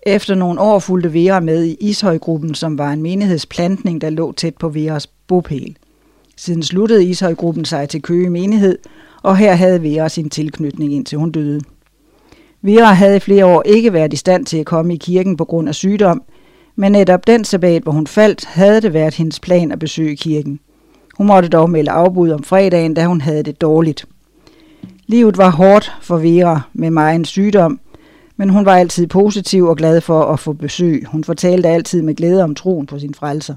Efter nogle år fulgte Vera med i Ishøjgruppen, som var en menighedsplantning, der lå tæt på Veras bopæl. Siden sluttede Ishøjgruppen sig til Køge Menighed, og her havde Vera sin tilknytning indtil hun døde. Vera havde i flere år ikke været i stand til at komme i kirken på grund af sygdom, men netop den sabbat, hvor hun faldt, havde det været hendes plan at besøge kirken. Hun måtte dog melde afbud om fredagen, da hun havde det dårligt. Livet var hårdt for Vera med meget sygdom, men hun var altid positiv og glad for at få besøg. Hun fortalte altid med glæde om troen på sin frelser.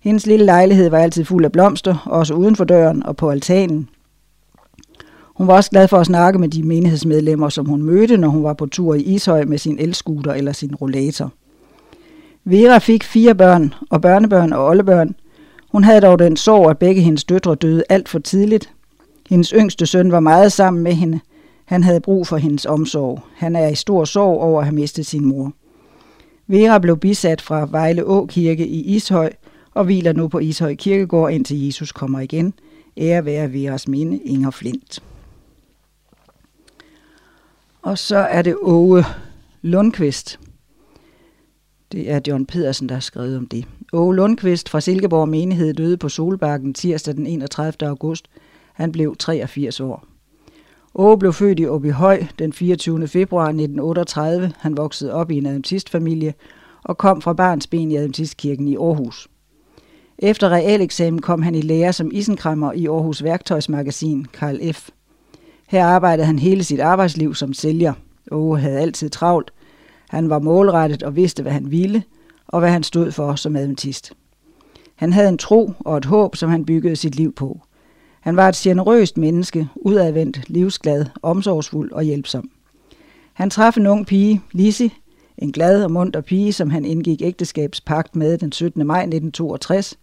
Hendes lille lejlighed var altid fuld af blomster, også uden for døren og på altanen. Hun var også glad for at snakke med de menighedsmedlemmer, som hun mødte, når hun var på tur i Ishøj med sin elskuter eller sin rollator. Vera fik fire børn, og børnebørn og oldebørn. Hun havde dog den sorg, at begge hendes døtre døde alt for tidligt. Hendes yngste søn var meget sammen med hende. Han havde brug for hendes omsorg. Han er i stor sorg over at have mistet sin mor. Vera blev bisat fra Vejle Å Kirke i Ishøj og hviler nu på Ishøj Kirkegård, indtil Jesus kommer igen. Ære være Veras minde, Inger Flint. Og så er det Åge Lundqvist. Det er John Pedersen, der har skrevet om det. Åge Lundqvist fra Silkeborg Menighed døde på Solbakken tirsdag den 31. august. Han blev 83 år. Åge blev født i Åbyhøj den 24. februar 1938. Han voksede op i en adventistfamilie og kom fra barnsben i Adventistkirken i Aarhus. Efter realeksamen kom han i lære som isenkrammer i Aarhus Værktøjsmagasin, Karl F. Her arbejdede han hele sit arbejdsliv som sælger. Åge havde altid travlt. Han var målrettet og vidste, hvad han ville, og hvad han stod for som adventist. Han havde en tro og et håb, som han byggede sit liv på. Han var et generøst menneske, udadvendt, livsglad, omsorgsfuld og hjælpsom. Han traf en ung pige, Lisi, en glad og munter pige, som han indgik ægteskabspagt med den 17. maj 1962.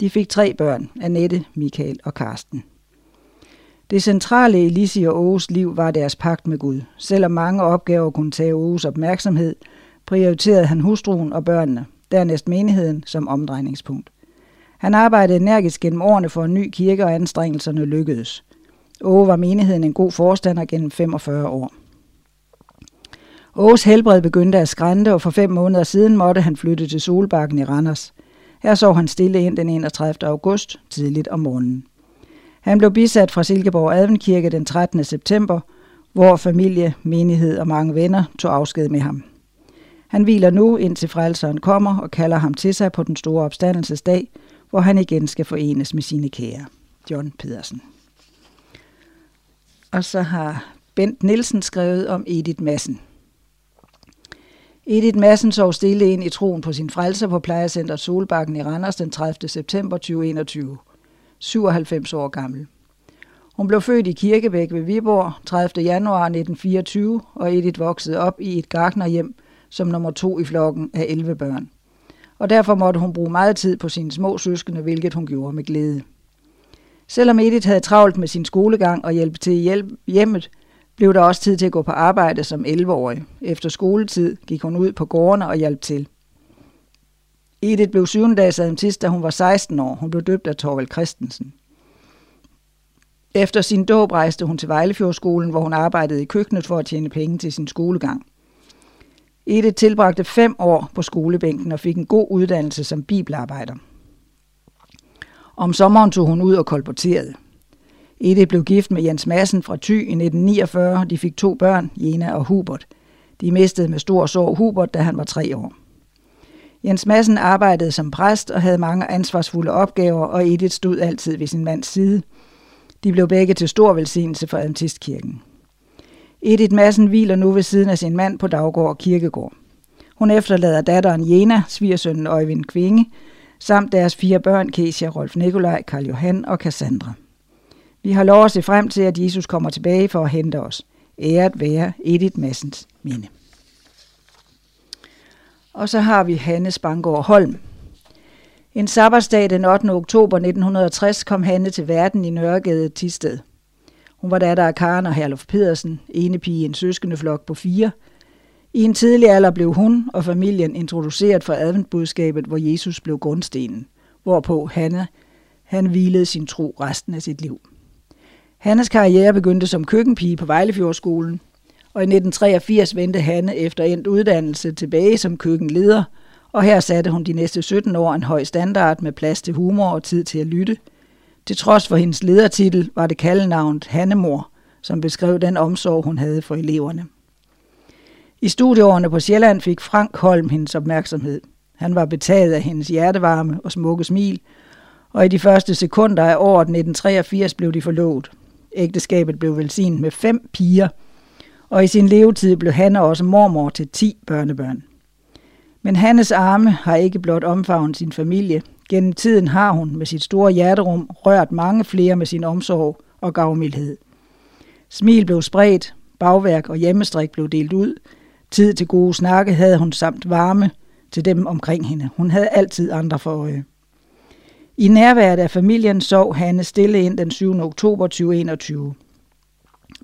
De fik tre børn, Annette, Michael og Karsten. Det centrale i Lisi og Åges liv var deres pagt med Gud. Selvom mange opgaver kunne tage Åges opmærksomhed, prioriterede han hustruen og børnene, dernæst menigheden som omdrejningspunkt. Han arbejdede energisk gennem årene for en ny kirke, og anstrengelserne lykkedes. Åge var menigheden en god forstander gennem 45 år. Åges helbred begyndte at skrænte, og for fem måneder siden måtte han flytte til Solbakken i Randers. Her så han stille ind den 31. august, tidligt om morgenen. Han blev bisat fra Silkeborg Advenkirke den 13. september, hvor familie, menighed og mange venner tog afsked med ham. Han hviler nu indtil frelseren kommer og kalder ham til sig på den store opstandelsesdag, hvor han igen skal forenes med sine kære. John Pedersen. Og så har Bent Nielsen skrevet om Edith Massen. Edith Massen sov stille ind i troen på sin frelser på plejecenter Solbakken i Randers den 30. september 2021. 97 år gammel. Hun blev født i Kirkebæk ved Viborg 30. januar 1924, og Edith voksede op i et gartnerhjem som nummer to i flokken af 11 børn. Og derfor måtte hun bruge meget tid på sine små søskende, hvilket hun gjorde med glæde. Selvom Edith havde travlt med sin skolegang og hjælp til hjælp hjemmet, blev der også tid til at gå på arbejde som 11-årig. Efter skoletid gik hun ud på gårdene og hjalp til. Edith blev syvendags adventist, da hun var 16 år. Hun blev døbt af Torvald Christensen. Efter sin dåb rejste hun til Vejlefjordskolen, hvor hun arbejdede i køkkenet for at tjene penge til sin skolegang. Edith tilbragte fem år på skolebænken og fik en god uddannelse som bibelarbejder. Om sommeren tog hun ud og kolporterede. Edith blev gift med Jens Madsen fra Thy i 1949. De fik to børn, Jena og Hubert. De mistede med stor sorg Hubert, da han var tre år. Jens Madsen arbejdede som præst og havde mange ansvarsfulde opgaver, og Edith stod altid ved sin mands side. De blev begge til stor velsignelse for Adventistkirken. Edith Madsen hviler nu ved siden af sin mand på Daggård Kirkegård. Hun efterlader datteren Jena, svigersønnen Øjvind Kvinge, samt deres fire børn, Kesia, Rolf Nikolaj, Karl Johan og Cassandra. Vi har lov at se frem til, at Jesus kommer tilbage for at hente os. Æret være Edith Massens minde. Og så har vi Hanne Spangård Holm. En sabbatsdag den 8. oktober 1960 kom Hanne til verden i Nørregade Tisted. Hun var datter af Karen og Herluf Pedersen, ene pige i en søskendeflok på fire. I en tidlig alder blev hun og familien introduceret for adventbudskabet, hvor Jesus blev grundstenen, hvorpå Hanne han hvilede sin tro resten af sit liv. Hannes karriere begyndte som køkkenpige på Vejlefjordskolen, og i 1983 vendte Hanne efter endt uddannelse tilbage som køkkenleder, og her satte hun de næste 17 år en høj standard med plads til humor og tid til at lytte. Til trods for hendes ledertitel var det kaldenavnet Hannemor, som beskrev den omsorg, hun havde for eleverne. I studieårene på Sjælland fik Frank Holm hendes opmærksomhed. Han var betaget af hendes hjertevarme og smukke smil, og i de første sekunder af året 1983 blev de forlovet. Ægteskabet blev velsignet med fem piger, og i sin levetid blev han også mormor til ti børnebørn. Men Hannes arme har ikke blot omfavnet sin familie. Gennem tiden har hun med sit store hjerterum rørt mange flere med sin omsorg og gavmildhed. Smil blev spredt, bagværk og hjemmestrik blev delt ud. Tid til gode snakke havde hun samt varme til dem omkring hende. Hun havde altid andre for øje. I nærværet af familien sov Hanne stille ind den 7. oktober 2021.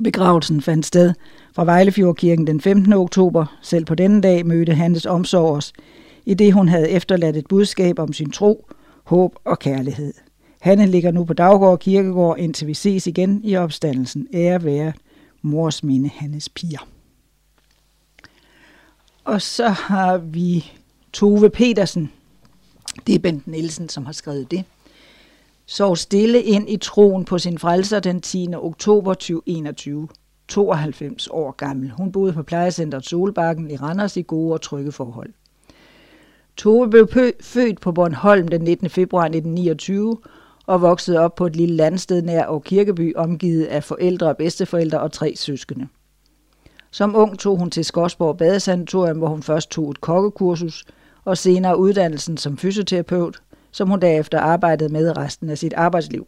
Begravelsen fandt sted fra Vejlefjordkirken den 15. oktober. Selv på denne dag mødte Hannes omsorg os, i det hun havde efterladt et budskab om sin tro, håb og kærlighed. Hanne ligger nu på Daggård Kirkegård, indtil vi ses igen i opstandelsen. Ære være mors minde Hannes piger. Og så har vi Tove Petersen, det er Bent Nielsen, som har skrevet det. Sov stille ind i troen på sin frelser den 10. oktober 2021. 92 år gammel. Hun boede på plejecenteret Solbakken i Randers i gode og trygge forhold. Tove blev født på Bornholm den 19. februar 1929 og voksede op på et lille landsted nær og Kirkeby, omgivet af forældre og bedsteforældre og tre søskende. Som ung tog hun til Skodsborg Badesanatorium, hvor hun først tog et kokkekursus – og senere uddannelsen som fysioterapeut, som hun derefter arbejdede med resten af sit arbejdsliv.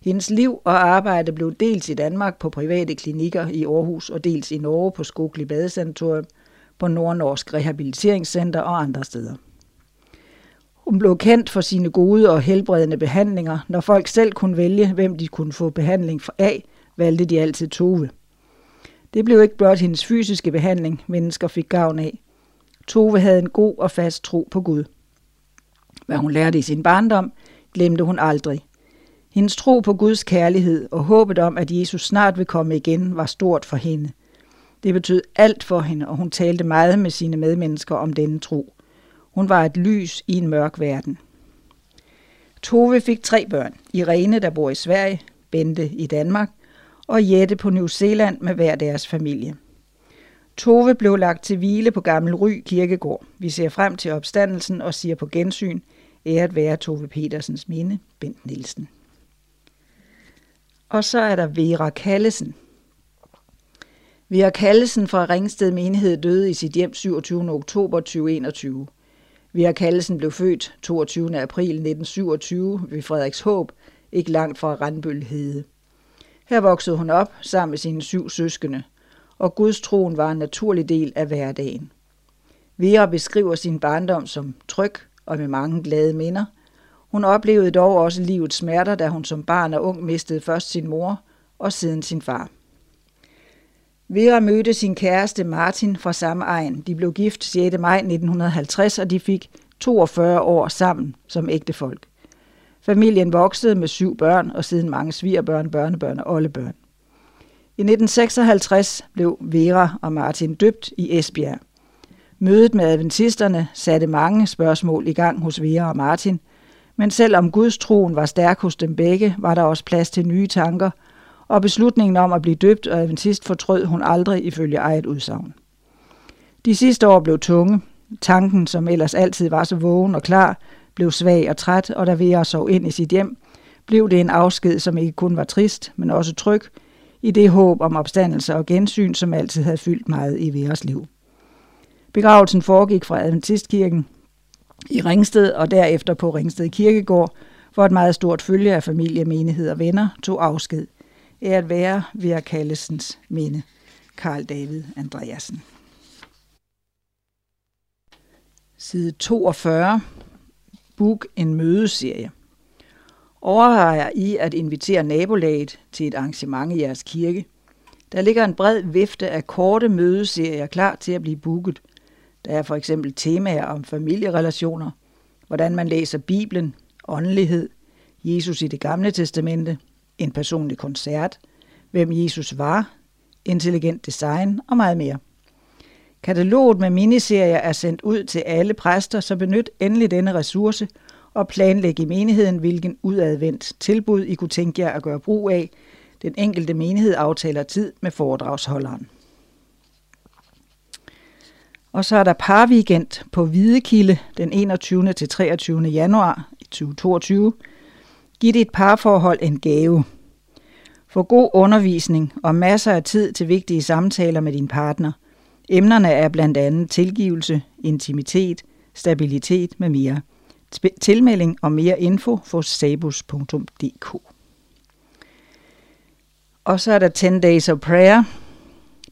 Hendes liv og arbejde blev dels i Danmark på private klinikker i Aarhus og dels i Norge på Skogli Badesanatorium, på Nordnorsk Rehabiliteringscenter og andre steder. Hun blev kendt for sine gode og helbredende behandlinger. Når folk selv kunne vælge, hvem de kunne få behandling for af, valgte de altid Tove. Det blev ikke blot hendes fysiske behandling, mennesker fik gavn af. Tove havde en god og fast tro på Gud. Hvad hun lærte i sin barndom, glemte hun aldrig. Hendes tro på Guds kærlighed og håbet om, at Jesus snart vil komme igen, var stort for hende. Det betød alt for hende, og hun talte meget med sine medmennesker om denne tro. Hun var et lys i en mørk verden. Tove fik tre børn. Irene, der bor i Sverige, Bente i Danmark, og Jette på New Zealand med hver deres familie. Tove blev lagt til hvile på Gammel Ry Kirkegård. Vi ser frem til opstandelsen og siger på gensyn, æret være Tove Petersens minde, Bent Nielsen. Og så er der Vera Kallesen. Vera Kallesen fra Ringsted Menighed døde i sit hjem 27. oktober 2021. Vera Kallesen blev født 22. april 1927 ved Frederikshåb, ikke langt fra Randbølhede. Her voksede hun op sammen med sine syv søskende – og Guds troen var en naturlig del af hverdagen. Vera beskriver sin barndom som tryg og med mange glade minder. Hun oplevede dog også livets smerter, da hun som barn og ung mistede først sin mor og siden sin far. Vera mødte sin kæreste Martin fra samme egen. De blev gift 6. maj 1950, og de fik 42 år sammen som ægtefolk. Familien voksede med syv børn og siden mange svigerbørn, børnebørn og oldebørn. I 1956 blev Vera og Martin døbt i Esbjerg. Mødet med adventisterne satte mange spørgsmål i gang hos Vera og Martin, men selvom Guds troen var stærk hos dem begge, var der også plads til nye tanker, og beslutningen om at blive døbt og adventist fortrød hun aldrig ifølge eget udsagn. De sidste år blev tunge. Tanken, som ellers altid var så vågen og klar, blev svag og træt, og da Vera sov ind i sit hjem, blev det en afsked, som ikke kun var trist, men også tryg, i det håb om opstandelse og gensyn, som altid havde fyldt meget i Veras liv. Begravelsen foregik fra Adventistkirken i Ringsted og derefter på Ringsted Kirkegård, hvor et meget stort følge af familie, menighed og venner tog afsked. Er at være Vera Kallesens minde. Karl David Andreasen. Side 42. Book en mødeserie. Overvejer I at invitere nabolaget til et arrangement i jeres kirke? Der ligger en bred vifte af korte mødeserier klar til at blive booket. Der er for eksempel temaer om familierelationer, hvordan man læser Bibelen, åndelighed, Jesus i det gamle testamente, en personlig koncert, hvem Jesus var, intelligent design og meget mere. Kataloget med miniserier er sendt ud til alle præster, så benyt endelig denne ressource og planlæg i menigheden, hvilken udadvendt tilbud I kunne tænke jer at gøre brug af. Den enkelte menighed aftaler tid med foredragsholderen. Og så er der parweekend på Hvidekilde den 21. til 23. januar 2022. Giv dit parforhold en gave. Få god undervisning og masser af tid til vigtige samtaler med din partner. Emnerne er blandt andet tilgivelse, intimitet, stabilitet med mere. Tilmelding og mere info på sabus.dk. Og så er der 10 Days of Prayer.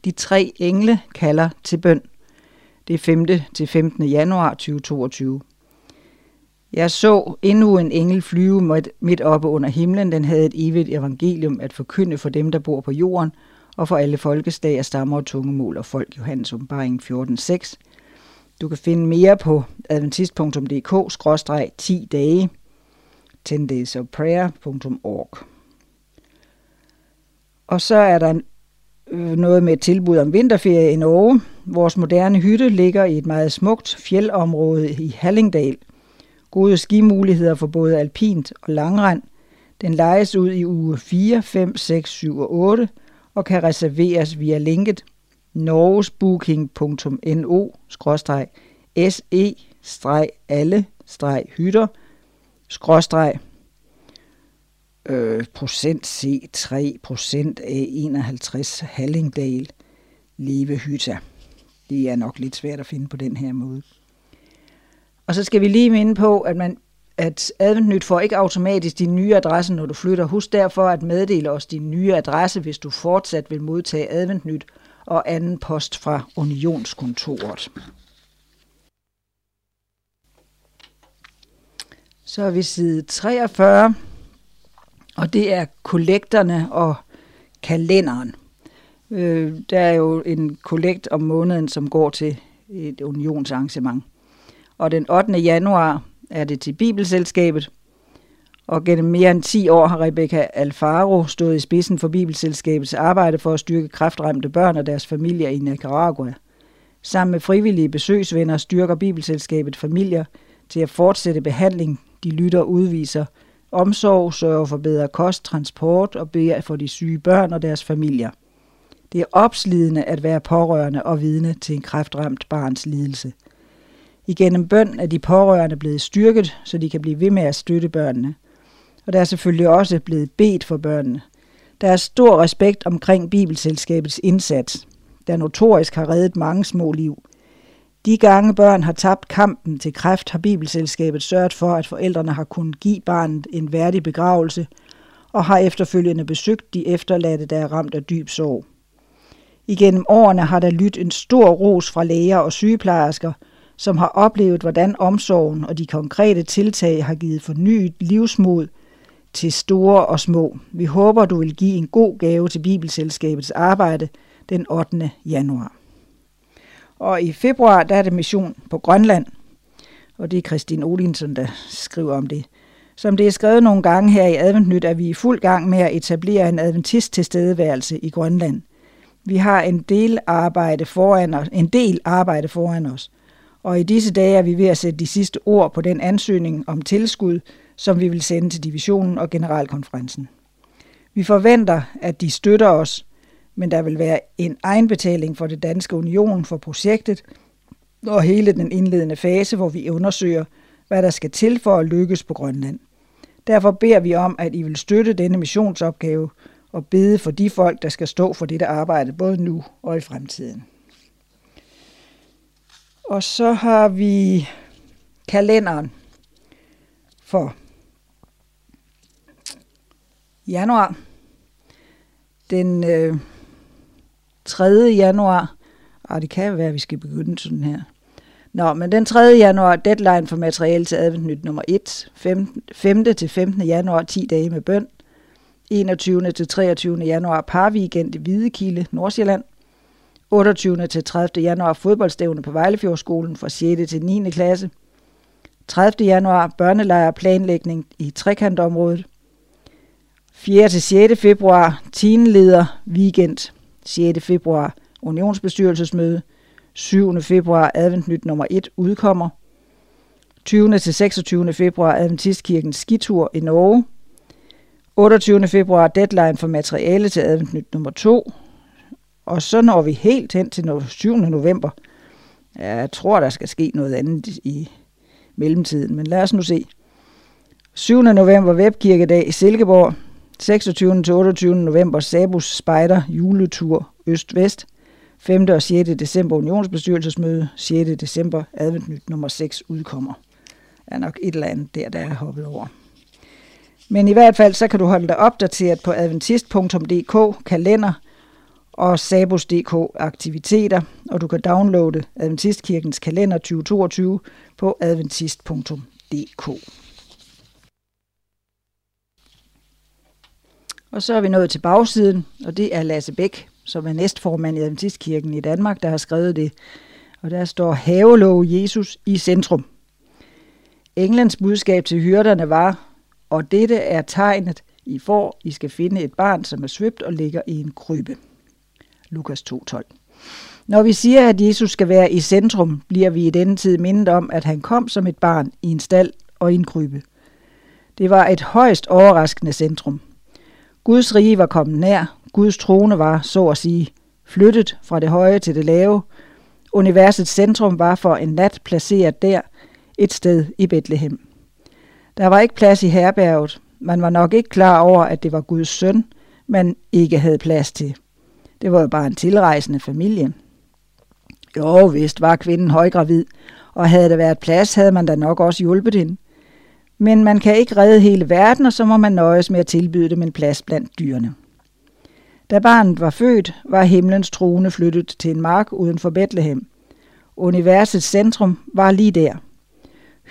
De tre engle kalder til bøn. Det er 5. til 15. januar 2022. Jeg så endnu en engel flyve midt oppe under himlen. Den havde et evigt evangelium at forkynde for dem, der bor på jorden, og for alle folkeslag stammer og tungemål og folk. Johannes åbenbaring 14.6. Du kan finde mere på adventist.dk-10 dage 10daysofprayer.org Og så er der en Øh, noget med et tilbud om vinterferie i Norge. Vores moderne hytte ligger i et meget smukt fjeldområde i Hallingdal – gode skimuligheder for både alpint og langrend. Den lejes ud i uge 4, 5, 6, 7 og 8 og kan reserveres via linket norgesbooking.no-se-alle-hytter øh, procent C3 procent A51 Hallingdal Levehytta. Det er nok lidt svært at finde på den her måde. Og så skal vi lige minde på, at man at Adventnyt får ikke automatisk din nye adresse, når du flytter. Husk derfor at meddele os din nye adresse, hvis du fortsat vil modtage Adventnyt og anden post fra Unionskontoret. Så er vi side 43, og det er kollekterne og kalenderen. Øh, der er jo en kollekt om måneden, som går til et unionsarrangement og den 8. januar er det til Bibelselskabet. Og gennem mere end 10 år har Rebecca Alfaro stået i spidsen for Bibelselskabets arbejde for at styrke kræftramte børn og deres familier i Nicaragua. Sammen med frivillige besøgsvenner styrker Bibelselskabet familier til at fortsætte behandling, de lytter udviser, omsorg, sørger for bedre kost, transport og beder for de syge børn og deres familier. Det er opslidende at være pårørende og vidne til en kræftramt barns lidelse – Igennem bøn er de pårørende blevet styrket, så de kan blive ved med at støtte børnene. Og der er selvfølgelig også blevet bedt for børnene. Der er stor respekt omkring Bibelselskabets indsats, der notorisk har reddet mange små liv. De gange børn har tabt kampen til kræft, har Bibelselskabet sørget for, at forældrene har kunnet give barnet en værdig begravelse, og har efterfølgende besøgt de efterladte, der er ramt af dyb sorg. Igennem årene har der lyttet en stor ros fra læger og sygeplejersker – som har oplevet, hvordan omsorgen og de konkrete tiltag har givet fornyet livsmod til store og små. Vi håber, du vil give en god gave til Bibelselskabets arbejde den 8. januar. Og i februar, der er det mission på Grønland, og det er Christine Olinsen, der skriver om det. Som det er skrevet nogle gange her i Adventnyt, er vi i fuld gang med at etablere en adventist tilstedeværelse i Grønland. Vi har en del arbejde foran os, en del arbejde foran os og i disse dage er vi ved at sætte de sidste ord på den ansøgning om tilskud, som vi vil sende til divisionen og generalkonferencen. Vi forventer, at de støtter os men der vil være en egenbetaling for det danske union for projektet og hele den indledende fase, hvor vi undersøger, hvad der skal til for at lykkes på Grønland. Derfor beder vi om, at I vil støtte denne missionsopgave og bede for de folk, der skal stå for dette arbejde, både nu og i fremtiden. Og så har vi kalenderen for januar. Den øh, 3. januar. Og det kan være, at vi skal begynde sådan her. Nå, men den 3. januar, deadline for materiale til adventnyt nummer 1. 5. 5. til 15. januar, 10 dage med bøn. 21. til 23. januar, parweekend i Hvidekilde, Nordsjælland. 28. til 30. januar, fodboldstævne på Vejlefjordskolen fra 6. til 9. klasse. 30. januar, børnelejr planlægning i trekantområdet. 4. til 6. februar, teenleder weekend. 6. februar, unionsbestyrelsesmøde. 7. februar, adventnyt nummer 1 udkommer. 20. til 26. februar, Adventistkirkens skitur i Norge. 28. februar, deadline for materiale til adventnyt nummer 2. Og så når vi helt hen til 7. november. Jeg tror, der skal ske noget andet i mellemtiden, men lad os nu se. 7. november, webkirkedag i Silkeborg. 26. til 28. november, Sabus Spejder juletur øst-vest. 5. og 6. december unionsbestyrelsesmøde. 6. december adventnyt nummer 6 udkommer. Der er nok et eller andet der, der er hoppet over. Men i hvert fald, så kan du holde dig opdateret på adventist.dk kalender og sabus.dk aktiviteter, og du kan downloade Adventistkirkens kalender 2022 på adventist.dk. Og så er vi nået til bagsiden, og det er Lasse Bæk, som er næstformand i Adventistkirken i Danmark, der har skrevet det. Og der står Havelov Jesus i centrum. Englands budskab til hyrderne var, og dette er tegnet, I får, I skal finde et barn, som er svøbt og ligger i en krybe. Lukas 2.12. Når vi siger, at Jesus skal være i centrum, bliver vi i denne tid mindet om, at han kom som et barn i en stald og i en krybe. Det var et højst overraskende centrum. Guds rige var kommet nær, Guds trone var, så at sige, flyttet fra det høje til det lave. Universets centrum var for en nat placeret der, et sted i Bethlehem. Der var ikke plads i herberget. Man var nok ikke klar over, at det var Guds søn, man ikke havde plads til. Det var jo bare en tilrejsende familie. Jo, vist var kvinden højgravid, og havde der været plads, havde man da nok også hjulpet hende. Men man kan ikke redde hele verden, og så må man nøjes med at tilbyde dem en plads blandt dyrene. Da barnet var født, var himlens trone flyttet til en mark uden for Bethlehem. Universets centrum var lige der.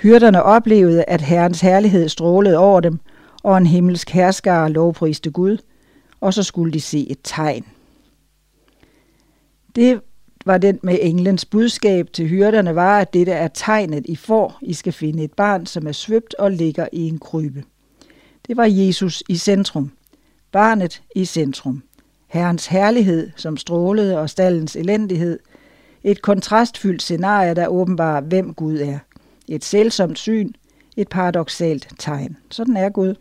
Hyrderne oplevede, at Herrens herlighed strålede over dem, og en himmelsk herskare lovpriste Gud, og så skulle de se et tegn. Det var den med englens budskab til hyrderne var, at dette er tegnet, I får. I skal finde et barn, som er svøbt og ligger i en krybe. Det var Jesus i centrum. Barnet i centrum. Herrens herlighed, som strålede, og stallens elendighed. Et kontrastfyldt scenarie, der åbenbarer, hvem Gud er. Et selvsomt syn, et paradoxalt tegn. Sådan er Gud.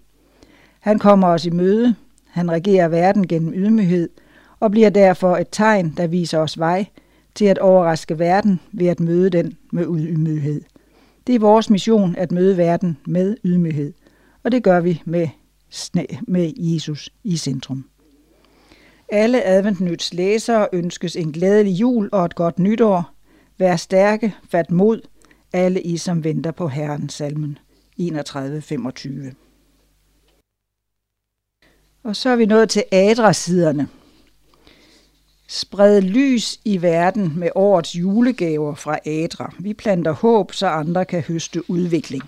Han kommer os i møde, han regerer verden gennem ydmyghed, og bliver derfor et tegn, der viser os vej til at overraske verden ved at møde den med ydmyghed. Det er vores mission at møde verden med ydmyghed, og det gør vi med, med Jesus i centrum. Alle adventnyts læsere ønskes en glædelig jul og et godt nytår. Vær stærke, fat mod, alle I, som venter på Herren, salmen 31.25. Og så er vi nået til adrasiderne. Spred lys i verden med årets julegaver fra Adra. Vi planter håb, så andre kan høste udvikling.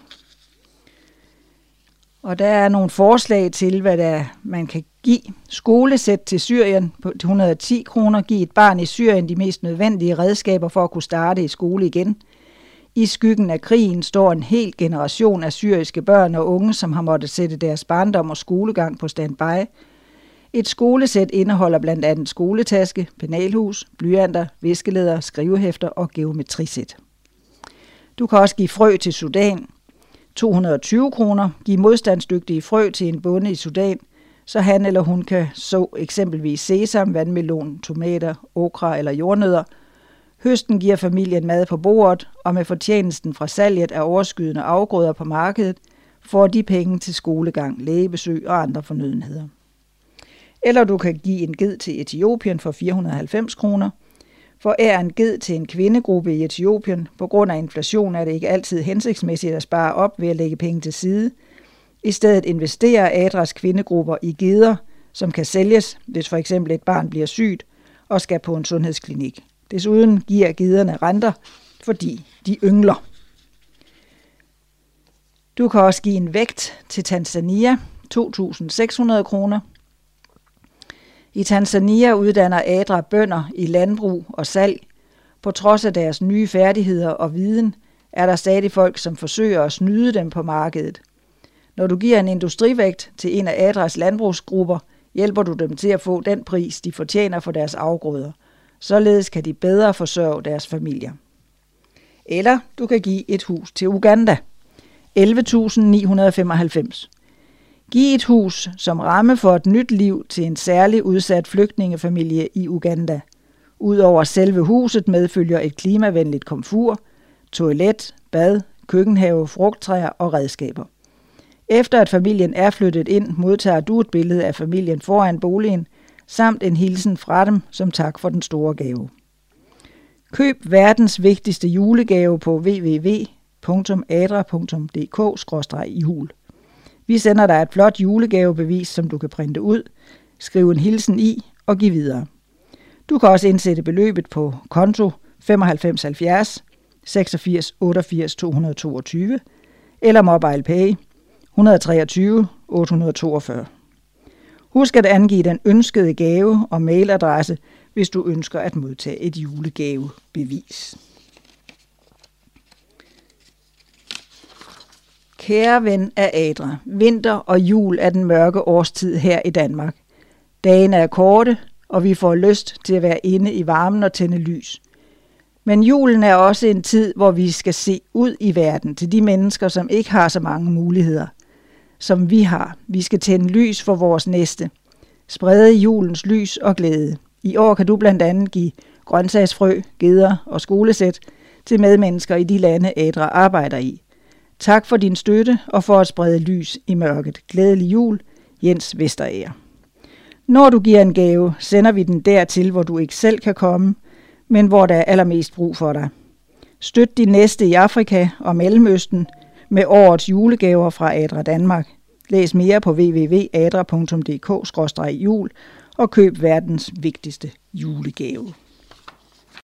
Og der er nogle forslag til, hvad der man kan give. Skolesæt til Syrien på 110 kroner. Giv et barn i Syrien de mest nødvendige redskaber for at kunne starte i skole igen. I skyggen af krigen står en hel generation af syriske børn og unge, som har måttet sætte deres barndom og skolegang på standby. Et skolesæt indeholder blandt andet skoletaske, penalhus, blyanter, viskeleder, skrivehæfter og geometrisæt. Du kan også give frø til Sudan, 220 kroner, Giv modstandsdygtige frø til en bonde i Sudan, så han eller hun kan så eksempelvis sesam, vandmelon, tomater, okra eller jordnødder. Høsten giver familien mad på bordet, og med fortjenesten fra salget af overskydende afgrøder på markedet, får de penge til skolegang, lægebesøg og andre fornødenheder. Eller du kan give en ged til Etiopien for 490 kroner. For er en ged til en kvindegruppe i Etiopien, på grund af inflation er det ikke altid hensigtsmæssigt at spare op ved at lægge penge til side. I stedet investerer Adras kvindegrupper i geder, som kan sælges, hvis for eksempel et barn bliver sygt og skal på en sundhedsklinik. Desuden giver gederne renter, fordi de yngler. Du kan også give en vægt til Tanzania, 2.600 kroner. I Tanzania uddanner Adra bønder i landbrug og salg. På trods af deres nye færdigheder og viden, er der stadig folk, som forsøger at snyde dem på markedet. Når du giver en industrivægt til en af Adras landbrugsgrupper, hjælper du dem til at få den pris, de fortjener for deres afgrøder. Således kan de bedre forsørge deres familier. Eller du kan give et hus til Uganda. 11.995. Giv et hus som ramme for et nyt liv til en særlig udsat flygtningefamilie i Uganda. Udover selve huset medfølger et klimavenligt komfur, toilet, bad, køkkenhave, frugttræer og redskaber. Efter at familien er flyttet ind, modtager du et billede af familien foran boligen, samt en hilsen fra dem som tak for den store gave. Køb verdens vigtigste julegave på www.adra.dk-jul. Vi sender dig et flot julegavebevis, som du kan printe ud, skrive en hilsen i og give videre. Du kan også indsætte beløbet på konto 9570 86 88 222 eller MobilePay 123 842. Husk at angive den ønskede gave og mailadresse, hvis du ønsker at modtage et julegavebevis. Kære ven af Adra, vinter og jul er den mørke årstid her i Danmark. Dagen er korte, og vi får lyst til at være inde i varmen og tænde lys. Men julen er også en tid, hvor vi skal se ud i verden til de mennesker, som ikke har så mange muligheder, som vi har. Vi skal tænde lys for vores næste. Sprede julens lys og glæde. I år kan du blandt andet give grøntsagsfrø, geder og skolesæt til medmennesker i de lande, Adra arbejder i. Tak for din støtte og for at sprede lys i mørket. Glædelig jul, Jens Vesterager. Når du giver en gave, sender vi den dertil, hvor du ikke selv kan komme, men hvor der er allermest brug for dig. Støt din næste i Afrika og Mellemøsten med årets julegaver fra Adra Danmark. Læs mere på www.adra.dk-jul og køb verdens vigtigste julegave.